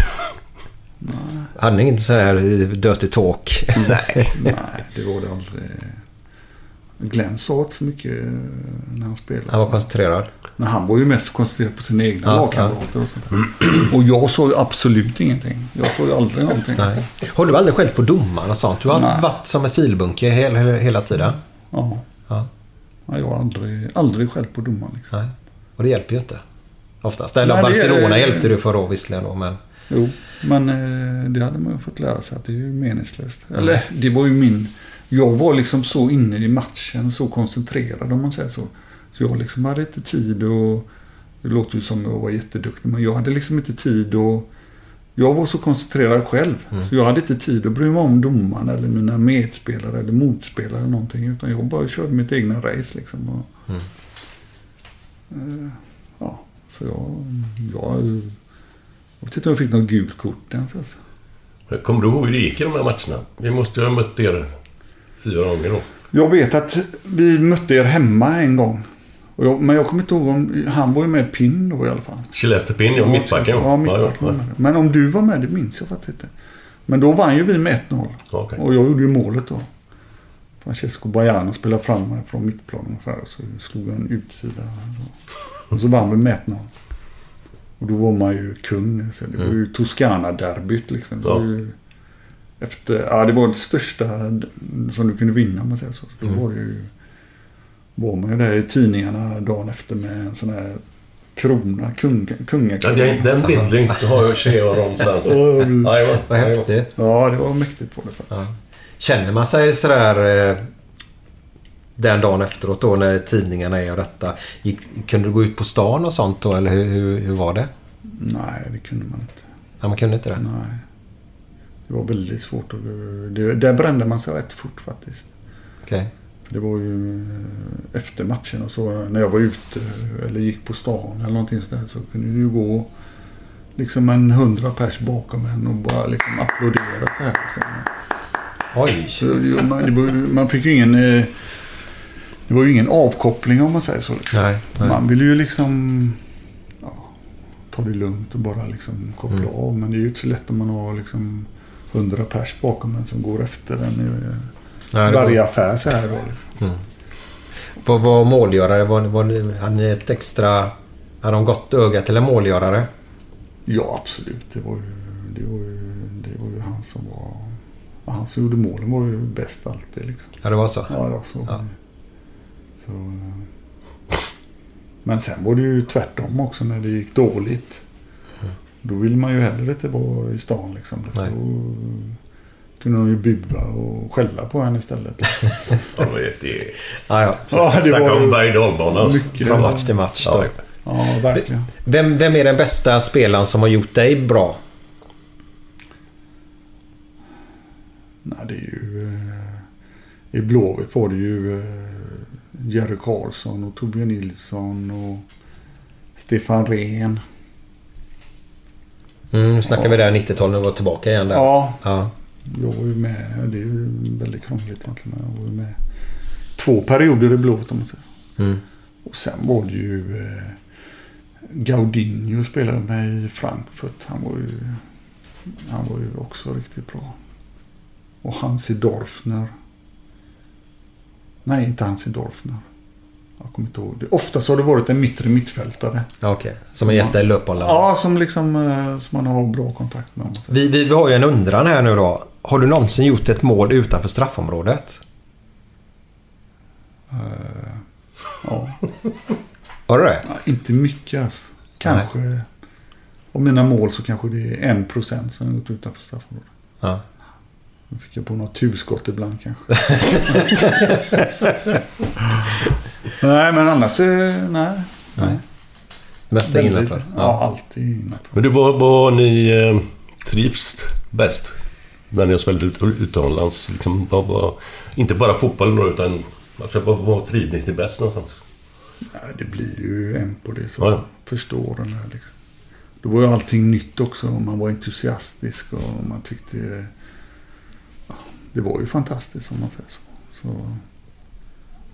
Hade ni inte så här dirty talk? Nej. Nej, det var det aldrig. Glenn sa inte så mycket eh, när han spelade. Han var koncentrerad. Men han var ju mest koncentrerad på sina egna Ja, lagkamrater och sånt. Och jag såg absolut ingenting. Jag såg aldrig någonting. Nej. Har du aldrig skällt på domaren och sånt? Du har Nej. varit som en filbunke hela, hela, tiden? Ja. Ja. Ja, jag har aldrig, aldrig skällt på domaren. Liksom. Nej. Och det hjälper ju inte. Oftast. Eller Nej, Barcelona hjälpte du för då visserligen då, men... Jo, men eh, det hade man ju fått lära sig att det är ju meningslöst. Eller det var ju min... Jag var liksom så inne i matchen, så koncentrerad om man säger så. Så jag liksom hade inte tid och... Det låter ju som jag var jätteduktig, men jag hade liksom inte tid och... Jag var så koncentrerad själv. Så jag hade inte tid att bry mig om domaren eller mina medspelare eller motspelare eller någonting. Utan jag bara körde mitt egna race liksom. Och, Eh, ja, så jag... jag jag vet inte om jag fick något gult kort ens. Alltså. Kommer du ihåg hur det gick i de här matcherna? Vi måste ju ha mött er fyra gånger då. Jag vet att vi mötte er hemma en gång. Jag, men jag kommer inte ihåg om... Han var ju med Pinn då i alla fall. Celeste Pin, ja, mittbacken. Ja, mittbacken med. Men om du var med, det minns jag faktiskt inte. Men då vann ju vi med 1-0. Okej. Och jag gjorde ju målet då. Francesco Bajano spelade fram mig från mittplan ungefär. Så slog jag en utsida. Och så vann vi med 1-0. Och då var man ju kung. Så det var ju Toscana-derbyt liksom. Ja. Efter, ja, det var det största som du kunde vinna om man säger så. Då var det ju... Var man ju där i tidningarna dagen efter med en sån här krona, kung, Ja, kungakrona. det, den bilden har jag *laughs* jag någonstans. Ja, Vad häftigt. Ja, det var mäktigt på det faktiskt. Känner man sig sådär eh, den dagen efteråt då när tidningarna är och detta. Gick, kunde du gå ut på stan och sånt då eller hur, hur, hur var det? Nej, det kunde man inte. Ja, man kunde inte det? Nej. Det var väldigt svårt att... Det, där brände man sig rätt fort faktiskt. För det var ju eh, efter matchen och så när jag var ute eller gick på stan eller någonting sådär så kunde det ju gå liksom en hundra pers bakom en och bara liksom applådera så här. Oj! Så man, var, man fick ju ingen... eh, Det var ju ingen avkoppling om man säger så. Liksom. Nej, nej. Man vill ju liksom ja, ta det lugnt och bara liksom koppla Mm. av. Men det är ju inte så lätt om man har liksom hundra pers bakom en som går efter en i Nej, varje var- affär så här. Då, liksom. Mm. Vad var målgörare? Var, var, hade ni ett extra... Hade de gått öga till en målgörare? Ja, absolut. Det var ju, det var ju, det var ju han som var... ja, Han som gjorde målen var ju bäst alltid. Liksom. Ja, det var så? Ja, ja, så. så eh, men sen var det ju tvärtom också när det gick dåligt. Då vill man ju hellre inte vara i stan liksom. Då kunde de ju bua och skälla på henne istället. *laughs* Ja, det, det, Ja, ja. Ja, det Snacka var om berg och Från match till match då. Ja. Ja, verkligen. Vem, vem är den bästa spelaren som har gjort dig bra? Nej, det är ju... Eh, I Blåvitt var det ju eh, Jerry Karlsson och Torbjörn Nilsson och Stefan Rehn. Mm, snackar vi där 90-talet och var tillbaka igen där. Ja. ja. Jag var ju med, det är ju väldigt krångligt egentligen. Jag var ju med två perioder i Blåvitt om man säger. Mm. Och sen var det ju eh, Gaudinho spelade med i Frankfurt. Han var ju, han var ju också riktigt bra. Och Hansi Dorfner. Nej, inte Hansi Dorfner. Jag kommer inte ihåg. Det. Oftast har det varit en mittre mittfältare. Okej, som har gett dig löpbollar. Ja, som liksom eh, som man har bra kontakt med. Vi, vi, vi har ju en undran här nu då. Har du någonsin gjort ett mål utanför straffområdet? Eh, ja. *laughs* Har du det? Ja, inte mycket alltså. Kanske. Av mina mål så kanske det är en procent som har gått utanför straffområdet. Ja. Då fick jag på något turskott ibland kanske. *laughs* nej, men annars eh, nej. nej. Mest Väldigt- innanför? Ja, alltid innanför. Men du, var, var ni eh, trivs bäst? När ni har spelat ut, utomlands? Liksom, var, var, inte bara fotbollen då, utan alltså, var, var trivdes ni bäst någonstans? Nej, det blir ju en på det som Ja, ja. förstår den här liksom. Då var ju allting nytt också man var entusiastisk och man tyckte... Det var ju fantastiskt om man säger så. så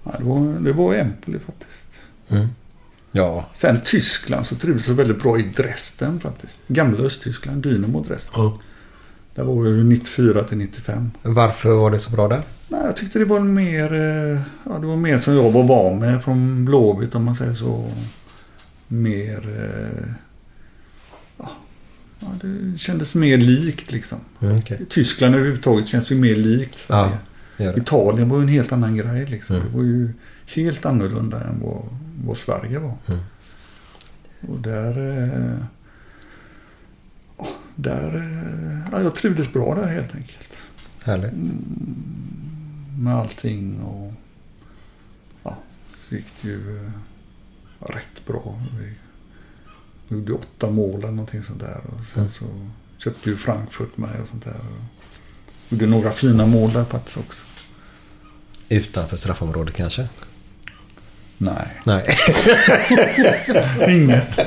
ja, det, var, det var Empoli faktiskt. Mm. Ja. Sen Tyskland så trivdes jag väldigt bra i Dresden faktiskt. Gamla Östtyskland, Dynamo Dresden. Ja. Där var jag ju 94 till 95. Varför var det så bra där? Nej, jag tyckte det var mer, eh, ja, det var mer som jag var van med från Blåvitt om man säger så. Mer, eh, ja, det kändes mer likt liksom. Mm, okej. Tyskland överhuvudtaget känns ju mer likt Sverige. Ja, det. Italien var ju en helt annan grej liksom. Mm. Det var ju helt annorlunda än vad, vad Sverige var. Mm. Och där... Eh, där eh, ja, jag trivdes bra där helt enkelt. Härligt. Med allting och... Ja, så gick det ju eh, rätt bra. Vi gjorde åtta mål eller någonting sånt där. Och sen Mm. så köpte ju Frankfurt med och sånt där. Och gjorde några fina mål där faktiskt också. Utanför straffområdet kanske? Nej. Nej. *laughs* Inget.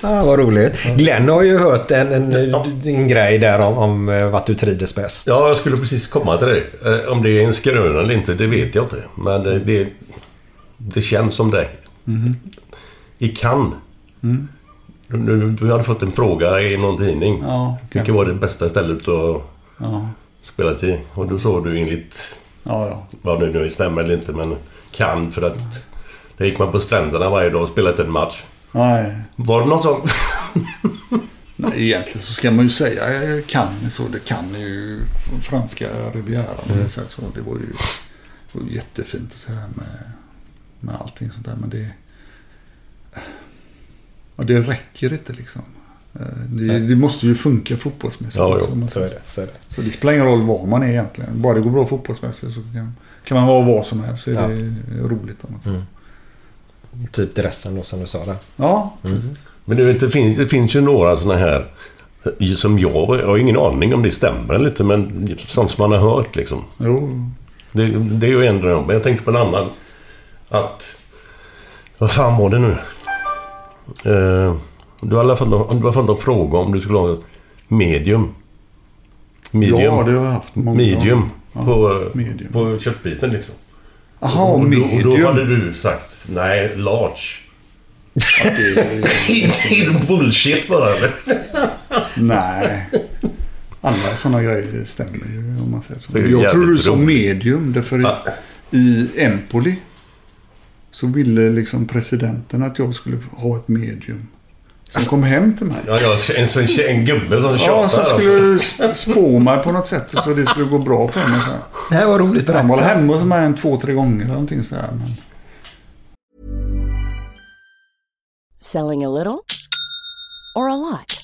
ah, vad roligt. Glenn har ju hört en, en, en grej där om, om eh, vart du trivdes bäst. Ja, jag skulle precis komma till det. Eh, Om det är en skröna eller inte, det vet jag inte. Men eh, det, det känns som det. Mhm. I Cannes. Mm. Du, du, hade fått en fråga i någon tidning. Ja, Vilket var det bästa stället att Ja. spela i? Och då såg du enligt, Ja, ja. vad det nu stämmer eller inte, men Cannes för att där gick man på stränderna varje dag och spelade en match. Nej. Var det något sånt? *laughs* Nej, egentligen så ska man ju säga jag kan så. Det kan ju franska rivieran. Mm. Så, det var ju, det var ju jättefint och så här med, med allting sånt där. Men det... Ja, det räcker inte liksom. Eh, Det, det måste ju funka fotbollsmässigt. Ja, också, jo, Så är det. Så är det. Så det spelar ingen roll var man är egentligen. Bara det går bra fotbollsmässigt så kan, kan man vara vad som helst. Så är Ja. det roligt. Om man. Mm. Typ dressen då som du sa där. Ja, Men du vet, det finns, det finns ju några sådana här som jag, jag har ingen aning om det stämmer inte, men sånt som man har hört liksom. jo. Det, det är ju en dröm. Men jag tänkte på en annan. Att... Vad fan var det nu? Eh, du har i alla fall en fråga om du skulle ha medium. Medium. Ja, det har jag haft många Medium. Ja, på, medium. på köttbiten liksom. Jaha, och, då, och då medium. hade du sagt nej, large. det är *laughs* det bullshit bara eller? Nej. Alla sådana grejer stämmer ju om man säger så. Jag tror du sa medium. Därför i, i Empoli så ville liksom presidenten att jag skulle ha ett medium. Som kom hem till mig. Ja, jag, en, en, en gubbe som Ja, tjatar som alltså. skulle sp- spå mig på något sätt så det skulle gå bra för mig. Så här. Det här var roligt. Han var Berätta. hemma hos mig en två, tre gånger eller någonting sådär. Men... Selling a little or a lot?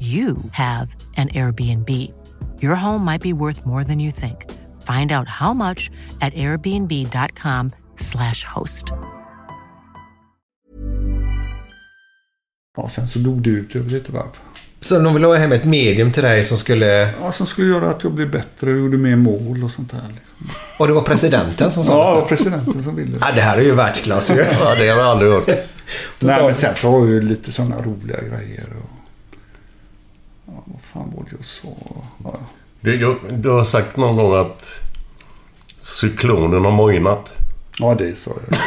you have an Airbnb. Your home might be worth more than you think. Find out how much at airbnb.com/slash host. Ja, sen så dog det ut över lite varv. Så de ville ha hem ett medium till dig som skulle... Ja, som skulle göra att jag blev bättre och gjorde mer mål och sånt där. Liksom. Och det var presidenten som sa Ja, det var presidenten som ville. Ja, det här är ju världsklass ju. *laughs* Ja, det har jag aldrig hört. Nej, men sen så har jag ju lite sådana roliga grejer. Och... Fan var det jag sa? Ja. Du, du har sagt någon gång att cyklonen har mojnat. ja, det sa jag.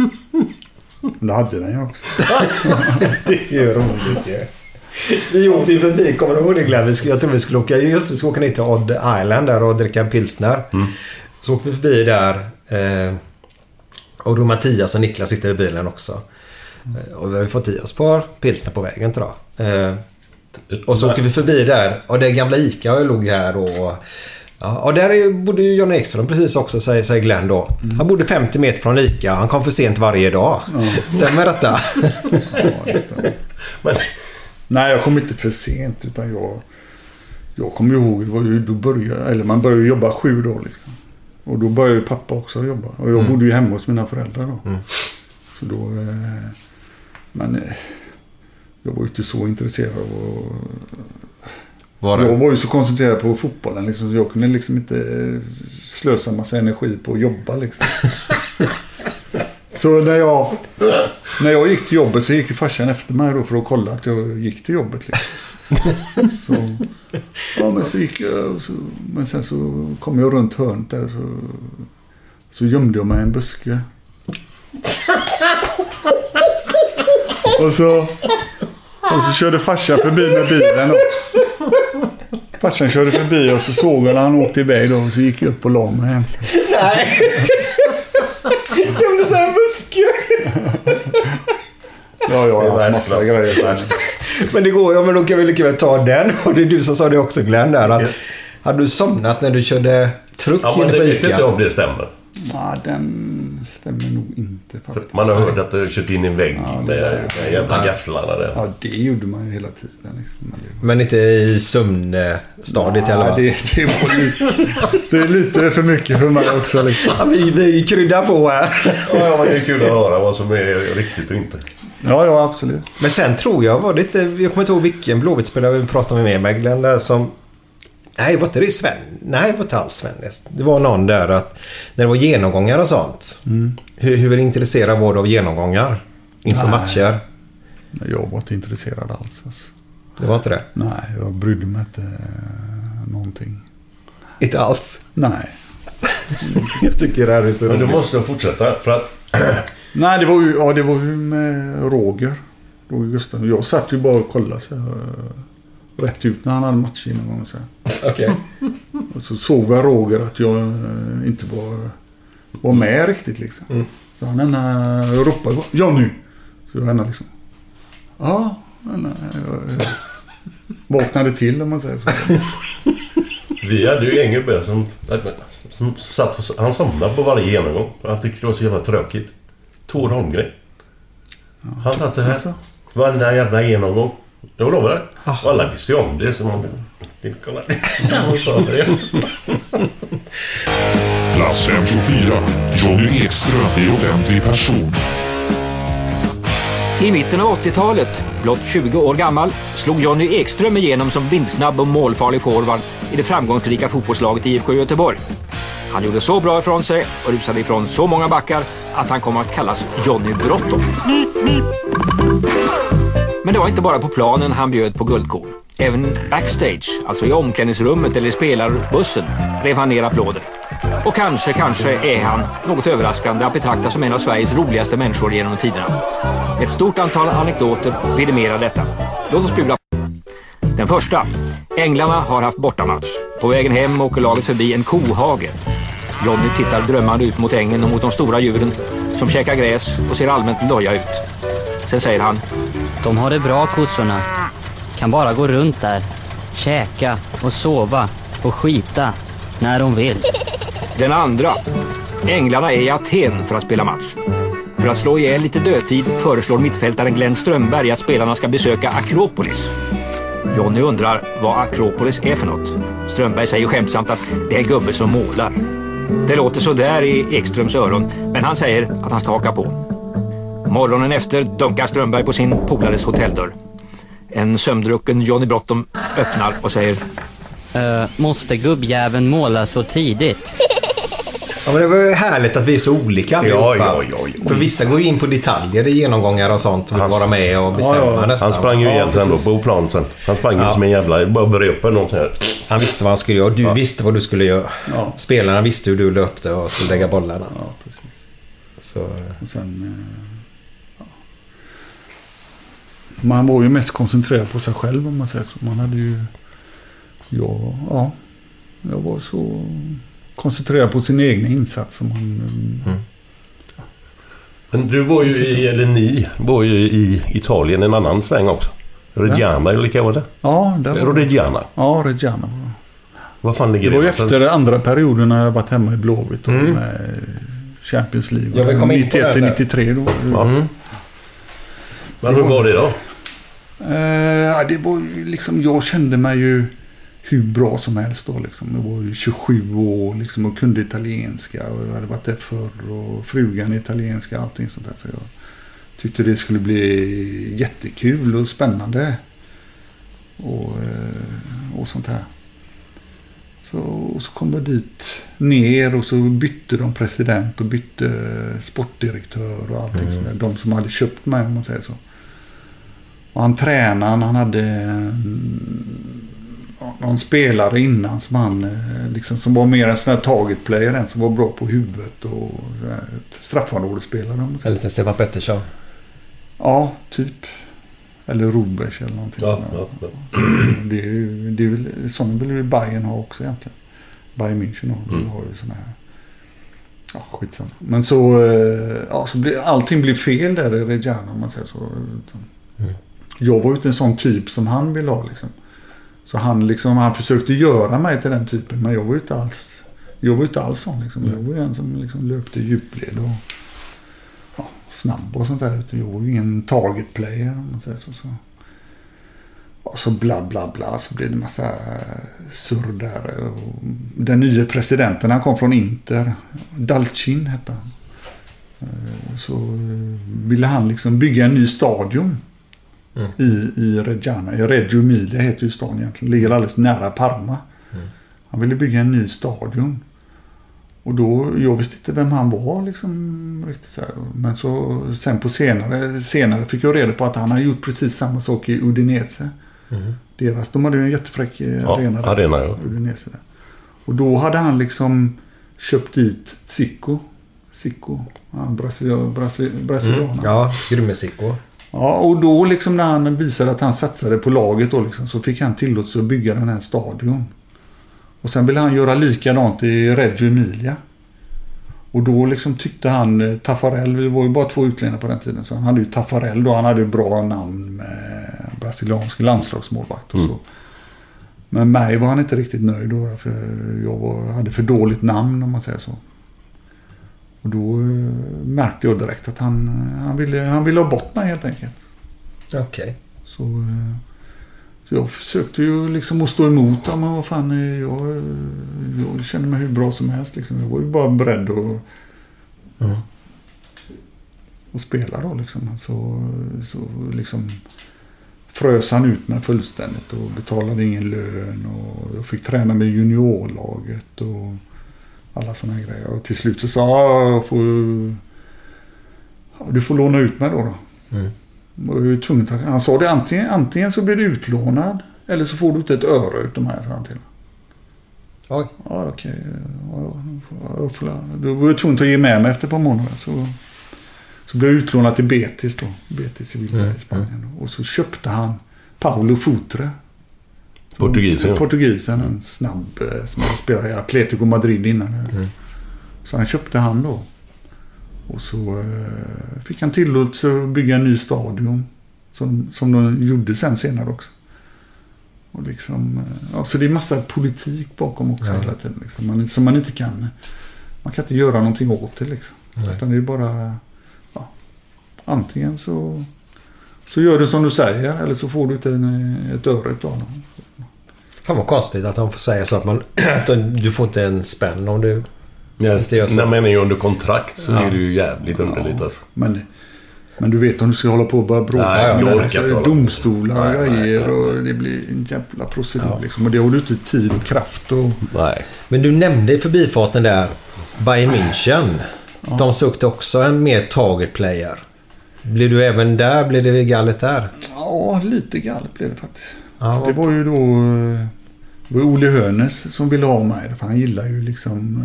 *laughs* Men det hade den ju också. *laughs* det är ju roligt ju. Vi åkte ju förbi, kommer du ihåg det Glenn? Vi skulle- Jag tror vi skulle åka, just vi skulle åka ner till Odd Island där och dricka pilsner. Så åkte vi förbi där. Eh, och då Mattias och Niklas sitter i bilen också. Eh, och vi har ju fått i oss ett par pilsner på vägen tror jag. Eh, och så åker vi förbi där och det gamla ICA låg här och Ja, och där är- bodde ju John Ekström precis också, säger, säger Glenn då. Han bodde 50 meter från ICA. Han kom för sent varje dag. Stämmer detta? *laughs* Men, Nej, jag kom inte för sent. Utan jag, jag kommer ihåg, det var ju, då började, eller man började jobba sju då. Liksom. Och då började ju pappa också jobba. Och jag Mm. bodde ju hemma hos mina föräldrar då. Så då... Eh, men eh, jag var ju inte så intresserad av att... Var? Jag var ju så koncentrerad på fotbollen liksom, så jag kunde liksom inte eh, slösa massa energi på att jobba liksom. så när jag, när jag gick till jobbet så gick ju farsan efter mig då för att kolla att jag gick till jobbet. Liksom. så, ja, men så gick jag, så, men sen så kom jag runt hörnet där så, så gömde jag mig i en buske. och så, och så körde farsan förbi med bilen. Och, Farsan körde förbi och så såg jag när han åkte iväg då. Och så gick jag upp och la mig en stund. Nej! Gömde sig i en buske. Ja, jag Det är har haft massa grejer. Men det går ja, men då kan vi lika väl ta den. Och det är du som sa det också Glenn där. Att hade du somnat när du körde truck ja, men det vet inte jag om det stämmer. Nej, den stämmer nog inte faktiskt. Man har hört att du har kört in i en vägg med, med jävla gafflarna där. Ja, det gjorde man ju hela tiden. Liksom. Men inte i sömnstadiet i alla fall. Det, det, var lite, *laughs* det är lite för mycket för mig också. Liksom. Ja, vi, vi kryddar på här. Ja, ja, men det är kul att höra vad som är riktigt och inte. Ja, ja, absolut. Men sen tror jag var det inte... Jag kommer inte ihåg vilken Blåvitt-spelare vi pratade med med Glenn som... Nej, var inte det Sven? Nej, var inte alls Sven. Det var någon där att... När det var genomgångar och sånt. Mm. Hur, hur intresserad var du av genomgångar? Inför Nej. matcher? Nej, Jag var inte intresserad alls. Alltså. Det var inte det? Nej, jag brydde mig inte eh, någonting. Inte alls? Nej. *laughs* jag tycker det här är så Men du roligt. måste fortsätta för att... *clears throat* Nej, det var ju, ja, det var ju med Roger. Roger Gustav. Jag satt ju bara och kollade så här, eh, rätt ut när han hade matchgenomgång. Så här. Okej. Och så såg jag Roger att jag eh, inte var, var med riktigt liksom. Mm. Så han ena ropade ja nu. Så jag ena liksom. Ja, ena, jag, jag vaknade till om man säger så. *laughs* Vi hade ju en gubbe som, som satt och, Han somnade på varje genomgång. Han tyckte det var så jävla tråkigt. Tor Holmgren. Han satt så här. Alltså. Varenda jävla genomgång. Jag lovar det. Och alla visste ju om det. Så man... Kolla. Sa det. Plats 524. Johnny Ekström är offentlig person. I mitten av 80-talet, blott 20 år gammal, slog Johnny Ekström igenom som vindsnabb och målfarlig forward i det framgångsrika fotbollslaget IFK Göteborg. Han gjorde så bra ifrån sig och rusade ifrån så många backar att han kom att kallas Johnny Bråttom. Men det var inte bara på planen han bjöd på guldkorn. Även backstage, alltså i omklädningsrummet eller i spelarbussen, rev han ner applåder. Och kanske, kanske är han, något överraskande, att betrakta som en av Sveriges roligaste människor genom tiderna. Ett stort antal anekdoter vidimerar detta. Låt oss bjuda på. Den första. Änglarna har haft bortamatch. På vägen hem åker laget förbi en kohage. Johnny tittar drömmande ut mot ängen och mot de stora djuren som käkar gräs och ser allmänt loja ut. Sen säger han. De har det bra kossorna. Kan bara gå runt där. Käka och sova och skita när de vill. Den andra. Änglarna är i Aten för att spela match. För att slå ihjäl lite dödtid föreslår mittfältaren Glenn Strömberg att spelarna ska besöka Akropolis. Johnny undrar vad Akropolis är för något. Strömberg säger skämtsamt att det är en gubbe som målar. Det låter så där i Ekströms öron, men han säger att han ska haka på. Morgonen efter dunkar Strömberg på sin polares hotelldörr. En sömndrucken Johnny Bråttom öppnar och säger Eh, måste gubbjäveln måla så tidigt? Ja, men det var ju härligt att vi är så olika allihopa. Ja, ja, ja, ja. För vissa går ju in på detaljer i genomgångar och sånt och vill vara med och bestämma Ja, ja. nästan. Han sprang ju Ja, igen sen då på plan sen. Han sprang ju som en jävla... Bara började upp någon sån här. Han visste vad han skulle göra du visste vad du skulle göra. Ja. Spelarna visste hur du löpte och skulle lägga bollarna. Ja, precis. Så, eh, Och sen... Man var ju mest koncentrerad på sig själv om man säger så. Man hade ju... Ja, ja. Jag var så koncentrerad på sin egen insats som man... Mm. Men du var ju i... Eller ni var ju i Italien en annan sväng också. Reggiana, eller vilka var det? Ja, det var... Reggiana. Ja, Reggiana var Vad fan ligger Det var ju någonstans? efter andra perioden när jag varit hemma i Blåvitt och Mm. med Champions League. Jag vill komma in på 91 det där. 93 då. Ja. Men hur var det då? Eh, det var liksom, jag kände mig ju hur bra som helst då. Liksom. Jag var ju 27 år liksom, och kunde italienska. Och jag hade varit där förr och frugan är italienska och allting sånt där. Så jag tyckte det skulle bli jättekul och spännande. Och, eh, och sånt här. Så, och så kom jag dit ner och så bytte de president och bytte sportdirektör och allting Mm. sånt där. De som hade köpt mig om man säger så. Och han tränaren, han hade mm, någon spelare innan som han eh, liksom, som var mer en sån här target player, en som var bra på huvudet och straffområdesspelare. en liten Stefan Pettersson. Ja, typ. Eller Rubers eller någonting. Ja, ja, ja. *clears throat* Det är ju, det är väl, sån vill ju Bayern ha också egentligen. Bayern München har, Mm. har ju såna här. Ja, skitsamma. Men så, eh, ja, så blir, allting blir fel där i Reggiana om man säger så. Jag var ju inte en sån typ som han ville ha liksom. Så han liksom, han försökte göra mig till den typen. Men jag var ju inte alls Jag var ju inte alls sån liksom. Jag var ju en som liksom löpte djupled och snabb och sånt där. Jag var ju ingen target player om man säger så. så. Och så bla bla bla så blev det massa surr där. Och Den nya presidenten han kom från Inter. Dalcin hette han. Eh, Så eh, ville han liksom bygga en ny stadion. Mm. I, i Reggiana. I Reggio Emilia heter ju stan egentligen. Ligger alldeles nära Parma. Mm. Han ville bygga en ny stadion. Och då, jag visste inte vem han var liksom riktigt så här. Men så sen på senare, senare fick jag reda på att han har gjort precis samma sak i Udinese. Mm. Deras, de hade ju en jättefräck eh, Ja, arena där. arena, ja. Udinese där. Och då hade han liksom köpt dit Zico. Zico. Han brasilia, brasi, brasilianare. Mm. Ja, grymme Sicko. Ja, och då liksom när han visade att han satsade på laget då liksom, så fick han tillåtelse att bygga den här stadion. Och sen ville han göra likadant i Reggio Emilia. Och då liksom tyckte han eh, Taffarel, det var ju bara två utlänningar på den tiden, så han hade ju Taffarel då, han hade ju bra namn med brasiliansk landslagsmålvakt och så. Men mig var han inte riktigt nöjd då, för jag var, hade för dåligt namn om man säger så. Och då eh, märkte jag direkt att han, han, ville, han ville ha bort mig helt enkelt. Okej. Så, eh, så jag försökte ju liksom att stå emot. Ja, men vad fan, eh, jag, jag kände mig hur bra som helst. Liksom. Jag var ju bara beredd att, Mm. att spela då. Liksom. Så, så liksom frös han ut mig fullständigt och betalade ingen lön. Och jag fick träna med juniorlaget och alla sådana grejer. Och till slut så sa jag, jag får, ja, du får låna ut mig då. då. Mm. Var tvungen att, han sa det antingen, antingen så blir du utlånad eller så får du inte ett öre utav mig, sa han till Oj. Ja, okej. Får- Då var jag tvungen att ge med mig efter ett par månader. Så, så blev jag utlånad till Betis då. Betis i Mm, i Spanien. Och så köpte han Paulo Futre. Portugisen, ja. Portugisen, en snabb eh, som spelat i Atletico Madrid innan. Mm. Så han köpte han då. Och så eh, fick han tillåtelse att bygga en ny stadion. Som, som de gjorde sen senare också. Och liksom, eh, ja, så det är massa politik bakom också Ja. hela tiden. Liksom. Man, som man inte kan... Man kan inte göra någonting åt det liksom. Nej. Utan det är bara... Ja, antingen så, så gör du som du säger eller så får du inte en, ett öre utav dem. Fan vad konstigt att han får säga så att man... *clears throat* Att du får inte en spänn om du Ja, när man är under kontrakt så Ja. är det ju jävligt underligt alltså. Men, men du vet om du ska hålla på och börja bråka Nej, jag orkar inte domstolar och Nej, nej, grejer. nej. Och det blir en jävla procedur liksom. Och det har du inte tid och kraft och... Nej. Men du nämnde i förbifarten där Bayern München. De sökte också en mer target player. Blir du även där? Blir det galet där? Ja, lite galet blev det faktiskt. Ja, det var ju då... eh, Det var Ole Hönes som ville ha mig. För han gillar ju liksom...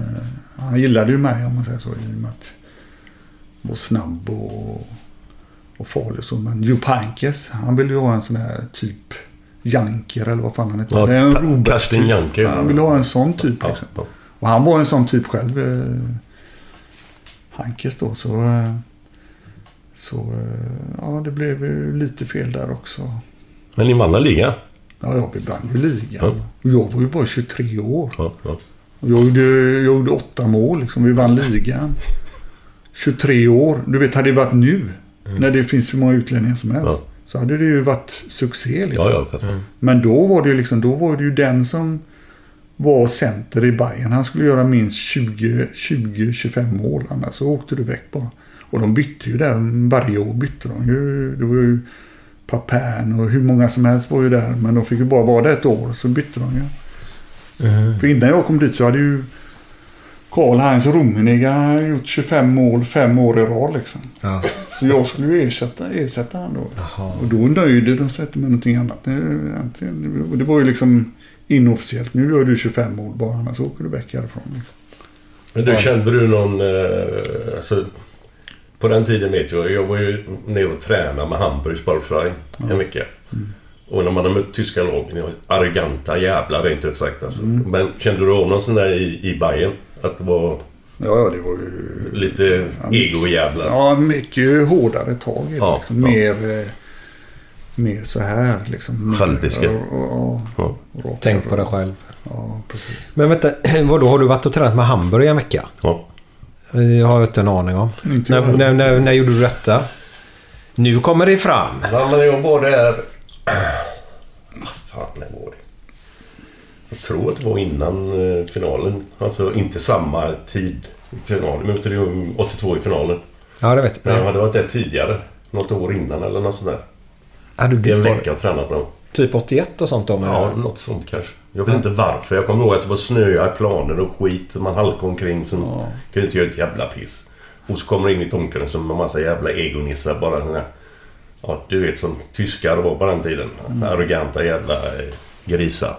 eh, Han gillade ju mig om man säger så. I och med att jag var snabb och, och farlig och så. Men Jupp Heynckes, han ville ju ha en sån här typ Janker eller vad fan han heter. Ja, Det är en Robert Karsten. Janker. Han ville ha en sån typ liksom. Och han var en sån typ själv. Eh, Hankes då. Så, eh, så eh, ja, det blev ju lite fel där också. Men ni vann ligan? Ja, jag vann ju ligan. Ja. Och jag var ju bara 23 år. Ja, ja. Och jag, gjorde, jag gjorde åtta mål liksom. Vi vann ligan. 23 år. Du vet, hade det varit nu. När det finns hur många utlänningar som helst. Ja. Så hade det ju varit succé liksom. Ja, ja, fan. Men då var det ju liksom, då var det ju den som var center i Bayern. Han skulle göra minst 20-25 mål. Annars så åkte du väck bara. Och de bytte ju där. Varje år bytte de ju. Det var ju Papin och hur många som helst var ju där. Men de fick ju bara vara där ett år. Så bytte de ju. För innan jag kom dit så hade ju Karl-Heinz Rummenigge gjort 25 mål fem år i rad liksom. Ja. Så jag skulle ju ersätta, ersätta han då. Och då nöjde de sig inte med någonting annat. Det- var ju liksom inofficiellt. Nu gör du 25 mål bara, annars åker du väck härifrån. Liksom. Men du, kände du någon... Eh, alltså, på den tiden vet jag, jag var ju nere och tränade med Hamburg Sportverein en vecka. Och när man har mött tyska var arroganta jävlar rent ut sagt alltså. Men kände du av någon sån där i, i Bayern Att det var... Ja, ja, det var ju... Lite ego-jävlar. Ja, mycket hårdare tag. Ja, liksom. ja. Mer... eh, mer så här liksom. Själviska. Och, och, Tänk på dig själv. Ja, precis. Men vänta, *clears throat* vadå, har du varit och tränat med Hamburg en vecka? Ja. Det har jag inte en aning om. Inte När, när, när, när gjorde du detta? Nu kommer det fram. Ja, men jag var där... Fan, när var det? Jag tror att det var innan eh, finalen. Alltså inte samma tid i finalen. Men det var ju 82 i finalen. Ja, det vet jag. Men jag hade varit där tidigare. Något år innan eller något sånt där. I du en varit- vecka och tränat med dem. Typ 81 och sånt då? Ja, något sånt kanske. Jag vet inte varför. Jag kommer ihåg att det var snöiga planer och skit. Man halkade omkring. Så man kunde inte göra ett jävla piss. Och så kommer det in i ett omklädningsrum med massa jävla egonissar. Bara såna här, Ja, du vet som tyskar var på den tiden. Mm. Arroganta jävla eh, grisar.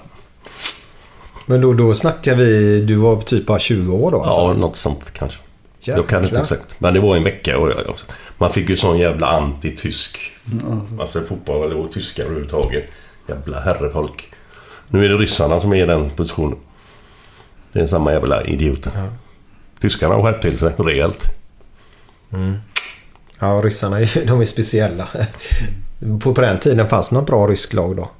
Men då, då snackar vi... Du var typ bara 20 år då? Alltså. Ja, något sånt kanske. Jäklar. Jag kan inte exakt. Men det var en vecka och jag, man fick ju sån jävla anti-tysk. Alltså fotboll och tyskar överhuvudtaget. Jävla herrefolk. Nu är det ryssarna som är i den positionen. Det är samma jävla idioter. Tyskarna har skärpt till sig rejält. Mm. Ja, ryssarna är ju- de är speciella. På, på den tiden fanns det något bra rysk lag då?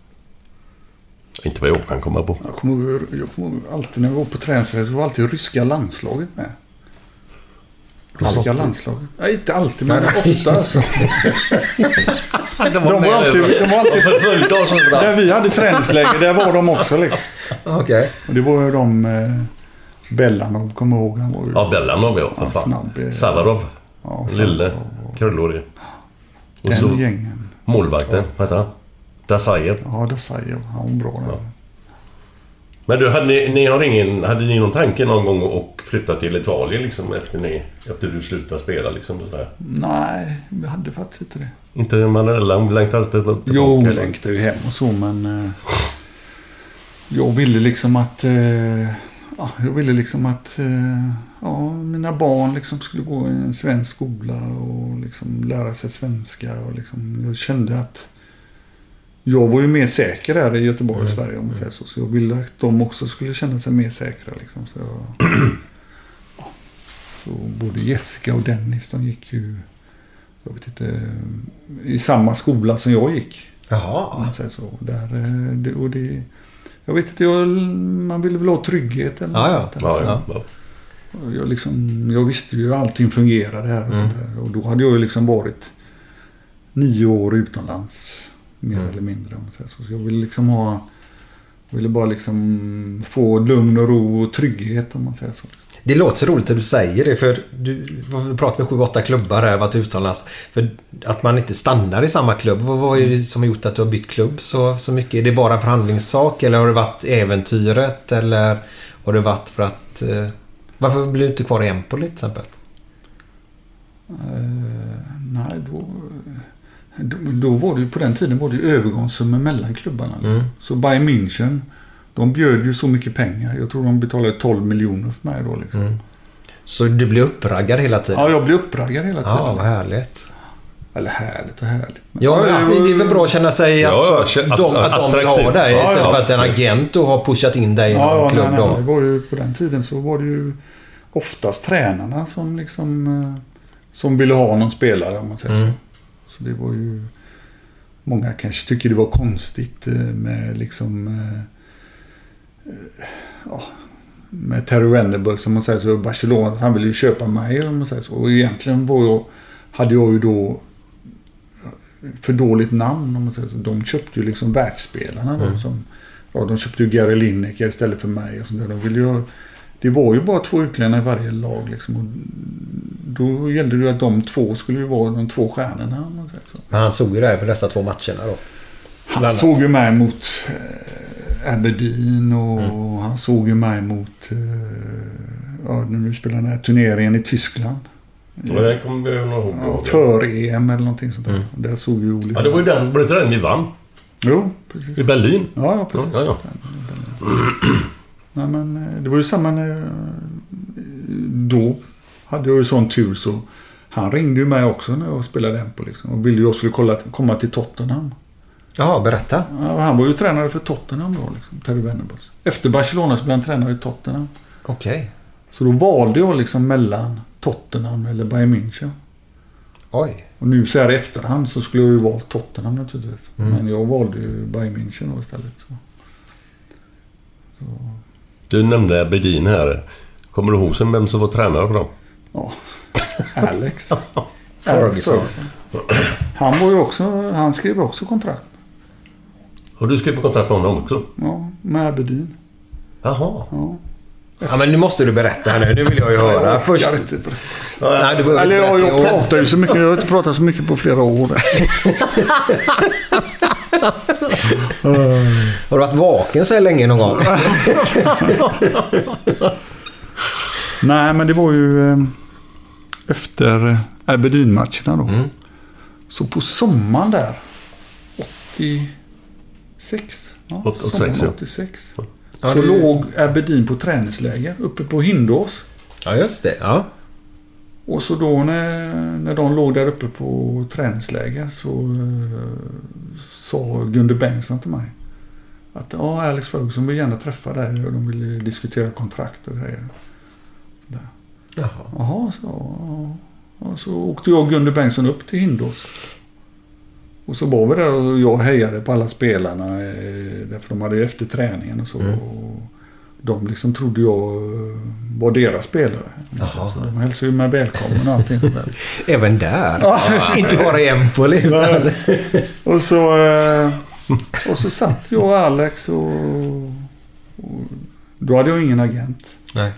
Inte vad jag kan komma på. Jag kommer jag kommer alltid när vi var på träningsläger så var alltid ryska landslaget med. Ryska landslaget. Nej, inte alltid men Nej. ofta alltså. *laughs* De De var alltid... De var alltid Förföljt oss där vi hade träningsläger, där var de också liksom. Okej. Och det var ju de... Eh, Bellanov, kommer jag ihåg. Han var ju... Ja, Bellanov ja, för fan. snabb, eh, Savarov. Ja, Lille. Krullhårig. Och Den så gängen. målvakten. Vad heter han? Dasajev. Ja, säger Han var bra där. Men du, hade ni, ni har ingen, hade ni någon tanke någon gång att flytta till Italien liksom efter, ni, efter du slutade spela liksom? Och sådär? Nej, vi hade faktiskt inte det. Inte Manella, hon längtar alltid tillbaka? Jo, eller? längtar ju hem och så men... Eh, jag ville liksom att... Eh, ja, jag ville liksom att eh, ja, mina barn liksom skulle gå i en svensk skola och liksom lära sig svenska. Och liksom, jag kände att jag var ju mer säker där i Göteborg och Sverige om man säger så. Så jag ville att de också skulle känna sig mer säkra. Liksom. Så, jag, *clears throat* ja, så både Jessica och Dennis de gick ju jag vet inte, i samma skola som jag gick. Jaha. Om man säger så. Där, eh, och det, jag vet inte, jag, man ville väl ha trygghet eller Ja, ja. något där. Ja, ja, Jag, liksom, jag visste ju hur allting fungerade här och Mm. sånt där. Och då hade jag ju liksom varit nio år utomlands. Mer Mm. eller mindre. Om man säger så. så jag ville liksom ha... Ville bara liksom få lugn och ro och trygghet om man säger så. Det låter så roligt att du säger det för du pratar med sju, åtta klubbar här, varit utomlands. För att man inte stannar i samma klubb. Vad vad är det som har gjort att du har bytt klubb så, så mycket? Är det bara förhandlingssak eller har det varit äventyret eller har det varit för att... Eh, varför blir du inte kvar i Empoli till exempel? Eh, nej, då, då, då var det ju på den tiden var det ju övergångssummor mellan klubbarna. liksom. Mm. Så Bayern München, de bjöd ju så mycket pengar. Jag tror de betalade 12 miljoner för mig då. Liksom. Mm. Så du blir uppraggad hela tiden? Ja, jag blev uppraggad hela tiden. Ja, vad liksom. härligt. Eller härligt och härligt. Men- Ja, men det är väl bra att känna sig Ja, att, ja, att, de, att de vill ha dig Ja, istället ja, för att en agent då har pushat in dig i någon Ja, ja, klubb nej, det var ju på den tiden så var det ju oftast tränarna som liksom eh, som ville ha någon spelare om man säger Mm. så. Så det var ju Många kanske tycker det var konstigt eh, med liksom eh, ja, med Terry Venable som man säger så. Barcelona, han ville ju köpa mig om man säger så. Och egentligen var jag, hade jag ju då för dåligt namn om man säger så. De köpte ju liksom världsspelarna då, Mm. som Ja, de köpte ju Gary Lineker istället för mig och sånt där. De ville ju, det var ju bara två utlänningar i varje lag liksom. Och då gällde det ju att de två skulle ju vara de två stjärnorna. Om man säger så. Men han såg ju det här på dessa två matcherna då. Han såg ju mig mot eh, Aberdeen och Mm. han såg ju mig mot eh, ja, när vi spelade den här turneringen i Tyskland. Ja, det kommer jag nog ihåg. Ja, för EM eller någonting sånt där. Mm. Där såg vi olika. Ja, det var ju den, var det inte den vi vann? Jo, precis. I Berlin? Ja, ja precis. Ja, ja. Nej, men eh, det var ju samma när... Då hade jag ju sån tur så han ringde ju mig också när jag spelade Empo liksom. Och ville ju skulle kolla, komma till Tottenham. Ja, berätta. Ja, han var ju tränare för Tottenham då liksom, Terry Venables. Efter Barcelona så blev han tränare i Tottenham. Okej. Så då valde jag liksom mellan Tottenham eller Bayern München. Oj. Och nu så här i efterhand så skulle jag ju valt Tottenham naturligtvis. Mm. Men jag valde ju Bayern München då istället. Så. Du nämnde Aberdeen här. Kommer du ihåg sen vem som var tränare på dem? Ja. Alex. *laughs* Alex Ferguson. Ferguson. Han var ju också... Han skrev också kontrakt. Har du skrivit kontrakt med honom också? Ja, med Aberdeen. Jaha. Ja. Ja, men nu måste du berätta här nu. Nu vill jag ju höra. Jag Först... orkar inte berätta. Nej, du behöver Eller inte ja, berätta. jag pratar ju så mycket. Jag har inte pratat så mycket på flera år. *laughs* Har du varit vaken så här länge någon gång? *laughs* Nej, men det var ju eh, efter eh, Aberdeen-matcherna då. Mm. Så på sommaren där, 86. Ja, 86, sommaren ja. 86. Ja, så det- låg Aberdeen på träningsläger uppe på Hindås. Ja, just det. Ja. Och så då när, när de låg där uppe på träningsläger så eh, sa Gunde Bengtsson till mig att ja, Alex Ferguson vill gärna träffa dig och de vill diskutera kontrakt och grejer. Där. Jaha. Jaha, så, ja. och så åkte jag och Gunde Bengtsson upp till Hindås. Och så var vi där och jag hejade på alla spelarna. eh, Därför de hade ju efter träningen och så. Mm. Och de liksom trodde jag eh, var deras spelare. Jaha. Så de hälsade ju mig välkommen och allting sådär. *laughs* Även där. Ja. *laughs* Inte bara i Empoli. Utan... *laughs* Och så, eh, och så satt jag och Alex och, och då hade jag ingen agent. Nej.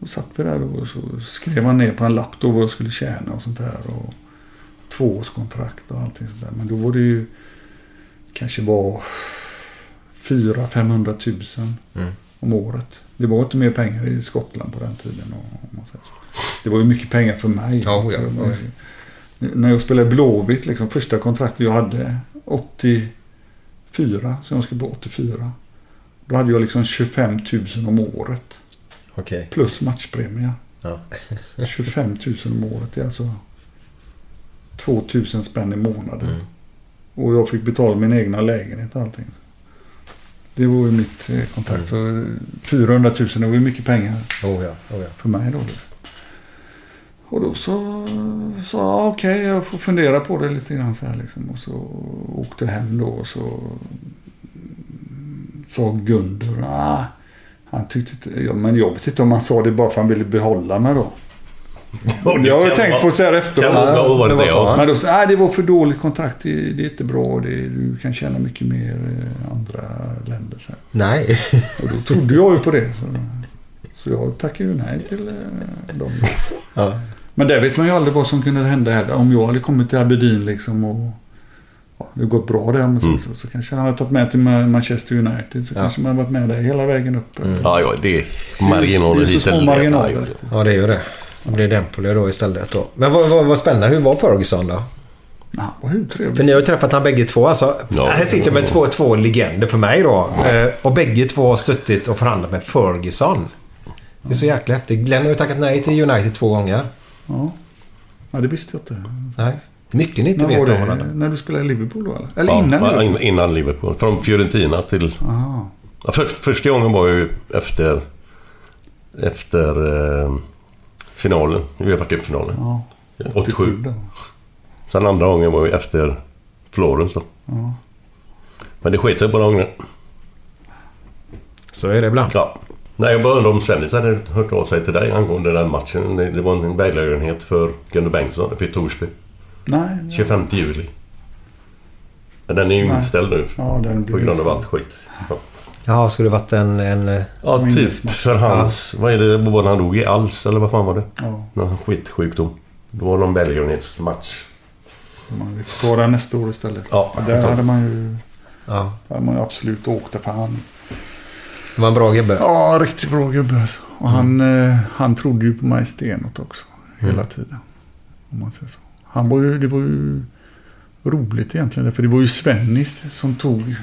Och satt vi där och så skrev han ner på en lapp då vad jag skulle tjäna och sånt där. Och tvåårskontrakt och allting sånt där. Men då var det ju kanske var 400-500 tusen Mm. om året. Det var inte mer pengar i Skottland på den tiden. Om man säger så. Det var ju mycket pengar för mig. Ja, ja, ja. När jag spelade Blåvitt, liksom, första kontraktet jag hade 84, så jag skrev på 84. Då hade jag liksom 25 000 om året. Okej. Plus matchpremie. Ja. 25 000 om året. Det är alltså 2 000 spänn i månaden. Mm. Och jag fick betala min egna lägenhet och allting. Det var ju mitt eh, kontrakt. Mm. Så 400 000 det var ju mycket pengar Oh ja, oh ja. för mig då. Liksom. Och då så sa jag okej, jag får fundera på det lite grann så här liksom. Och så åkte jag hem då och så sa Gunder, ah, han tyckte inte, ja, men jag vet inte om han sa det bara för att han ville behålla mig då. Det har jag tänkt vara- på så här efteråt. kan vara- vad var det det, han? Men då sa ah, det var för dåligt kontrakt, det, det är inte bra, det, du kan tjäna mycket mer i andra länder. Så här. Nej. Och då trodde jag ju på det. Så, så jag tackade ju nej till eh, dem. Ja. Men där vet man ju aldrig vad som kunde hända heller. Om jag hade kommit till Aberdeen liksom och ja, det gått bra där. Men så, Mm. så, så kanske han hade tagit med till Ma- Manchester United. Så Ja. kanske man hade varit med där hela vägen upp. Mm. Ja, ja, det är marginaler Det är så hit små eller dit. marginaler. Ja, det är ju det. Det blir Empoli då istället då. Men vad, vad, vad spännande. Hur var Ferguson då? Ja, vad hur trevligt. För ni har ju träffat han bägge två. Alltså, Ja. här sitter jag med två, två legender för mig då. Eh, och bägge två har suttit och förhandlat med Ferguson. Det är så jäkla häftigt. Glenn har ju tackat nej till United två gånger. Ja. ja, det visste jag inte. Nej. Mycket ni inte När var vet om varandra. När du spelade i Liverpool då eller? Eller Ja, innan ja, Liverpool? in- innan Liverpool. Från Fiorentina till... Aha. Ja, för, första gången var ju efter... Efter eh, finalen. Uefa Cup-finalen. Ja, 87. då. Sen andra gången var ju efter Florens då. Ja. Men det sket sig båda gångerna. Så är det ibland. Ja. Nej, jag bara undrar om Svennis hade hört av sig till dig angående den matchen. Det, var en välgörenhet för Gunnar Bengtsson uppe i Torsby. Nej. 25 juli. Den är ju inställd nu. Ja, den på grund av allt skit. Ja, Jaha, skulle det varit en... en eh, ja typ för hans... Vad är det? Var han dog i? Als eller vad fan var det? Ja, Någon skitsjukdom. Det var någon välgörenhetsmatch. man får ta det nästa år istället. Ja, där jag tror- hade man ju... ja. Där hade man ju absolut åkt där för han. Det var en bra gubbe. Ja, riktigt bra gubbe alltså. Och han, eh, han trodde ju på mig stenhårt också. Hela tiden. Om man säger så. Han var ju, det var ju roligt egentligen. För det var ju Svennis som tog,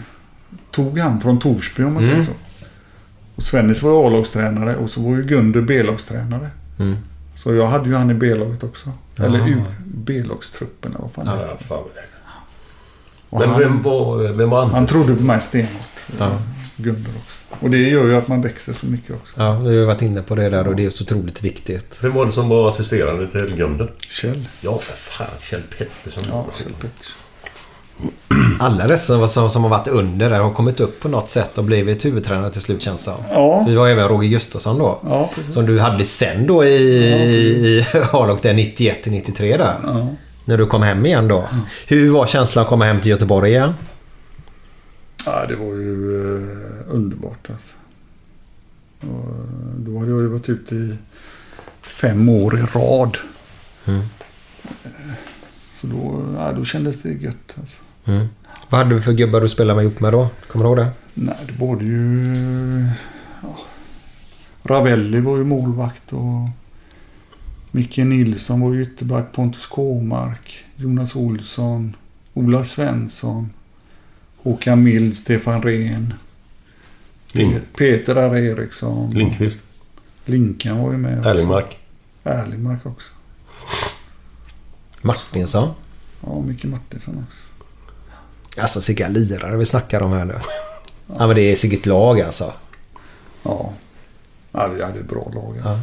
tog han från Torsby om man säger Mm. så. Och Svennis var ju A-lagstränare och så var ju Gunder B-lagstränare. Mm. Så jag hade ju han i B-laget också. Jaha. Eller U- B-lagstruppen eller vad fan det Ja, fan. Och Men han, vem var, vem var han? han trodde på mig stenhårt. Ja. Gunder också. Och det gör ju att man växer så mycket också. Ja, vi har ju varit inne på det där och det är så otroligt viktigt. Vem var det som var assisterande till Gunder? Kjell. Ja, för fan. Kjell Pettersson. Ja, Kjell Pettersson. Alla dessa som, som har varit under där har kommit upp på något sätt och blivit huvudtränare till slut känns det som. Ja. Vi var även Roger Gustafsson då. Ja. Som du hade sen då i, i A-lag där 91 till 93 där. Ja. När du kom hem igen då. Hur var känslan att komma hem till Göteborg igen? Ja, det var ju eh, underbart alltså. Och, då hade jag ju varit ute i fem år i rad. Mm. Eh, Så då, ja, då kändes det gött alltså. Mm. Vad hade du för gubbar du spelade med ihop med då? Kommer du ihåg det? Nej, det var det ju... Ja, Ravelli var ju målvakt och Micke Nilsson var ju ytterback. Pontus Kåmark, Jonas Olsson, Ola Svensson, Håkan Mild, Stefan Rehn, Lin- Peter R. Eriksson. Lindqvist. Linkan var ju med också. Erlingmark. Erlingmark också. Martinsson? Ja, Micke Martinsson också. Alltså vilka lirare vi snackar om här nu. Ja men det är sitt lag alltså. Ja. Ja, vi hade ett bra lag. Ja.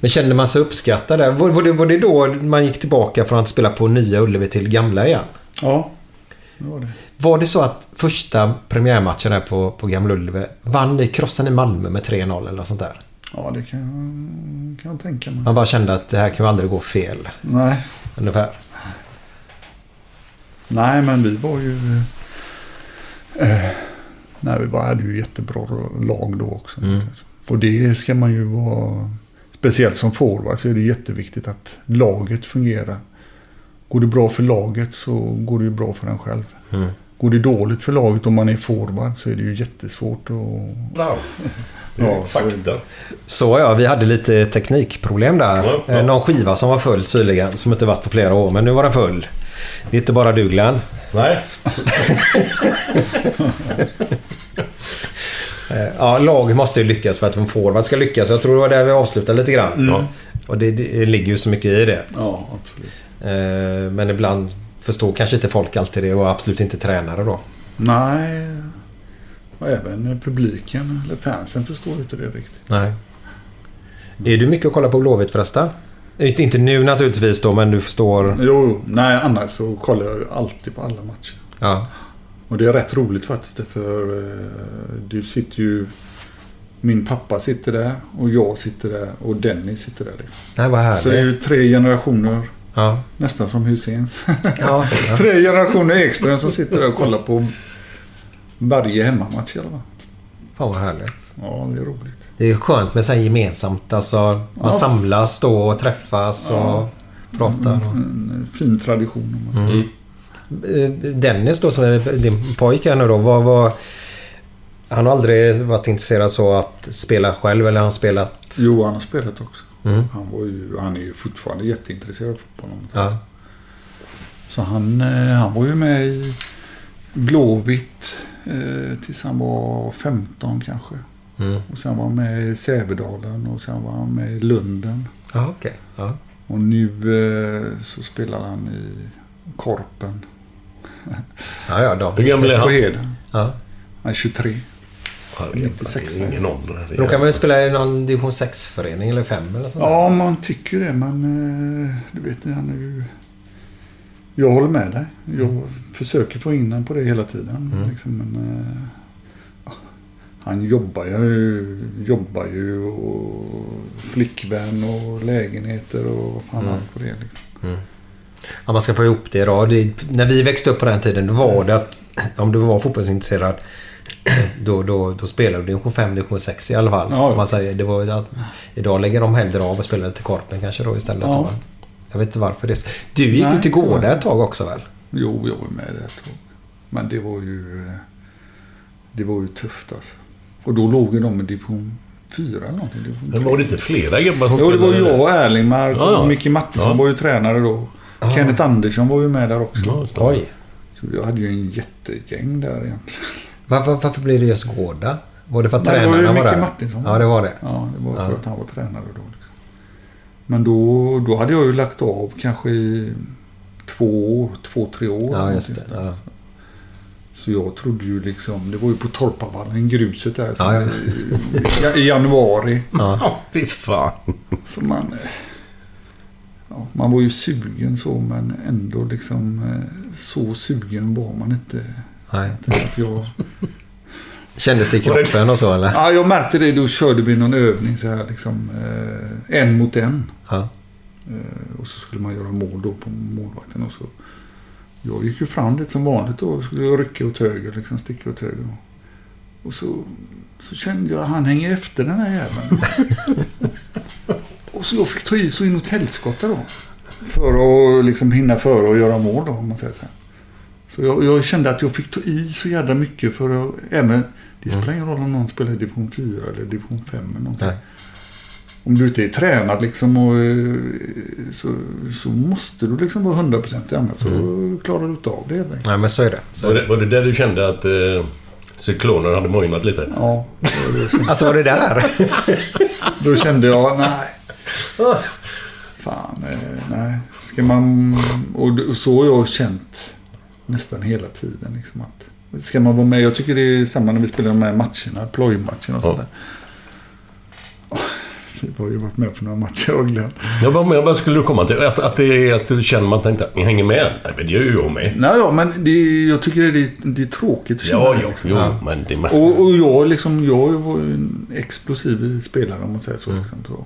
Men kände man sig uppskattad där? Var, var, det, var det då man gick tillbaka från att spela på Nya Ullevi till Gamla igen? Ja, det var det. Var det så att första premiärmatchen där på, på Gamla Ullevi vann ni, krossade ni Malmö med 3-0 eller något sånt där? Ja, det kan kan jag tänka mig. Man bara kände att det här kan ju aldrig gå fel. Nej. Ungefär. Nej, men vi var ju... Eh, nej, vi bara hade ju jättebra lag då också. Mm. Och det ska man ju vara... Speciellt som forward så är det jätteviktigt att laget fungerar. Går det bra för laget så går det ju bra för en själv. Mm. Går det dåligt för laget om man är forward så är det ju jättesvårt att... Wow. *laughs* Ja, så- fakta. Så ja, vi hade lite teknikproblem där. Ja, ja. Eh, Någon skiva som var full tydligen, som inte varit på flera år. Men nu var den full. Det är inte bara du Glenn. Nej. *laughs* Eh, Ja, lag måste ju lyckas för att en forward ska lyckas. Jag tror det var där vi avslutade lite grann. Mm. Och det, det ligger ju så mycket i det. Ja, absolut. Eh, Men ibland förstår kanske inte folk alltid det och absolut inte tränare då. Nej. Och även publiken, eller fansen, förstår inte det riktigt. Nej. Är du mycket att kolla på Blåvitt förresten? Inte nu naturligtvis då, men du förstår. Jo, nej annars så kollar jag ju alltid på alla matcher. Ja. Och det är rätt roligt faktiskt för eh, du sitter ju... Min pappa sitter där och jag sitter där och Dennis sitter där. Liksom. Nej, vad härligt. Så det är ju tre generationer. Ja. Nästan som Husseins. *laughs* Ja, tre generationer Ekström som sitter där och kollar på varje hemmamatch i alla fall. Fan vad härligt. Ja, det är roligt. Det är skönt med så här gemensamt. Alltså, man Ja. samlas då och träffas och Ja. pratar. En, en fin tradition. Mm. Eh, Dennis då som är din pojke här nu då. Vad, vad, han har aldrig varit intresserad så att spela själv eller han spelat? Jo, han har spelat också. Mm. Han, var ju, han är ju fortfarande jätteintresserad av fotboll. Ja. Så han, eh, han var ju med i Blåvitt eh, tills han var 15 kanske. Mm. Och sen var han med i Sävedalen och sen var han med i Lunden. Ja, okej. Ja. Och nu eh, så spelar han i Korpen. Ja, ja, då. Hur gammal är han? På Heden. Ja. Han är 23. Herregud, 96. det är Ingen ålder. Det är- Då kan man ju spela i någon division 6-förening eller 5 eller sånt där. Ja, man tycker det. Men eh, du vet, han är ju... Jag håller med dig. Jag försöker få in honom på det hela tiden. Mm. Liksom, men, eh, ja, han jobbar ju, jobbar ju och flickvän och lägenheter och vad fan Mm. allt på det. Liksom. Mm. Ja, man ska få ihop det då. Det, när vi växte upp på den tiden då var det att om du var fotbollsintresserad *clears throat* då, då, då spelade du division 5, division 6 i alla fall. Ja, Man säger, det var, att, idag lägger de hellre av och spelar till Korpen kanske då istället. Ja. Då. Jag vet inte varför det är så. Du gick Nej, ju till Gårda ett tag också väl? Jo, jag var med där ett tag. Men det var ju... eh, Det var ju tufft alltså. Och då låg ju de i division 4 eller någonting. Division Men var det inte flera gubbar som Jo, det var jag där? och Erlingmark Ja, ja. och Micke Martinsson Ja. var ju tränare då. Ah. Kenneth Andersson var ju med där också. Ja, det. Oj. Så jag hade ju en jättegäng där egentligen. Var, var, varför blev det just Gårda? Var det för att Nej, det var ju tränarna var Micke där? Martinsson. Ja, det var det. Ja, det var för Ja. att han var tränare då. Liksom. Men då, då hade jag ju lagt av kanske i två, två tre år. Ja, eller just det. sådär. Så jag trodde ju liksom, det var ju på Torpavallen, gruset där. Ja, ja. I, I januari. Ja. Fy fan. Så man... eh, Ja, man var ju sugen så men ändå liksom eh, så sugen var man inte. Nej. Att jag, Kändes det i kroppen och så eller? ja, jag märkte det. Då körde vi någon övning så här liksom. Eh, en mot en. Ja. Eh, och så skulle man göra mål då på målvakten. Och så. Jag gick ju fram lite som vanligt då. Skulle jag rycka åt höger, liksom sticka åt höger. Och så, så kände jag att han hänger efter den här jäveln. *laughs* och så jag fick ta i så inåt helskotta då. För att liksom hinna före och göra mål då, om man säger så. Här. Så jag, jag kände att jag fick ta i så jävla mycket för att även... Det spelar ingen roll om någon spelar i division 4 eller division 5 eller någonting. Nej. Om du inte är tränad liksom och, eh, så, så måste du liksom vara 100% annat så klarar du inte av det helt enkelt. Nej, men så är det. Så Var det, var det där du kände att eh, cykloner hade mojnat lite? Ja. Alltså var det där? *laughs* Då kände jag, nej. Fan, eh, nej. Ska man... Och så har jag känt nästan hela tiden. Liksom att, ska man vara med? Jag tycker det är samma när vi spelar de här matcherna, plojmatcherna och sånt där. Åh, Vi har ju varit med på några matcher jag och Glenn. Ja, vad, vad skulle du komma till? Att, att, det är, att du känner man tänkte att ni hänger med? Nej, men det gör ju jag med. Nej, ja, men det, jag tycker det är, det är tråkigt att känna Ja, det, ja, liksom. jo, men det... Och, och jag, liksom, jag var ju en explosiv spelare om man säger så. Mm. Liksom, så.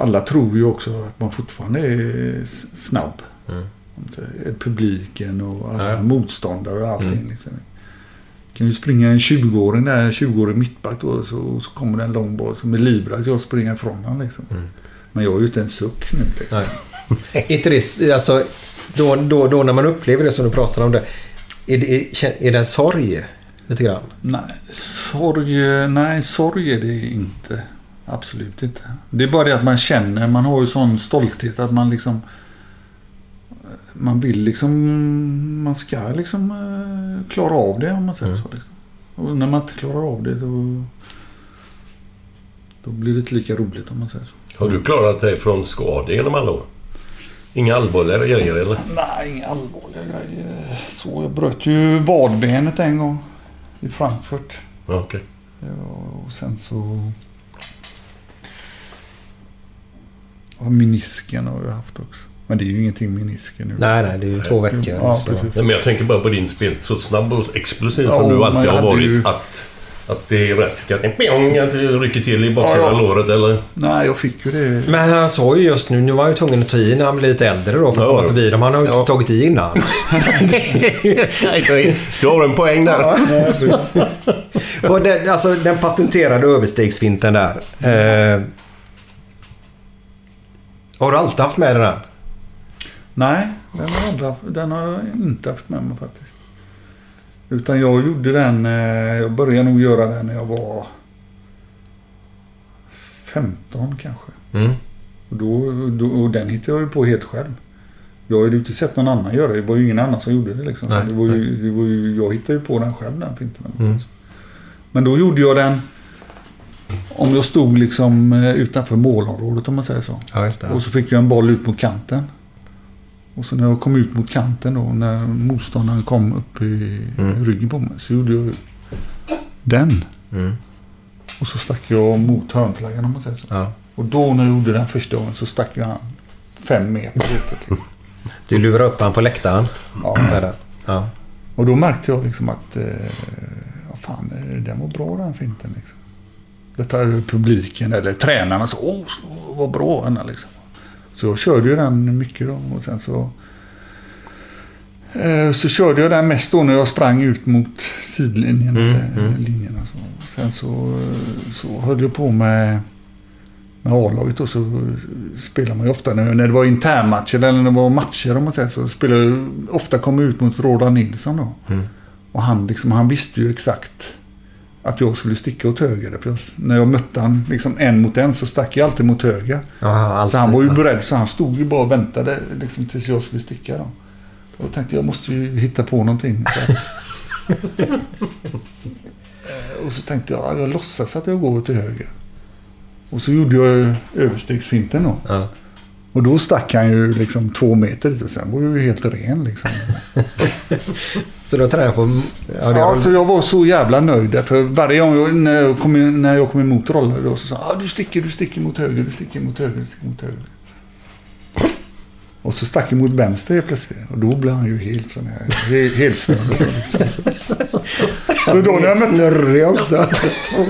Alla tror ju också att man fortfarande är snabb. Mm. Publiken och alla Ja. motståndare och allting. Mm. Liksom. Kan ju springa en 20-åring där, en 20-årig mittback då, så, så kommer det en lång boll som är livrädd att jag springer ifrån honom. Liksom. Mm. Men jag är ju inte en suck nu. Liksom. Nej. *laughs* inte det, alltså, då, då, då när man upplever det som du pratar om det. Är det, är det en sorg? Lite grann? Nej, sorg, nej, sorg är det inte. Absolut inte. Det är bara det att man känner, man har ju sån stolthet att man liksom... Man vill liksom, man ska liksom eh, klara av det om man säger så. Liksom. Och när man inte klarar av det då... Då blir det inte lika roligt om man säger så. Har du klarat dig från skador genom alla år? Inga allvarliga grejer eller? Nej, inga allvarliga grejer. Så, jag bröt ju vadbenet en gång. I Frankfurt. Okej. Ja, och sen så... Och menisken har jag haft också. Men det är ju ingenting menisken nu. Nej, nej, det är ju två veckor. Ja, Så- precis. Nej, men jag tänker bara på din spel. Så snabb och explosiv Ja, som du alltid har varit. ju- Att, att det är rätt. Pjong, att det rycker till i baksidan Ja, av ja. låret eller? Nej, jag fick ju det. Men han sa ju just nu, nu var han ju tvungen att ta i när han blev lite äldre då för att Ja. komma förbi dem. Han har ju inte tagit i innan. *laughs* Du har en poäng där. Och den, alltså den patenterade överstegsfinten där. Eh, har du alltid haft med den? här? Nej, den har, haft, den har jag inte haft med mig faktiskt. Utan jag gjorde den, eh, jag började nog göra den när jag var 15 kanske. Mm. Och, då, då, och den hittade jag ju på helt själv. Jag hade ju inte sett någon annan göra det. Det var ju ingen annan som gjorde det liksom. Nej, det var ju, det var ju, jag hittade ju på den själv den finten. Mm. Men då gjorde jag den om jag stod liksom eh, utanför målområdet om man säger så. Ja, just det. Och så fick jag en boll ut mot kanten. Och så när jag kom ut mot kanten då, när motståndaren kom upp i Mm. ryggen på mig, så gjorde jag den. Mm. Och så stack jag mot hörnflaggan om man säger så. Ja. Och då när jag gjorde den första gången så stack ju han fem meter ut. Du lurade upp han på läktaren? Ja. Ja. Och då märkte jag liksom att, eh, ja fan, eh, den var bra den finten liksom. Detta publiken eller tränarna så, åh, så- vad bra den är liksom. Så jag körde ju den mycket då och sen så eh, så körde jag den mest då när jag sprang ut mot sidlinjen. Mm, eller, mm. linjen och så. Sen så, så höll jag på med, med A-laget och så spelar man ju ofta när, när det var internmatcher eller när det var matcher om man säger så. Spelade jag ofta kom jag ut mot Roland Nilsson då. Mm. Och han, liksom, han visste ju exakt att jag skulle sticka åt höger. När jag mötte han liksom en mot en så stack jag alltid mot höger. Alltid. så han var ju beredd så han stod ju bara och väntade liksom, tills jag skulle sticka. Då. Och då tänkte jag, måste ju hitta på någonting. *laughs* Och så tänkte jag, jag låtsas att jag går till höger. Och så gjorde jag överstegsfinten då. Ja. Och då stack han ju liksom två meter dit och sen var jag ju helt ren liksom. *laughs* Så då tränade jag på... Ja, det Ja, så jag var så jävla nöjd. För varje gång jag, när, jag kom, in- när jag kom emot Rolle då så sa han ah, du sticker, du sticker mot höger, du sticker mot höger, du sticker mot höger. Och så stack jag mot vänster helt plötsligt. Och då blev han ju helt sån här, helt, helt snurrig. Liksom. *laughs* Så då när jag mötte... Snurrig också.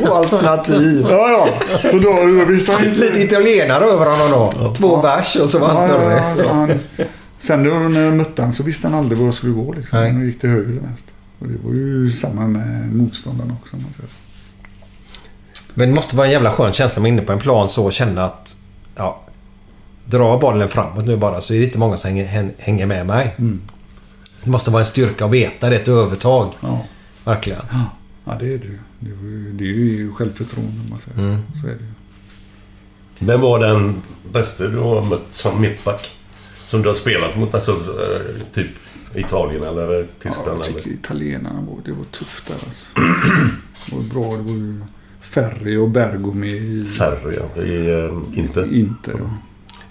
Två alternativ. Ja, ja. Så då, då visste han inte... Lite italienare över honom då. Två bärs och så var han Ja, snurrig. ja, så han, sen då när jag mötte honom så visste han aldrig var jag skulle gå. Liksom. Nej. Han gick till höger eller vänster. Och det var ju samma med motståndarna också. Man säger. Men det måste vara en jävla skön känsla man är inne på en plan så och känna att... Ja, dra bollen framåt nu bara så är det inte många som hänger, hänger med mig. Mm. Det måste vara en styrka att veta det, ett övertag. Ja. Verkligen. Ja, det är det ju. Det är ju, det är ju självförtroende om man säger Mm. så. Är det ju. Vem var den bästa du har mött som mittback? Som du har spelat mot? Alltså eh, typ Italien eller Ja, Tyskland? jag tycker eller? italienarna var, det var tufft där alltså. Det var bra. Det var ju Ferri och Bergomi i Ferry, ja. I uh, Inter. Inter. Ja.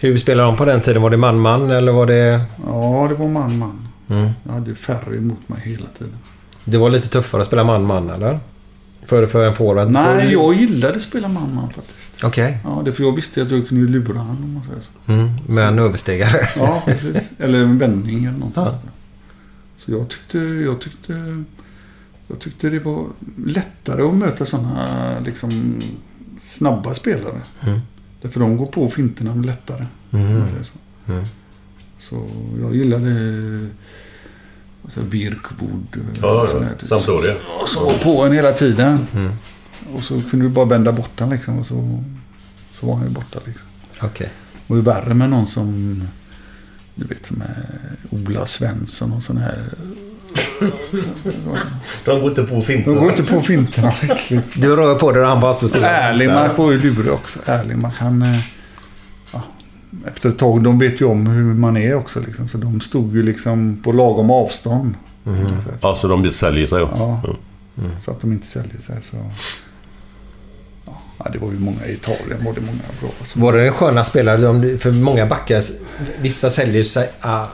Hur spelade de på den tiden? Var det man-man eller var det... ja, det var man-man. Mm. Jag hade Ferri mot mig hela tiden. Det var lite tuffare att spela man-man eller? För, för en forward? Nej, jag gillade att spela man-man faktiskt. Okej. Ja, det för jag visste att jag kunde lura honom om man säger så. Mm, med en överstegare. Ja, precis. Eller en vändning eller något. Ja. Så jag tyckte, jag tyckte, jag tyckte det var lättare att möta sådana liksom snabba spelare. Mm. Därför de går på finterna lättare. Mm. så. Mm. så jag gillade alltså, Birkwood. Ja, sån ja. Sampdoria. Och så var på en hela tiden. Mm. Och så kunde du bara bända bort den liksom. Och så, så var han ju borta liksom. Okej. Och det är värre med någon som, du vet, som är Ola Svensson och sån här. De går inte på finter. De går inte på finterna *laughs* riktigt. Du rör på dig och han bara så stilla. Erlingmark var ju lurig också. Erlingmark han... eh, Ja, efter ett tag, de vet ju om hur man är också liksom. Så de stod ju liksom på lagom avstånd. Mm. Ja, så de säljer sig. Ja. Mm. Så att de inte säljer sig. Så... Ja, det var ju många i Italien. Var det många bra. Så... Var det sköna spelare? För många backar, vissa säljer sig... Ah,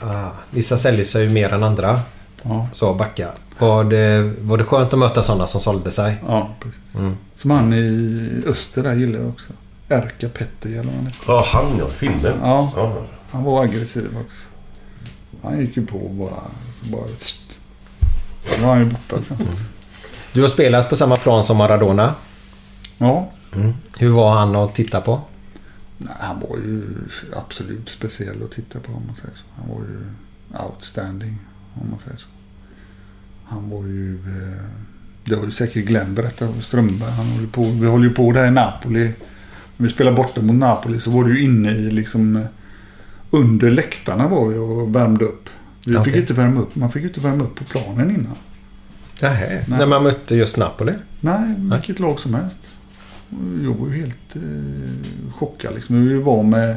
ah, vissa säljer sig ju mer än andra. Ja. Så backar. Var det, var det skönt att möta sådana som sålde sig? Ja, precis. Mm. Som han i Öster där gillar jag också. Erka Petter eller vad han heter. Ja, han ja. Finnen. Ja. ja. Han var aggressiv också. Han gick ju på bara... bara nu var han ju borta sen. Du har spelat på samma plan som Maradona. Ja. Hur var han att titta på? Nej, han var ju absolut speciell att titta på om man säger så. Han var ju outstanding om man säger så. Han var ju... Eh, det har ju säkert Glenn berättat om Strömberg. Han håller på, vi håller ju på där i Napoli. När vi spelade borta mot Napoli så var det ju inne i liksom... eh, Under läktarna var vi och värmde upp. Vi Okej. fick inte värma upp. Man fick inte värma upp på planen innan. Nähä. Nej. När man mötte just Napoli? Nej, vilket lag som helst. Jag var ju helt eh, chockad liksom. Vi var med...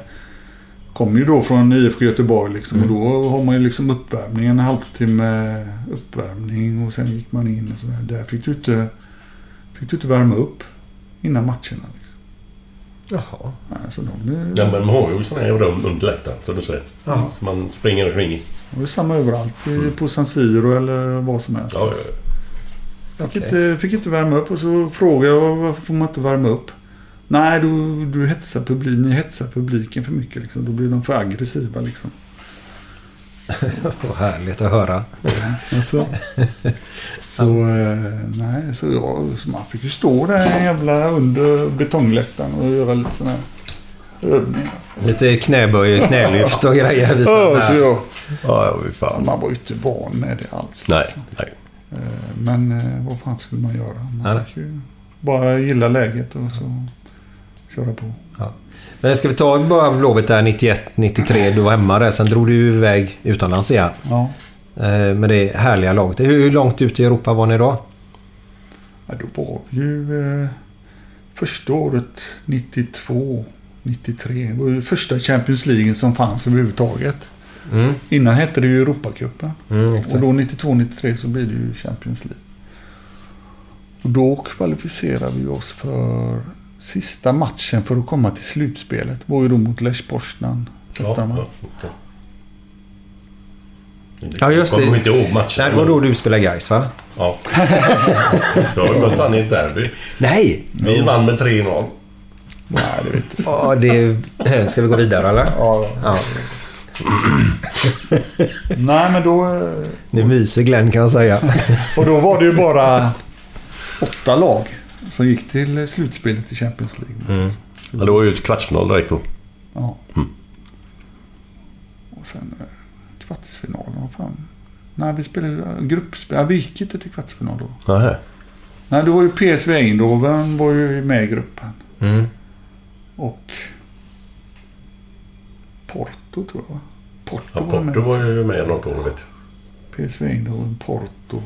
Kom ju då från IFK Göteborg liksom. Mm. Och då har man ju liksom uppvärmning. En halvtimme uppvärmning och sen gick man in och sådär. Där fick du inte, fick du inte värma upp innan matcherna. Liksom. Jaha. Alltså de, Ja, men man har ju sådana här rum under läktaren, som du säger. Ja. Man springer omkring i. det var samma överallt. i- På San Siro eller vad som helst. Ja, ja, Fick, inte, fick inte värma upp och så frågade jag varför får man inte värma upp? Nej, du, du hetsar publiken, ni hetsar publiken för mycket. Liksom. Då blir de för aggressiva. Liksom. *laughs* Vad härligt att höra. Alltså. *laughs* Så, eh, nej, så, jag, så man fick ju stå där jävla under betongläktaren och göra lite sådana här övningar. Lite knäböj, knälyft och grejer. Ja, så jag, ja, ja fan. man var ju inte van med det alls. Nej, liksom. nej. Eh, Men eh, vad fan skulle man göra? Man Nej. fick ju bara gilla läget och så köra på. Men ska vi ta bara Blåvitt där 91-93. Du var hemma där. Sen drog du iväg utomlands igen. Ja. Eh, Med det härliga laget. Hur långt ut i Europa var ni då? Ja, då var vi ju eh, första året 92, 93. Det var ju första Champions League som fanns överhuvudtaget. Mm. Innan hette det ju Europacupen. Mm, och då 92, 93 så blir det ju Champions League. Och då kvalificerade vi oss för sista matchen för att komma till slutspelet. var ju då mot Lech Poznan. Ja, just det. Kommer inte ihåg matchen. Nej, det var då du spelade Gais va? Ja. *laughs* Jag har ju mött han i ett derby. Nej! Vi vann med 3-0. Nej, det vet jag. Ja, det... Ska vi gå vidare eller? Ja. ja. *clears throat* Nej, men då... eh, Nu myser Glenn kan jag säga. *laughs* Och då var det ju bara *laughs* åtta lag som gick till slutspelet i Champions League. Mm. Ja, det var ju ett kvartsfinal direkt då. Ja. Mm. Och sen eh, kvartsfinalen, vad fan. Nej, vi spelade eh, gruppspel. Ja, vi gick inte till kvartsfinal då. Nähä. Nej, det var ju PSV Eindhoven var ju med i gruppen. Mm. Och Porto tror jag? Porto, Ja, var med. Porto var ju med något år vet jag. PSV Eindhoven, Porto.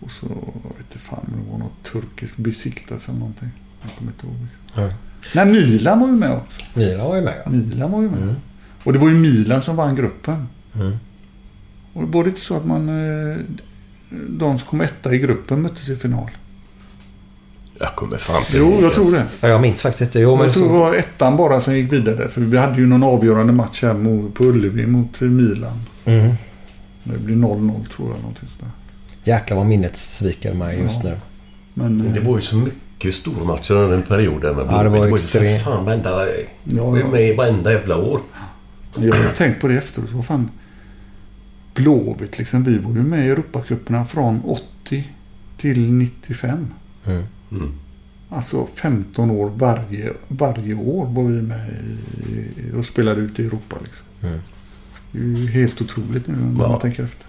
Och så, jag vet inte fan, men det var något turkiskt Besiktas eller någonting. Jag kommer inte ihåg. Ja. Nej, Milan var ju med också. Milan var ju med. Milan var ju med. Och det var ju Milan som vann gruppen. Mm. Och det var det inte så att man... eh, De som kom etta i gruppen möttes i final. Jag kommer fan inte Jo, jag tror det. Ja, jag minns faktiskt inte. Jo, men jag tror det så... var ettan bara som gick vidare. För vi hade ju någon avgörande match här på Ullevi mot Milan. Mm. Det blir 0-0 tror jag. Någonting sådär. Jäklar vad minnet sviker mig just Ja. nu. Men, Men det var ju så mycket stormatcher under en period där med Ja, det var extremt. Fan, varenda... Ja, var ju ja. med varenda jävla år. Jag har tänkt på det efteråt. Vad fan. Blåvitt liksom. Vi var ju med i Europacuperna från 80 till 95. Mm. Mm. Alltså 15 år varje, varje år var vi med i, och spelade ute i Europa. Liksom. Mm. Det är ju helt otroligt nu när Ja. man tänker efter.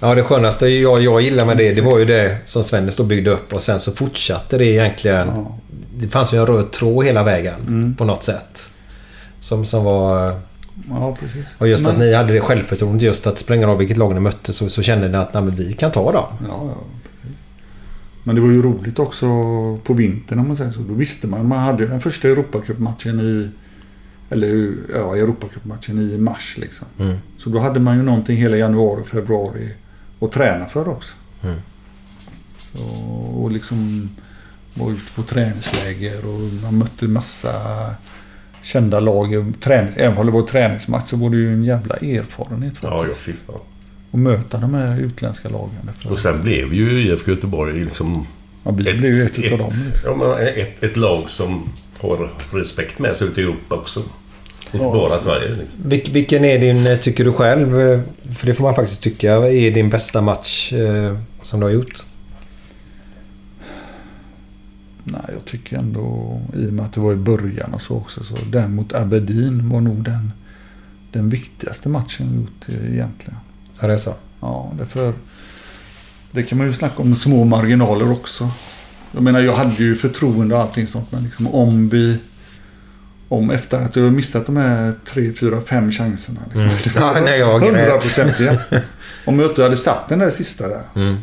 Ja, det skönaste jag, jag gillar med det, det var ju det som Svennis då byggde upp och sen så fortsatte det egentligen. Ja. Det fanns ju en röd tråd hela vägen Mm. på något sätt. Som, som var... Ja, precis. Och just att Men- ni hade det självförtroendet just att springa av vilket lag ni mötte så, så kände ni att nej, vi kan ta dem. Ja, ja. Men det var ju roligt också på vintern om man säger så. Då visste man. Man hade den första Europacupmatchen i... Eller ja, Europacupmatchen i mars liksom. Mm. Så då hade man ju någonting hela januari, februari att träna för också. Mm. Så, och liksom var ute på träningsläger och man mötte massa kända lag. även om det var träningsmatch så var det ju en jävla erfarenhet Ja, faktiskt. ja, fy fan. Att möta de här utländska lagen. Och sen blev ju IFK Göteborg liksom... Ja, vi blev ju ett utav dem. Liksom. Ja, men ett, ett lag som har respekt med sig ute i Europa också. Inte Ja, bara Sverige. Liksom. Vil, vilken är din, tycker du själv, eh, för det får man faktiskt tycka, är din bästa match eh, som du har gjort? Nej, jag tycker ändå i och med att det var i början och så också. Så den mot Aberdeen var nog den, den viktigaste matchen jag gjort eh, egentligen. Ja, det är så. Ja, därför... Det kan man ju snacka om små marginaler också. Jag menar, jag hade ju förtroende och allting sånt. Men liksom om vi... Om efter att du har missat de här tre, fyra, fem chanserna. Liksom, Mm. *laughs* Ja, nej, jag grät. 100% ja. Om jag inte hade satt den där sista där. Mm.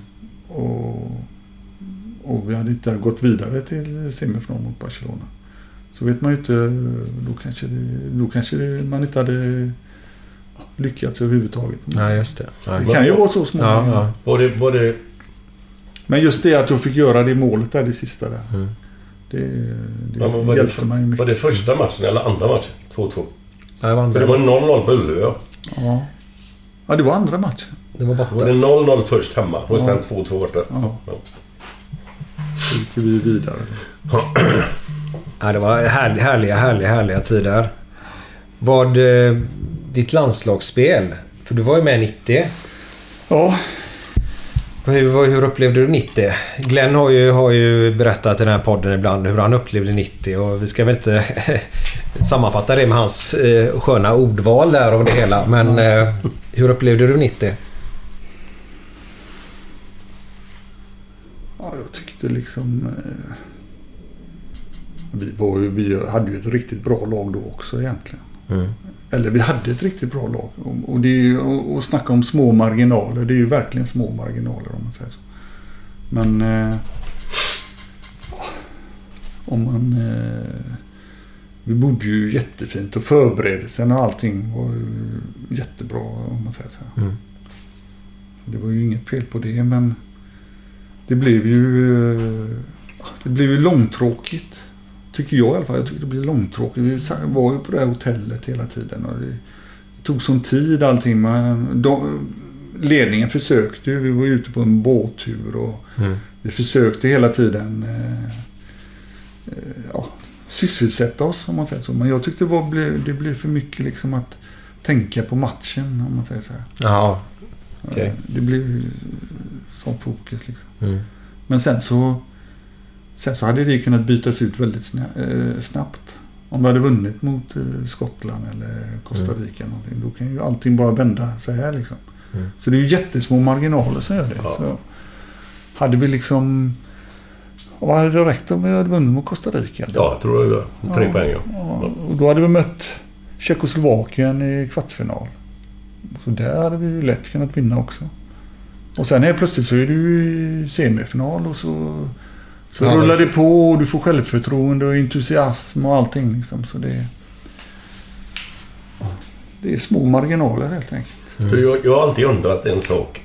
Och, och vi hade inte gått vidare till semifinal mot Barcelona. Så vet man ju inte. Då kanske, det, då kanske det, man inte hade lyckats överhuvudtaget. Ja, just det. Ja, Det kan ju vara så små. Ja, ja. Var det, Men just det att jag fick göra det målet där, det sista där. Mm. Det, det ja, men var, hjälpte mig det, mycket. var det första matchen eller andra matchen? 2-2. Ja, det var För det andra. var 0-0 på Ullevi ja. Ja. ja, det var andra matchen. Det var Då borta. var det 0-0 först hemma och Ja. sen 2-2 borta. Ja. Ja. Så gick vi vidare. Ja, det var härliga, härliga, härliga, härliga tider. Vad... Ditt landslagsspel. För du var ju med 90. Ja, Hur, hur upplevde du 90? Glenn har ju, har ju berättat i den här podden ibland hur han upplevde 90 och vi ska väl inte *laughs* sammanfatta det med hans eh, sköna ordval där och det hela. Men eh, hur upplevde du 90? ja jag tyckte liksom... Eh, vi, var ju, vi hade ju ett riktigt bra lag då också egentligen. Mm. Eller vi hade ett riktigt bra lag. Och, och, det är ju, och snacka om små marginaler. Det är ju verkligen små marginaler om man säger så. Men... Eh, om man... Eh, vi bodde ju jättefint och förberedelsen och allting var ju jättebra om man säger så. Mm. Så det var ju inget fel på det men det blev ju... eh, Det blev ju långtråkigt. Tycker jag i alla fall. Jag tycker det blir långtråkigt. Vi var ju på det här hotellet hela tiden. Och det, tog sån tid allting. Men de, ledningen försökte ju. Vi var ju ute på en båttur. Och Mm. vi försökte hela tiden eh, eh, ja, sysselsätta oss om man säger så. Men jag tyckte det, var, det blev för mycket liksom att tänka på matchen om man säger så här. Ja, okej. Eh, Det blev ju sån fokus liksom. Mm. Men sen så Sen så hade det kunnat bytas ut väldigt eh, snabbt. Om du hade vunnit mot eh, Skottland eller Costa Mm. Rica eller någonting. Då kan ju allting bara vända så här liksom. Mm. Så det är ju jättesmå marginaler som gör det. Så hade vi liksom... Vad hade det räckt om vi hade vunnit mot Costa Rica? Ja, jag tror det tre Ja. poäng. Ja. Ja, och då hade vi mött Tjeckoslovakien i kvartsfinal. Så där hade vi ju lätt kunnat vinna också. Och sen helt plötsligt så är du i semifinal och så, så Ja, rullar det på och du får självförtroende och entusiasm och allting liksom. Så det, det är små marginaler helt enkelt. Så jag, jag har alltid undrat en sak.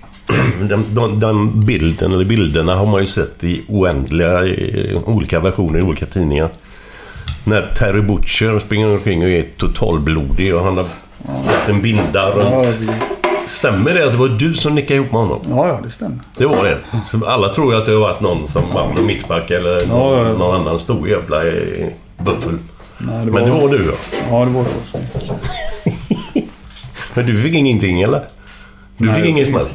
Den, den, den bilden, eller bilderna, har man ju sett i oändliga i olika versioner i olika tidningar. När Terry Butcher springer omkring och är totalblodig och han har fått en binda runt. Stämmer det att det var du som nickade ihop med honom? ja, ja, det stämmer. Det var det. Så alla tror ju att det har varit någon som var någon mittback eller någon, Ja, ja, någon annan stor jävla eh, buffel. Nej, Men det var du ja. Ja, det var jag *laughs* som. Men du fick ingenting eller? Du Nej, fick ingen smäll?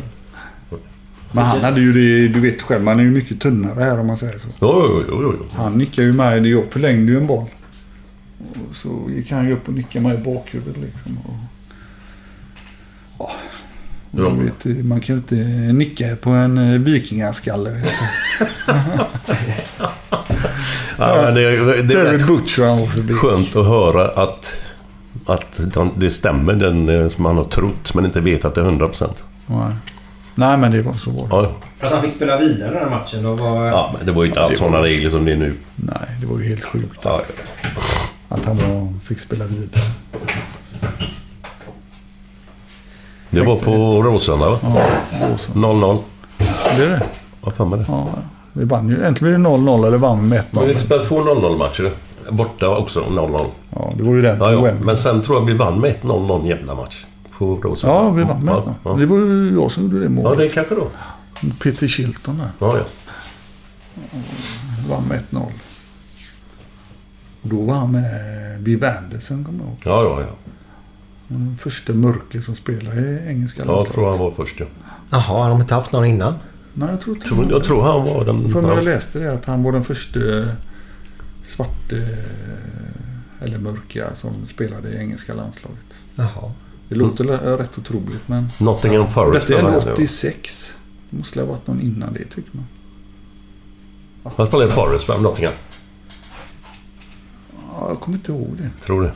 Men han hade ju det, du vet själv, man är ju mycket tunnare här om man säger så. Jo, jo, jo, jo. Han nickade ju mig, jag förlängde ju en boll. Och så gick han ju upp och nickade mig i bakhuvudet liksom. Och, ja. Ja. Du vet, man kan ju inte nicka på en eh, vikingaskalle. *laughs* Ja, det, det, det är Butcher skönt att höra att, att de- det stämmer, den eh, som man har trott, men inte vet att det är 100%. Nej. Nej, men det var så var. Ja, att han fick spela vidare den här matchen då var... ja, men det var ju inte alls det var- sådana regler som det är nu. Nej, det var ju helt sjukt. Ja, Att han var, fick spela vidare. Det var på Råsunda va? Ja, Åsa. 0-0. Det är det. Vad fan var det? Ja, vi vann ju. Äntligen blev det 0-0 eller vann med Men vi 1-0. spelade två 0-0 matcher. Borta också 0-0. Ja, det var ju den Ja, ja. Men sen tror jag vi vann med 1-0 någon jävla match. På Råsunda. Ja, vi vann med ja, 1-0. ja. Det var ju jag som gjorde det ja, målet. det är kanske då. Peter Shilton där. Ja, ja. Vann med 1-0. Då var han med Viv Anderson, kommer jag ihåg. Ja, ja, ja. Den första mörker som spelade i engelska Jag landslaget. tror han var först ja. Jaha, har de inte haft någon innan? Nej, jag tror inte Tror- Jag tror han var den... För när jag läste det att han var den första svarte eh, eller mörka som spelade i engelska landslaget. Jaha. Det låter l- rätt otroligt men... Nottingham Och Forest. Detta är spelade ändå han, ja. 86. Det måste ha varit någon innan det tycker man. Han spelade i Forest va? Nottingham. Ja, jag kommer inte ihåg det. Tror det.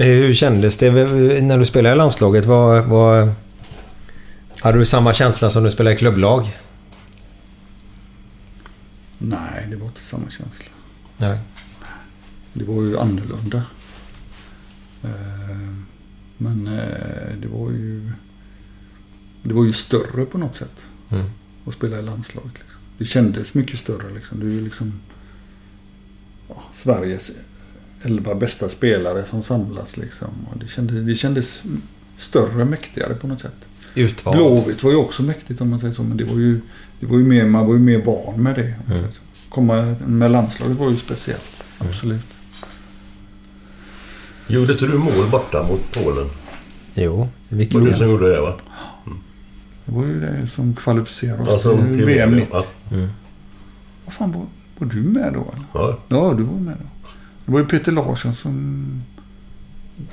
Men Hur kändes det när du spelade i landslaget? Var, var, hade du samma känsla som du spelade i klubblag? Nej, det var inte samma känsla. Nej. Det var ju annorlunda. Eh, Men eh, det var ju... Det var ju större på något sätt. Mm. Att spela i landslaget. Liksom. Det kändes mycket större liksom. Du är ju liksom... Ja, Sveriges elva bästa spelare som samlas liksom. Och det, kändes, det kändes större, mäktigare på något sätt. Utvald. Blåvitt var ju också mäktigt om man säger så. Men det var ju, det var ju mer, man var ju mer van med det. Om man Mm. säger så. Komma med landslaget var ju speciellt. Absolut. Gjorde inte du mål borta mot Polen? Jo, det var du som gjorde det va? Det var ju det som kvalificerade oss Alltså, till VM VM, 90. ja. Mm. Vad fan, var, var du med då? Eller? Ja. Ja, du var med då. Det var ju Peter Larsson som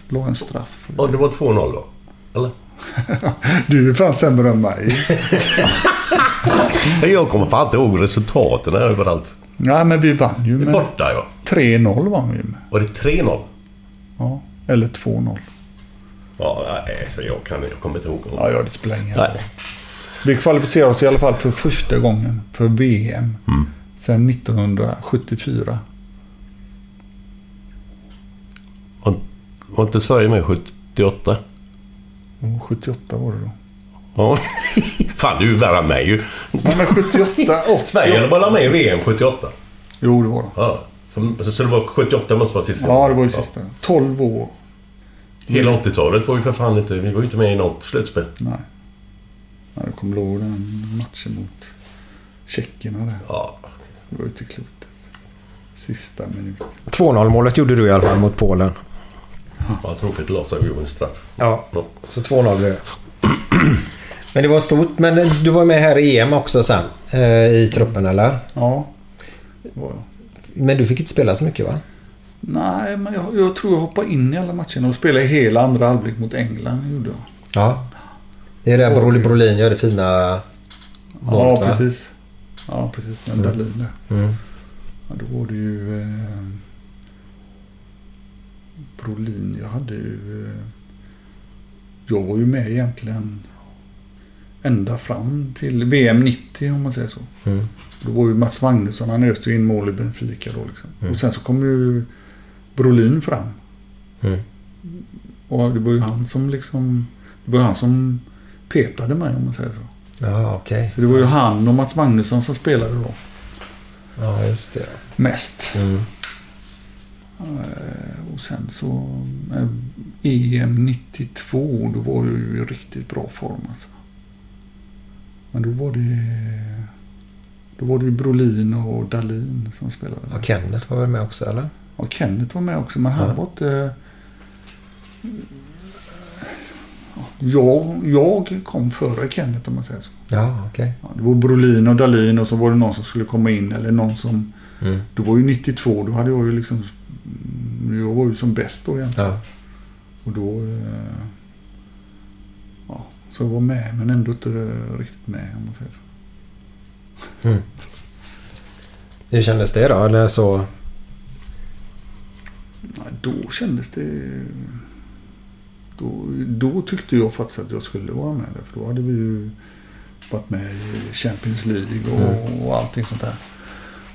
la en straff. Och det var 2-0 då? Eller? *laughs* Du är fan sämre än mig. *laughs* Jag kommer fan inte ihåg resultaten här överallt. Nej, men vi vann ju med Borta ja. 3-0 vann vi med. Var det 3-0? Ja, eller 2-0. Ja, nej, så jag, kan, jag kommer inte ihåg. Ja, ja, det spelar ingen roll. Vi kvalificerade oss i alla fall för första gången för VM. Mm. Sedan 1974. Var, var inte Sverige med 78? Och 78 var det då. Ja. *laughs* fan, du är värre än mig ju. Nej, men 78, 80. *laughs* Sverige var med i VM 78? Jo, det var det. Ja. Så, så det var 78 måste vara sista Ja, det var ju sista. 12 år. Hela 80-talet var ju för fan inte... Vi var ju inte med i något slutspel. Nej. Ja, jag kommer ihåg den matchen mot tjeckerna där. Ja. Det var ju till klokt. Sista minuten. 2-0 målet gjorde du i alla fall mot Polen. Ja, Larsson gjorde en straff. Ja, så 2-0 blev det. *clears throat* Men det var stort. Men du var med här i EM också sen. eh, I truppen eller? Ja. det var jag. Men du fick inte spela så mycket va? Nej, men jag, jag tror jag hoppade in i alla matcherna och spelade hela andra halvlek mot England. Gjorde jag. Ja. Det är där Brolin Brolin gör det fina Ja, målet, va? precis. Ja, precis. Mm. Dahlin där. Mm. Ja, då var det ju... Eh, Brolin, jag hade ju... Eh, jag var ju med egentligen ända fram till VM 90 om man säger så. Mm. Då var ju Mats Magnusson, han öste in mål i Benfica då liksom. Mm. Och sen så kom ju Brolin fram. Mm. Och det var ju han som liksom... Det var han som petade mig om man säger så. Ja, okej. Så det var ju han och Mats Magnusson som spelade då. Ja, just det. Mest. Mm. Eh, Och sen så eh, EM 92, då var jag ju i riktigt bra form alltså. Men då var det... Då var det ju Brolin och Dalin som spelade. Ja, Kenneth var väl med också eller? Ja, Kenneth var med också, men han Ja. var inte... Jag, jag kom före Kenneth om man säger så. Ja, okej. Ja, det var Brolin och Dalin och så var det någon som skulle komma in eller någon som... Mm. Då var ju 92, då hade jag ju liksom... Jag var ju som bäst då egentligen. Ja. Och då... eh, Ja, så jag var med men ändå inte riktigt med om man säger så. Mm. Hur kändes det då? Eller så... Nej, då kändes det... Då, då tyckte jag faktiskt att jag skulle vara med där. För då hade vi ju varit med i Champions League och, Mm. och allting sånt där.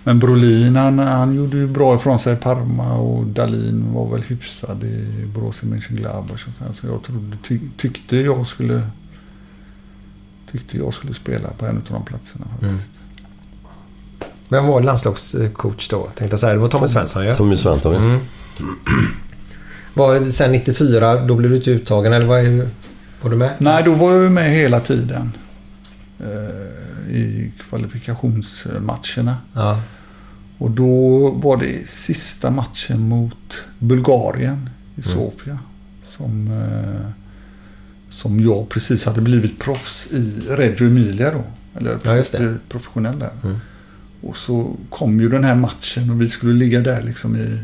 Men Brolin han, han gjorde ju bra ifrån sig i Parma och Dalin var väl hyfsad i Borussia Mönchengladbach. och Så, så jag trodde, ty, tyckte jag skulle tyckte jag skulle spela på en av de platserna. Mm. Faktiskt. Vem var landslagscoach då? Tänkte säga. Det var Tommy Svensson ju. Tommy Svensson, ja. Mm. Var, sen 94, då blev du inte uttagen eller vad är, var du med? Nej, då var jag ju med hela tiden. I kvalifikationsmatcherna. Ja. Och då var det sista matchen mot Bulgarien i Mm. Sofia. Som, eh, som jag precis hade blivit proffs i Reggio Emilia då. Eller Ja, precis det. blivit professionell där. Mm. Och så kom ju den här matchen och vi skulle ligga där liksom i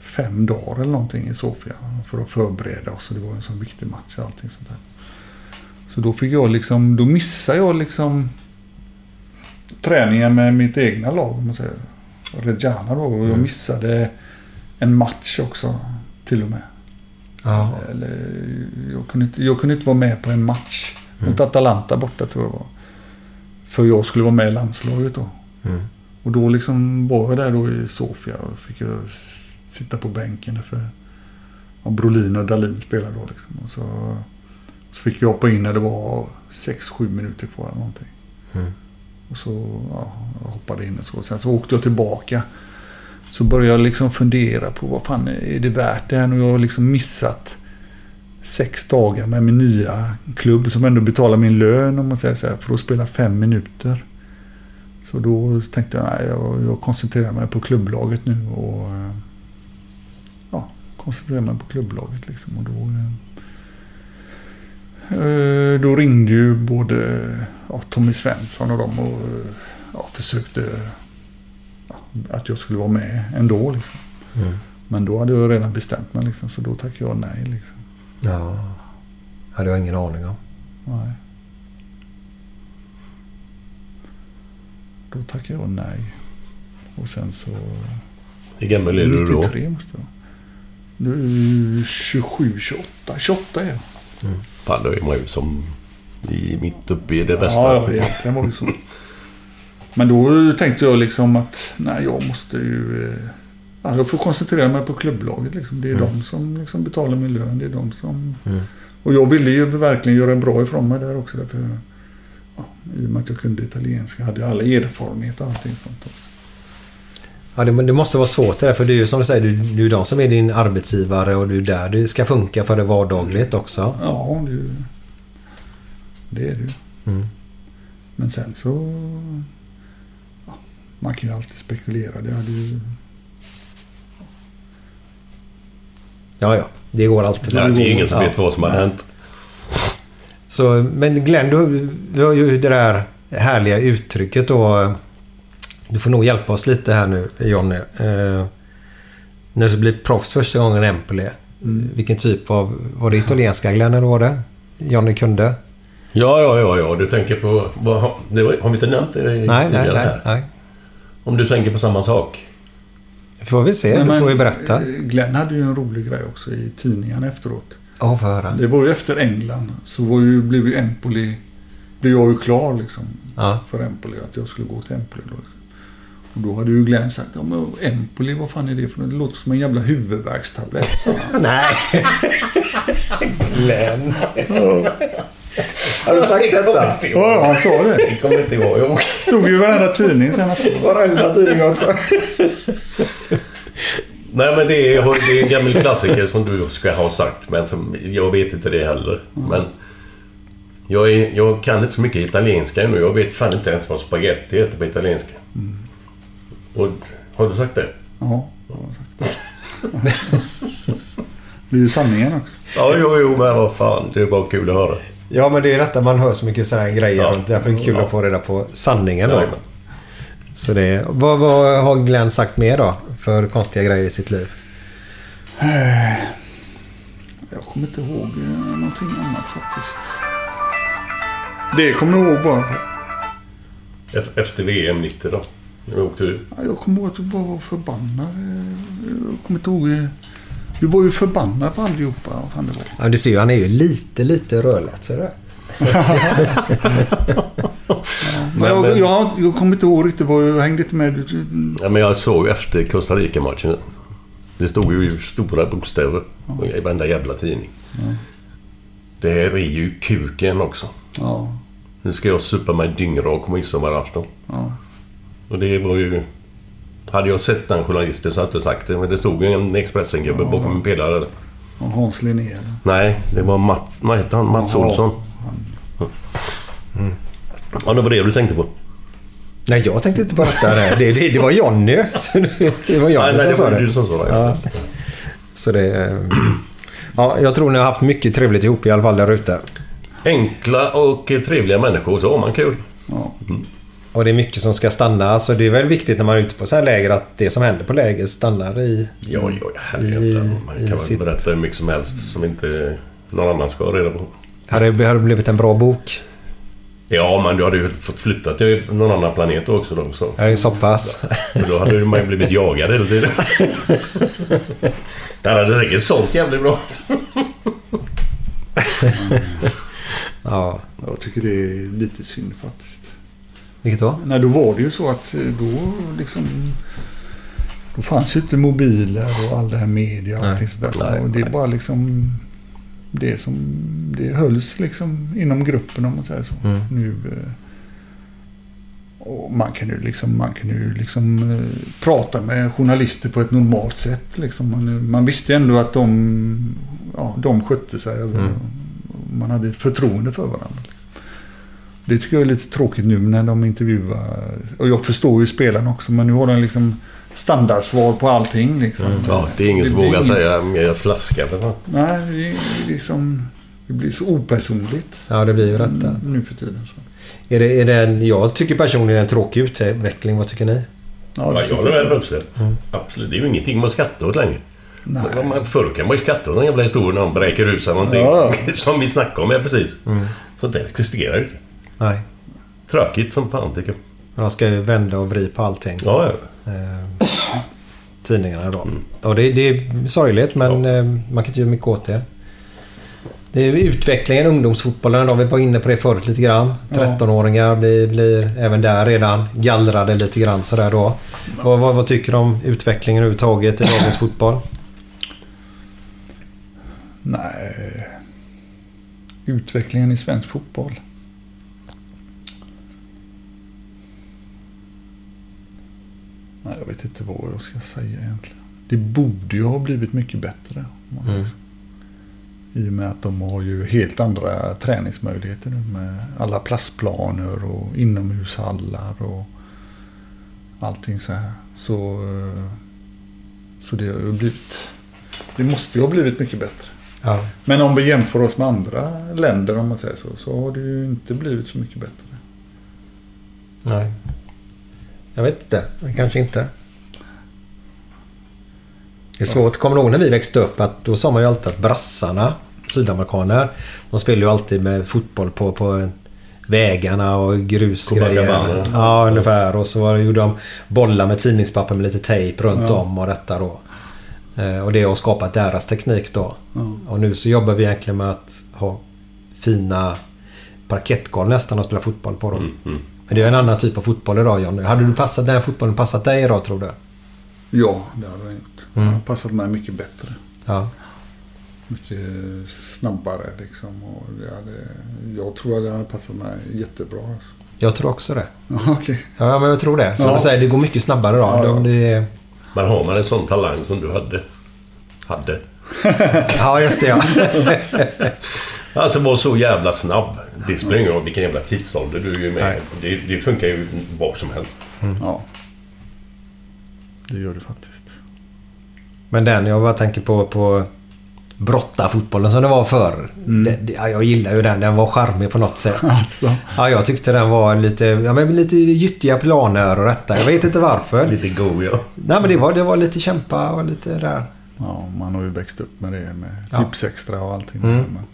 fem dagar eller någonting i Sofia. För att förbereda oss. Och det var en sån viktig match och allting sånt där. Så då fick jag liksom, då missade jag liksom träningen med mitt egna lag om man säger. Reggiana då. Och jag Mm. missade en match också till och med. Ja. Eller, jag, kunde inte, jag kunde inte vara med på en match mot Atalanta borta tror jag var. För jag skulle vara med i landslaget då. Mm. Och då liksom var jag där då i Sofia och fick jag sitta på bänken för Brolin och Dalin spelade då liksom. Och så, så fick jag hoppa in när det var 6-7 minuter kvar eller någonting. Mm. Och så ja, jag hoppade in och så. Sen så åkte jag tillbaka. Så började jag liksom fundera på vad fan är det värt det här? Nu har jag liksom missat sex dagar med min nya klubb som ändå betalar min lön om man säger så här. För att spela fem minuter. Så då tänkte jag nej, jag, jag koncentrerar mig på klubblaget nu och eh, ja, koncentrerar mig på klubblaget liksom. Och då, eh, då ringde ju både ja, Tommy Svensson och dem och eh, ja, försökte ja, att jag skulle vara med ändå. Liksom. Mm. Men då hade jag redan bestämt mig liksom, så då tackade jag nej. Liksom. Ja. Hade jag ingen aning om. Nej. Då tackade jag nej. Och sen så... Hur gammal är du då? 93 måste jag. Nu är 27, 28. 28 är jag. Fan, då är man ju som i, mitt uppe i det bästa. Ja, ja, egentligen var det så. Men då tänkte jag liksom att nej, jag måste ju... eh, Ja, jag får koncentrera mig på klubblaget. Liksom. Det är Mm. de som liksom betalar min lön. Det är de som... Mm. Och jag ville ju verkligen göra bra ifrån mig där också. Därför, ja, I och med att jag kunde italienska hade jag all erfarenhet och allting sånt också. Ja, det, det måste vara svårt det där, för det är ju som du säger, du, du är de som är din arbetsgivare och det är där det ska funka för det vardagligt också. Ja, det, är ju- det är det ju. Mm. Men sen så... Ja, man kan ju alltid spekulera. Det hade ju... Ja, ja. Det går alltid. Ja, det är ingen som Ja. vet vad som har hänt. Så, men Glenn, du, du har ju det där härliga uttrycket då. Du får nog hjälpa oss lite här nu, Jonny. Eh, när du blev proffs första gången i Empoli. Mm. Vilken typ av... Var det italienska Glenn eller var det? Jonny kunde? Ja, ja, ja, ja. Du tänker på... Vad, har- det var, har vi inte nämnt det Nej, nej, tidigare nej, här? nej. Om du tänker på samma sak. Får vi se. Nej, du men, får ju berätta. eh, Glenn hade ju en rolig grej också i tidningen efteråt. Ja, få höra. Det var ju efter England. Så var ju, blev ju Empoli... Blev jag ju klar liksom. Ja. För Empoli. Att jag skulle gå till Empoli då. Liksom. Och då hade ju Glenn sagt. Ja, men Empoli, vad fan är det för något? Det låter som en jävla huvudvärkstablett. *laughs* Nej. Glenn. Har du sagt detta? Ja, han sa det. Jag kommer inte ihåg. Stod ju i varenda tidning sen. Varenda tidning också. Nej, men det är, det är en gammal klassiker som du ska ha sagt. Men som, jag vet inte det heller. Men jag, är, jag kan inte så mycket italienska ännu. Jag vet fan inte ens vad spaghetti heter på italienska. Och, har du sagt det? Ja, det har han sagt. Det är ju sanningen också. Ja, jo, jo, men vad fan. Det är bara kul att höra. Ja, men det är detta man hör så mycket sådana här grejer Ja. Därför är det kul Ja. att få reda på sanningen. Jajamän. Så det, vad, vad har Glenn sagt mer då? För konstiga grejer i sitt liv? Jag kommer inte ihåg eh, någonting annat faktiskt. Det kommer jag ihåg bara. Ef- Efter VM 90 då. Vi åkte. Ja, Jag kommer ihåg att du bara var förbannad. Jag kommer inte ihåg. eh, Du var ju förbannad på allihopa. Vad fan det var. Ja, du ser ju, han är ju lite, lite rödlätt. Ser du? *laughs* Men jag, jag, jag kommer inte ihåg riktigt vad jag hängde inte med. Du- Ja, men jag såg ju efter Costa Rica-matchen. Det stod ju stora bokstäver i varenda jävla tidning. Det här är ju kuken också. Ja. Nu ska jag supa mig dyngrak på midsommarafton. Ja. Och det var ju... Hade jag sett den journalisten så hade jag inte sagt det. Men det stod ju en Expressen-gubbe Ja. bakom en pelare. Och Hans Linné. Nej, det var Mats... Vad hette han? Mats Ja. Olsson. Ja, det var det du tänkte på. Nej, jag tänkte inte på detta. Det, det, det, det var Jonny. Det, var Jonny Nej, nej, som det sa var det. du som sa det. Ja. Så det... eh, Ja, jag tror ni har haft mycket trevligt ihop i alla fall där ute. Enkla och trevliga människor, så har man kul. Och det är mycket som ska stanna. Så det är väl viktigt när man är ute på så här läger att det som händer på läger stannar i... Ja, ja, herrejävlar. Man kan väl sitt- berätta hur mycket som helst som inte någon annan ska ha reda på. Har det, har det blivit en bra bok? Ja, men du hade ju fått flytta till någon annan planet också då. Så. Är det så pass? För då hade man ju blivit jagad hela tiden. Det hade säkert sålt jävligt bra. *laughs* Ja. Jag tycker det är lite synd faktiskt. Vilket då? Nej, då var det ju så att eh, då liksom... Då fanns ju inte mobiler och all det här media och Nej. allting sådär. Nej, och det är bara liksom... Det som... Det hölls liksom inom gruppen om man säger så. Mm. Nu... eh, Och man kan ju liksom, man kan ju liksom eh, prata med journalister på ett normalt sätt. Liksom. Man, man visste ändå att de, ja, de skötte sig. Mm. Man hade ett förtroende för varandra. Det tycker jag är lite tråkigt nu när de intervjuar. Och jag förstår ju spelarna också. Men nu har de liksom standardsvar på allting. Liksom. Ja, det är ingen som vågar inget- säga mer flaska för fan. Nej, det är liksom... Det blir så opersonligt. Ja, det blir ju detta. Mm, Nu för tiden. Så. Är det, är det en, jag tycker personligen en tråkig utveckling. Vad tycker ni? Ja, jag håller med Rönnstedt. Absolut. Det är ju ingenting man skrattar åt längre. Nej. Man- Förr kan man ju skratta åt den jävla historien när någon bräker ut sig någonting. Ja. *laughs* Som vi snackade om här precis. Mm. Sånt där existerar ju inte. Nej. Tråkigt som fan tycker jag. Men de ska ju vända och vrida på allting. Ja, ja. Eh, tidningarna då. Och det, det är sorgligt men eh, man kan inte göra mycket åt det. Det är utvecklingen, ungdomsfotbollen då. Vi var inne på det förut lite grann. Ja. 13-åringar blir, blir även där redan gallrade lite grann sådär då. Vad, vad, vad tycker du om utvecklingen överhuvudtaget i dagens *clears throat* fotboll? Nej. Utvecklingen i svensk fotboll. Nej, jag vet inte vad jag ska säga egentligen. Det borde ju ha blivit mycket bättre. Mm. I och med att de har ju helt andra träningsmöjligheter nu med alla plastplaner och inomhushallar och allting så här. Så, eh, så det har ju blivit... Det måste ju ha blivit mycket bättre. Ja. Men om vi jämför oss med andra länder om man säger så, så har det ju inte blivit så mycket bättre. Nej. Jag vet inte. Kanske inte. Det är svårt. Kommer du ihåg när vi växte upp att då sa man ju alltid att brassarna, sydamerikaner, de spelar ju alltid med fotboll på, på vägarna och grusgrejer. Ja, ungefär. Och så var det, gjorde de bollar med tidningspapper med lite tejp runt Ja. om och detta då. Eh, Och det har skapat deras teknik då. Ja. Och nu så jobbar vi egentligen med att ha fina parkettgolv nästan och spela fotboll på dem. Mm, Men det är en annan typ av fotboll idag Johnny. Hade du passat den här fotbollen passat dig idag tror du? Ja, det hade den gjort. Mm. Den har passat mig mycket bättre. Ja. Mycket snabbare liksom. Och det hade, jag tror att det hade passat mig jättebra. Alltså. Jag tror också det. *laughs* Ja, okej. Ja, men jag tror det. Som Ja. du säger, det går mycket snabbare då. Ja, ja. De- Det är... Men har man en sån talang som du hade? Hade? *laughs* Ja, just det ja. *laughs* Alltså var så jävla snabb. Det spelar ingen roll vilken jävla tidsålder du är ju med. Det, det funkar ju var som helst. Ja. Det gör det faktiskt. Men den, jag bara tänker på, på brottarfotbollen som det var förr. Det, det, ja, jag gillar ju den. Den var charmig på något sätt. *laughs* Alltså. Ja, jag tyckte den var lite, ja, men lite gyttiga planer och detta. Jag vet inte varför. Lite go ja. Nej, men det var, det var lite kämpa och lite där. Ja, man har ju växt upp med det med Ja. Tipsextra och allting. Mm. Men,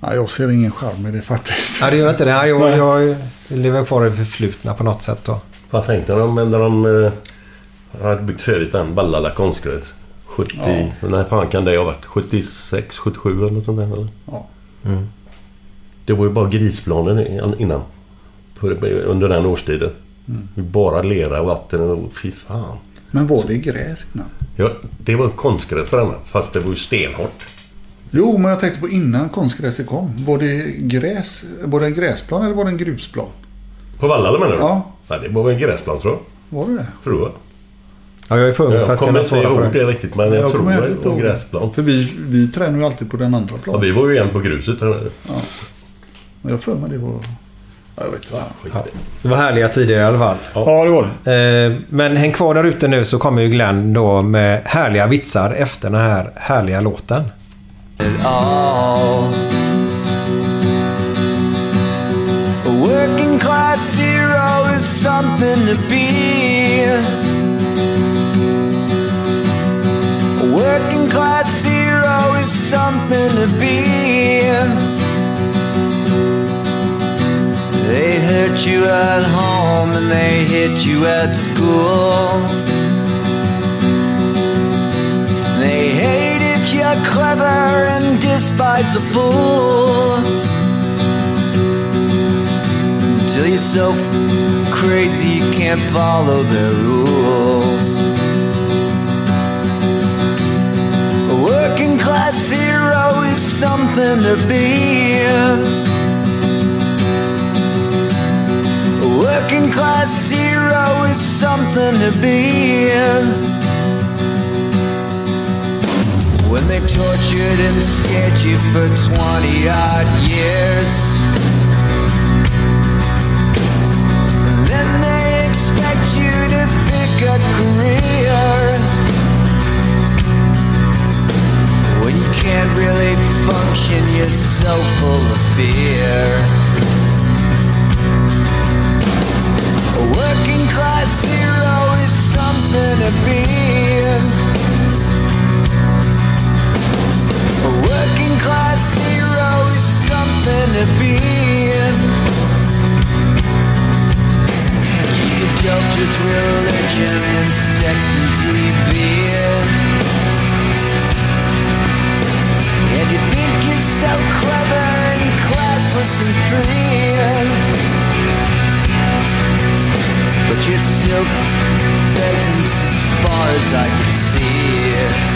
ja, jag ser ingen charm i det faktiskt. Ja, det gör inte det. Ja, jag, Nej. jag lever kvar i det förflutna på något sätt då. Vad tänkte de när de eh, hade byggt färdigt den Ballala konstgräs? 70... När fan kan det ha varit? 76, 77 eller något sånt där eller? Ja. Mm. Det var ju bara grisplanen innan. Under den årstiden. Mm. Bara lera och vatten och fy fan. Men var det gräs innan? Ja, det var konstgräs på denna. Fast det var ju stenhårt. Jo, men jag tänkte på innan konstgräset kom. Var det gräs? Var det en gräsplan eller var det en grusplan? På Vallala menar du? Ja. Nej, det var väl en gräsplan tror jag. Var det det? Tror jag. Ja, jag är för ung för Jag att kommer kunna inte svara på ihåg det. riktigt men jag, tror kommer det var en gräsplan. För vi, vi tränar ju alltid på den andra Ja, planen. vi var ju igen på gruset. här. Men jag för mig det var... Ja, jag vet inte. Skit Ja. Det var härliga tider i alla fall. Ja, det var det. Eh, Men häng kvar där ute nu så kommer ju Glenn då med härliga vitsar efter den här härliga låten. All. A working class hero is something to be. A working class hero is something to be. They hurt you at home and they hit you at school. You're clever and despise a fool. Until you're so crazy you can't follow their rules. A working class hero is something to be. A working class hero is something to be. When they tortured and scared you for 20 odd years. And Then they expect you to pick a career. When you can't really function, you're so full of fear. A working class hero is something to be. Class hero is something to be. You doped with religion and sex and TV. And you think you're so clever and classless and free. But you're still peasants as far as I can see.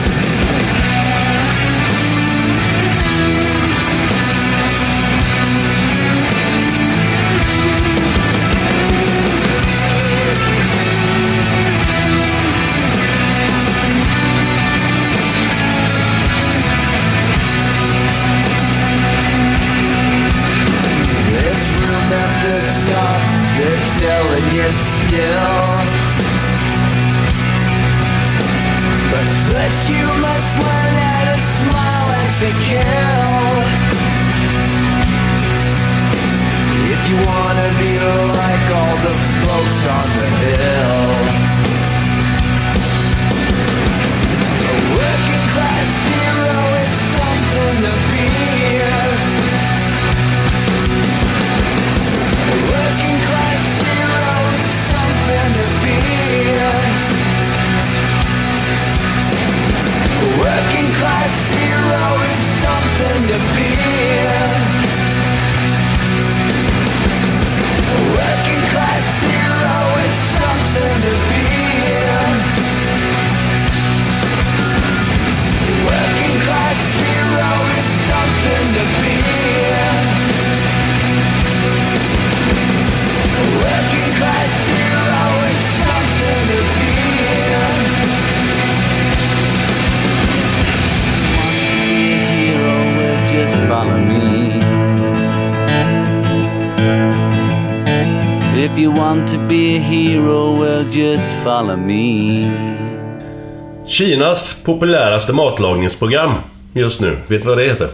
Kinas populäraste matlagningsprogram just nu. Vet du vad det heter?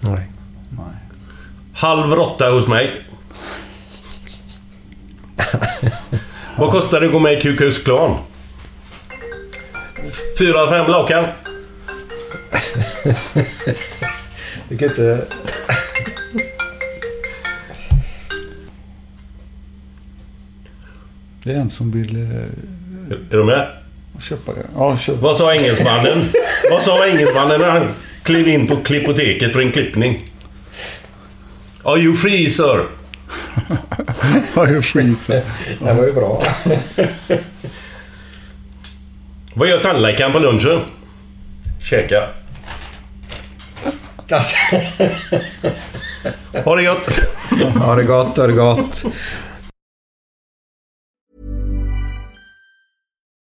Nej. Halv råtta hos mig. vad kostar det att gå med i Klux Klan? Fyra, fem lakan. Du kan inte... Det är en som vill eh, Är du med? Köpa det. Ja, köp. Vad sa engelsmannen? Vad sa engelsmannen när han klev in på klippoteket för en klippning? Are you free sir? *laughs* Are you free sir? Det var ju bra. Vad gör tandläkaren på lunchen? Käka. Alltså. Ha det gott! Ha det gott, ha det gott.